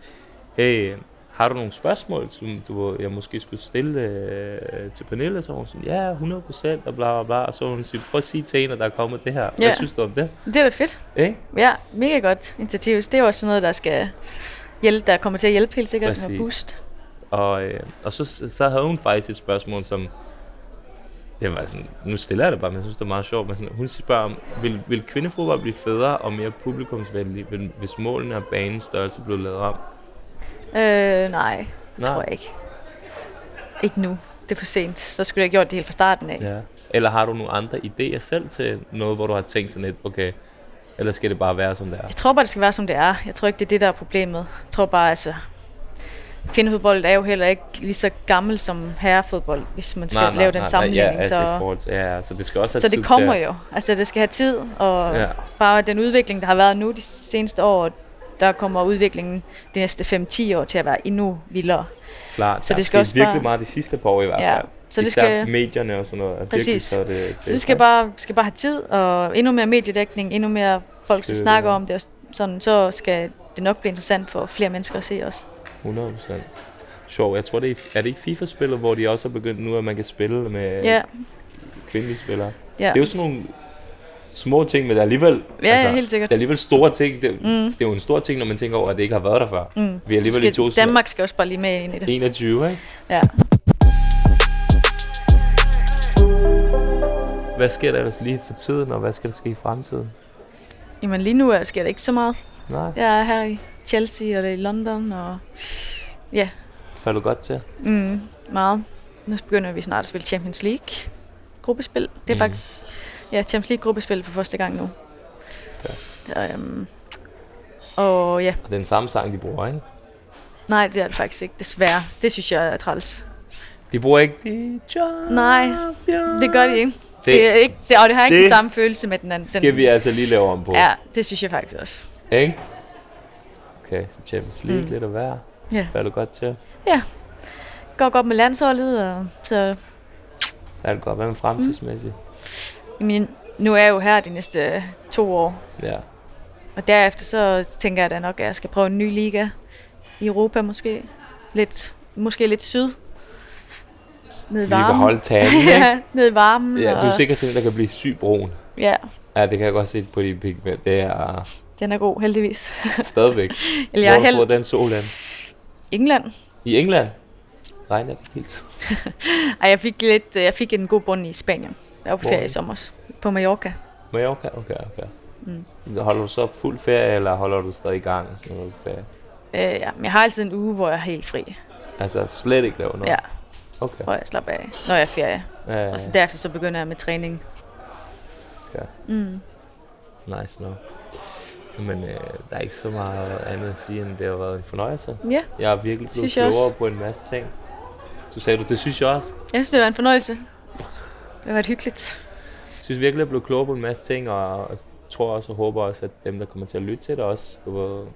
S3: hey, har du nogle spørgsmål, som du, jeg måske skulle stille øh, til Pernille? Så hun sådan, ja, 100 procent, og bla bla bla. Og så hun sige, prøv at sige til en, at der er kommet det her. Hvad
S4: Ja.
S3: synes du om det?
S4: Det er da fedt.
S3: Ikke?
S4: Ja, mega godt initiativ. Det er jo også sådan noget, der skal hjælpe, der kommer til at hjælpe helt sikkert med
S3: Præcis.
S4: boost.
S3: Og, øh, og så, så havde hun faktisk et spørgsmål, som... Det var sådan, nu stiller jeg det bare, men jeg synes, det er meget sjovt. Men sådan, hun spørger om, vil, vil kvindefodbold blive federe og mere publikumsvenlig, hvis målene og banens størrelse blev lavet om?
S4: Øh, nej, det
S3: Nej.
S4: tror jeg ikke. Ikke nu. Det er for sent. Så skulle jeg have gjort det helt fra starten af.
S3: Ja. Eller har du nogle andre idéer selv til noget, hvor du har tænkt sådan lidt, okay, eller skal det bare være, som det er?
S4: Jeg tror bare, det skal være, som det er. Jeg tror ikke, det er det, der er problemet. Jeg tror bare, altså... Kvindefodbold er jo heller ikke lige så gammel som herrefodbold, hvis man skal lave den sammenligning.
S3: ja, altså,
S4: så,
S3: forhold til, ja, så det skal også have
S4: så det kommer
S3: til
S4: jo. Altså, det skal have tid, og
S3: ja.
S4: bare den udvikling, der har været nu de seneste år, der kommer udviklingen de næste 5-10 år til at være endnu vildere.
S3: Klart,
S4: Så det skal også
S3: virkelig
S4: bare-
S3: meget de sidste par år i hvert
S4: Ja,
S3: fald.
S4: så det
S3: Især
S4: skal-
S3: medierne og sådan noget. er virkelig
S4: Præcis.
S3: taget det til
S4: Så det skal bare, skal bare have tid, og endnu mere mediedækning, endnu mere folk, snakker
S3: ja.
S4: om det, og sådan, så skal det nok blive interessant for flere mennesker at se os.
S3: 100 procent. Sjov, jeg tror, det er, er det ikke FIFA-spillet, hvor de også har begyndt nu, at man kan spille med
S4: Ja,
S3: kvindelige spillere?
S4: ja.
S3: Det er jo sådan nogle små ting, men det er alligevel,
S4: Ja, ja, helt sikkert.
S3: det er alligevel store ting. Det,
S4: Mm.
S3: det er jo en stor ting, når man tænker over, at det ikke har været der før.
S4: Mm.
S3: Vi er alligevel i
S4: Skal,
S3: 2021,
S4: Danmark skal også bare lige med ind i det.
S3: 21, ikke?
S4: Ja.
S3: Hvad sker der ellers lige for tiden, og hvad skal der ske i fremtiden?
S4: Jamen lige nu er- sker der ikke så meget.
S3: Nej,
S4: Jeg er her i Chelsea og det er i London, og
S3: falder du godt til?
S4: mm, meget. Nu begynder vi snart at spille Champions League. gruppespil. Det er
S3: mm.
S4: faktisk ja, Champions League gruppespil for første gang nu. Ja. Øhm, og ja,
S3: Og det er den samme sang, de bruger, ikke?
S4: nej, det er det faktisk ikke, desværre. Det synes jeg er træls.
S3: De bruger ikke de job,
S4: Nej, Det gør de ikke. Det,
S3: Det,
S4: er ikke det, og det har ikke
S3: det
S4: den samme følelse med den anden. Den,
S3: skal vi altså lige lave om på.
S4: Ja, det synes jeg faktisk også.
S3: Ikke? Okay, så Champions League mm.
S4: Mm.
S3: lidt at være.
S4: Ja.
S3: Falder du godt til?
S4: Går godt med landsholdet, og så
S3: Er det godt? Hvad med fremtidsmæssigt?
S4: Jamen, nu er jeg jo her de næste to år.
S3: Ja.
S4: Og derefter så tænker jeg da nok, at jeg skal prøve en ny liga i Europa måske. Lidt, måske lidt syd. Ned i
S3: Lige
S4: varmen.
S3: beholde tanden, ikke? [LAUGHS]
S4: ja, ned i varmen.
S3: Ja, du er
S4: og-
S3: sikkert sådan, der kan blive syg brun.
S4: Ja,
S3: Ja, det kan jeg godt se på de pigment. Det er
S4: den er god, heldigvis. [LAUGHS]
S3: stadigvæk. [LAUGHS]
S4: Eller
S3: Hvor
S4: jeg er
S3: har du
S4: held...
S3: den sol hen?
S4: England.
S3: I England? Regner det helt?
S4: Ej, jeg fik, lidt, øh, jeg fik en god bund i Spanien. Jeg var på ferie i sommer. På Mallorca.
S3: Mallorca? Okay, okay.
S4: Mm.
S3: Holder du så fuld ferie, eller holder du stadig i gang? Sådan noget ferie?
S4: Øh, ja, men jeg har altid en uge, hvor jeg er helt fri.
S3: Altså slet ikke lave noget?
S4: Ja,
S3: Okay.
S4: hvor jeg slapper af, når jeg er ferie.
S3: Ja,
S4: Og så derefter så begynder jeg med træning.
S3: Ja.
S4: Mm.
S3: Nice no. Men øh, der er ikke så meget andet at sige, end det har været en fornøjelse.
S4: Ja,
S3: Jeg er virkelig blevet klogere på en masse ting. Du sagde du, det synes jeg også.
S4: jeg synes, det var en fornøjelse. Det var hyggeligt.
S3: Jeg synes virkelig, jeg blev klogere på en masse ting, og jeg tror også og håber også, at dem, der kommer til at lytte til det også, du ved,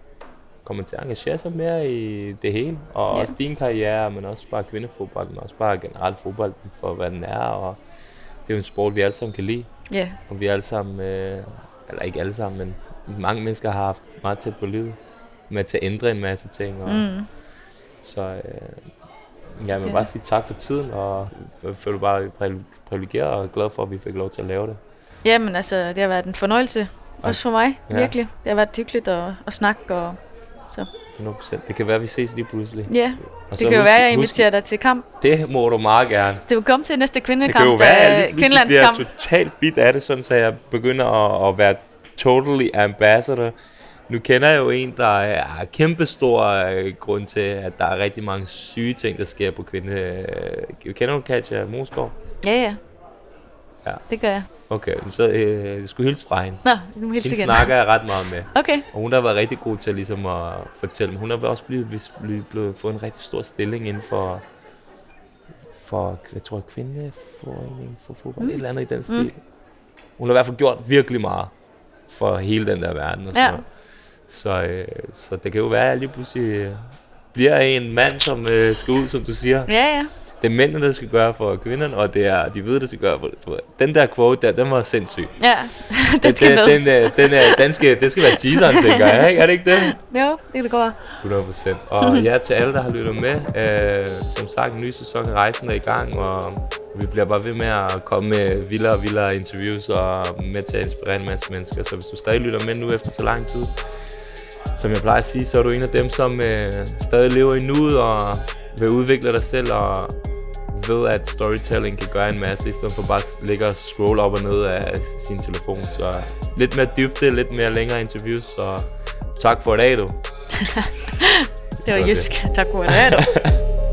S3: kommer til at engagere sig mere i det hele. Og
S4: Ja.
S3: også din karriere, men også bare kvindefodbold, men også bare generelt fodbold for, hvad den er. Og det er jo en sport, vi alle sammen kan lide.
S4: Ja,
S3: Og vi alle sammen, øh, eller ikke alle sammen, men mange mennesker har haft meget tæt på livet med til at ændre en masse ting. Og,
S4: mm.
S3: Så øh, jeg vil
S4: Ja.
S3: bare sige tak for tiden, og jeg føler bare privi- privilegeret og glad for, at vi fik lov til at lave det.
S4: Jamen altså, det har været en fornøjelse. Også for mig,
S3: Ja.
S4: virkelig. Det har været hyggeligt at, at snakke. Og,
S3: 100%. Det kan være, at vi ses lige pludselig.
S4: ja,
S3: Og
S4: det kan jo
S3: husk-
S4: være, at jeg
S3: husk-
S4: inviterer dig til kamp.
S3: Det må du meget gerne.
S4: Det vil komme til næste
S3: Det
S4: kvindekamp.
S3: kan jo være, at jeg
S4: øh,
S3: lige pludselig bliver totalt bit af det, sådan så jeg begynder at, at være totally ambassador. Nu kender jeg jo en, der er kæmpe stor øh, grund til, at der er rigtig mange syge ting, der sker på kvinde. Øh, Kender du Katja Moskov?
S4: Ja, ja.
S3: Ja.
S4: Det gør jeg.
S3: Okay, så øh, jeg skulle hilse fra hende.
S4: Nå, nu helt
S3: Hende
S4: igen.
S3: snakker jeg ret meget med.
S4: Okay.
S3: Og hun har været rigtig god til ligesom at fortælle. Men hun har også blevet, blevet, blevet, blevet fået en rigtig stor stilling inden for, for jeg tror, kvindeforening for fodbold. Mm. Et eller andet i den stil. Mm. Hun har i hvert fald gjort virkelig meget for hele den der verden. Og sådan
S4: Ja.
S3: noget. Så, øh, så det kan jo være, at jeg lige pludselig øh, bliver en mand, som øh, skal ud, som du siger.
S4: Ja, ja.
S3: Det er mændene, der skal gøre for kvinderne, og det er de hvide, der skal gøre for for- Den der quote der, den var sindssyg.
S4: Ja, [LAUGHS] den skal
S3: den,
S4: med.
S3: Den, øh, den, er, den, skal, den skal være teaseren, tænker jeg. Ikke? Er det ikke det?
S4: Jo, det kan det gå.
S3: 100%. Og [LAUGHS] ja, til alle, der har lyttet med. Øh, som sagt, en ny sæson af Rejsen er i gang, og vi bliver bare ved med at komme med vildere og vildere interviews og med til at inspirere en masse mennesker. Så hvis du stadig lytter med nu efter så lang tid, som jeg plejer at sige, så er du en af dem, som øh, stadig lever i nuet og vil udvikle dig selv og ved, at storytelling kan gøre en masse, i stedet for bare at ligge og scrolle op og ned af sin telefon. Så lidt mere dybde, lidt mere længere interviews, og tak for i dag, du. [LAUGHS]
S4: Det var jysk. Tak for det. [LAUGHS]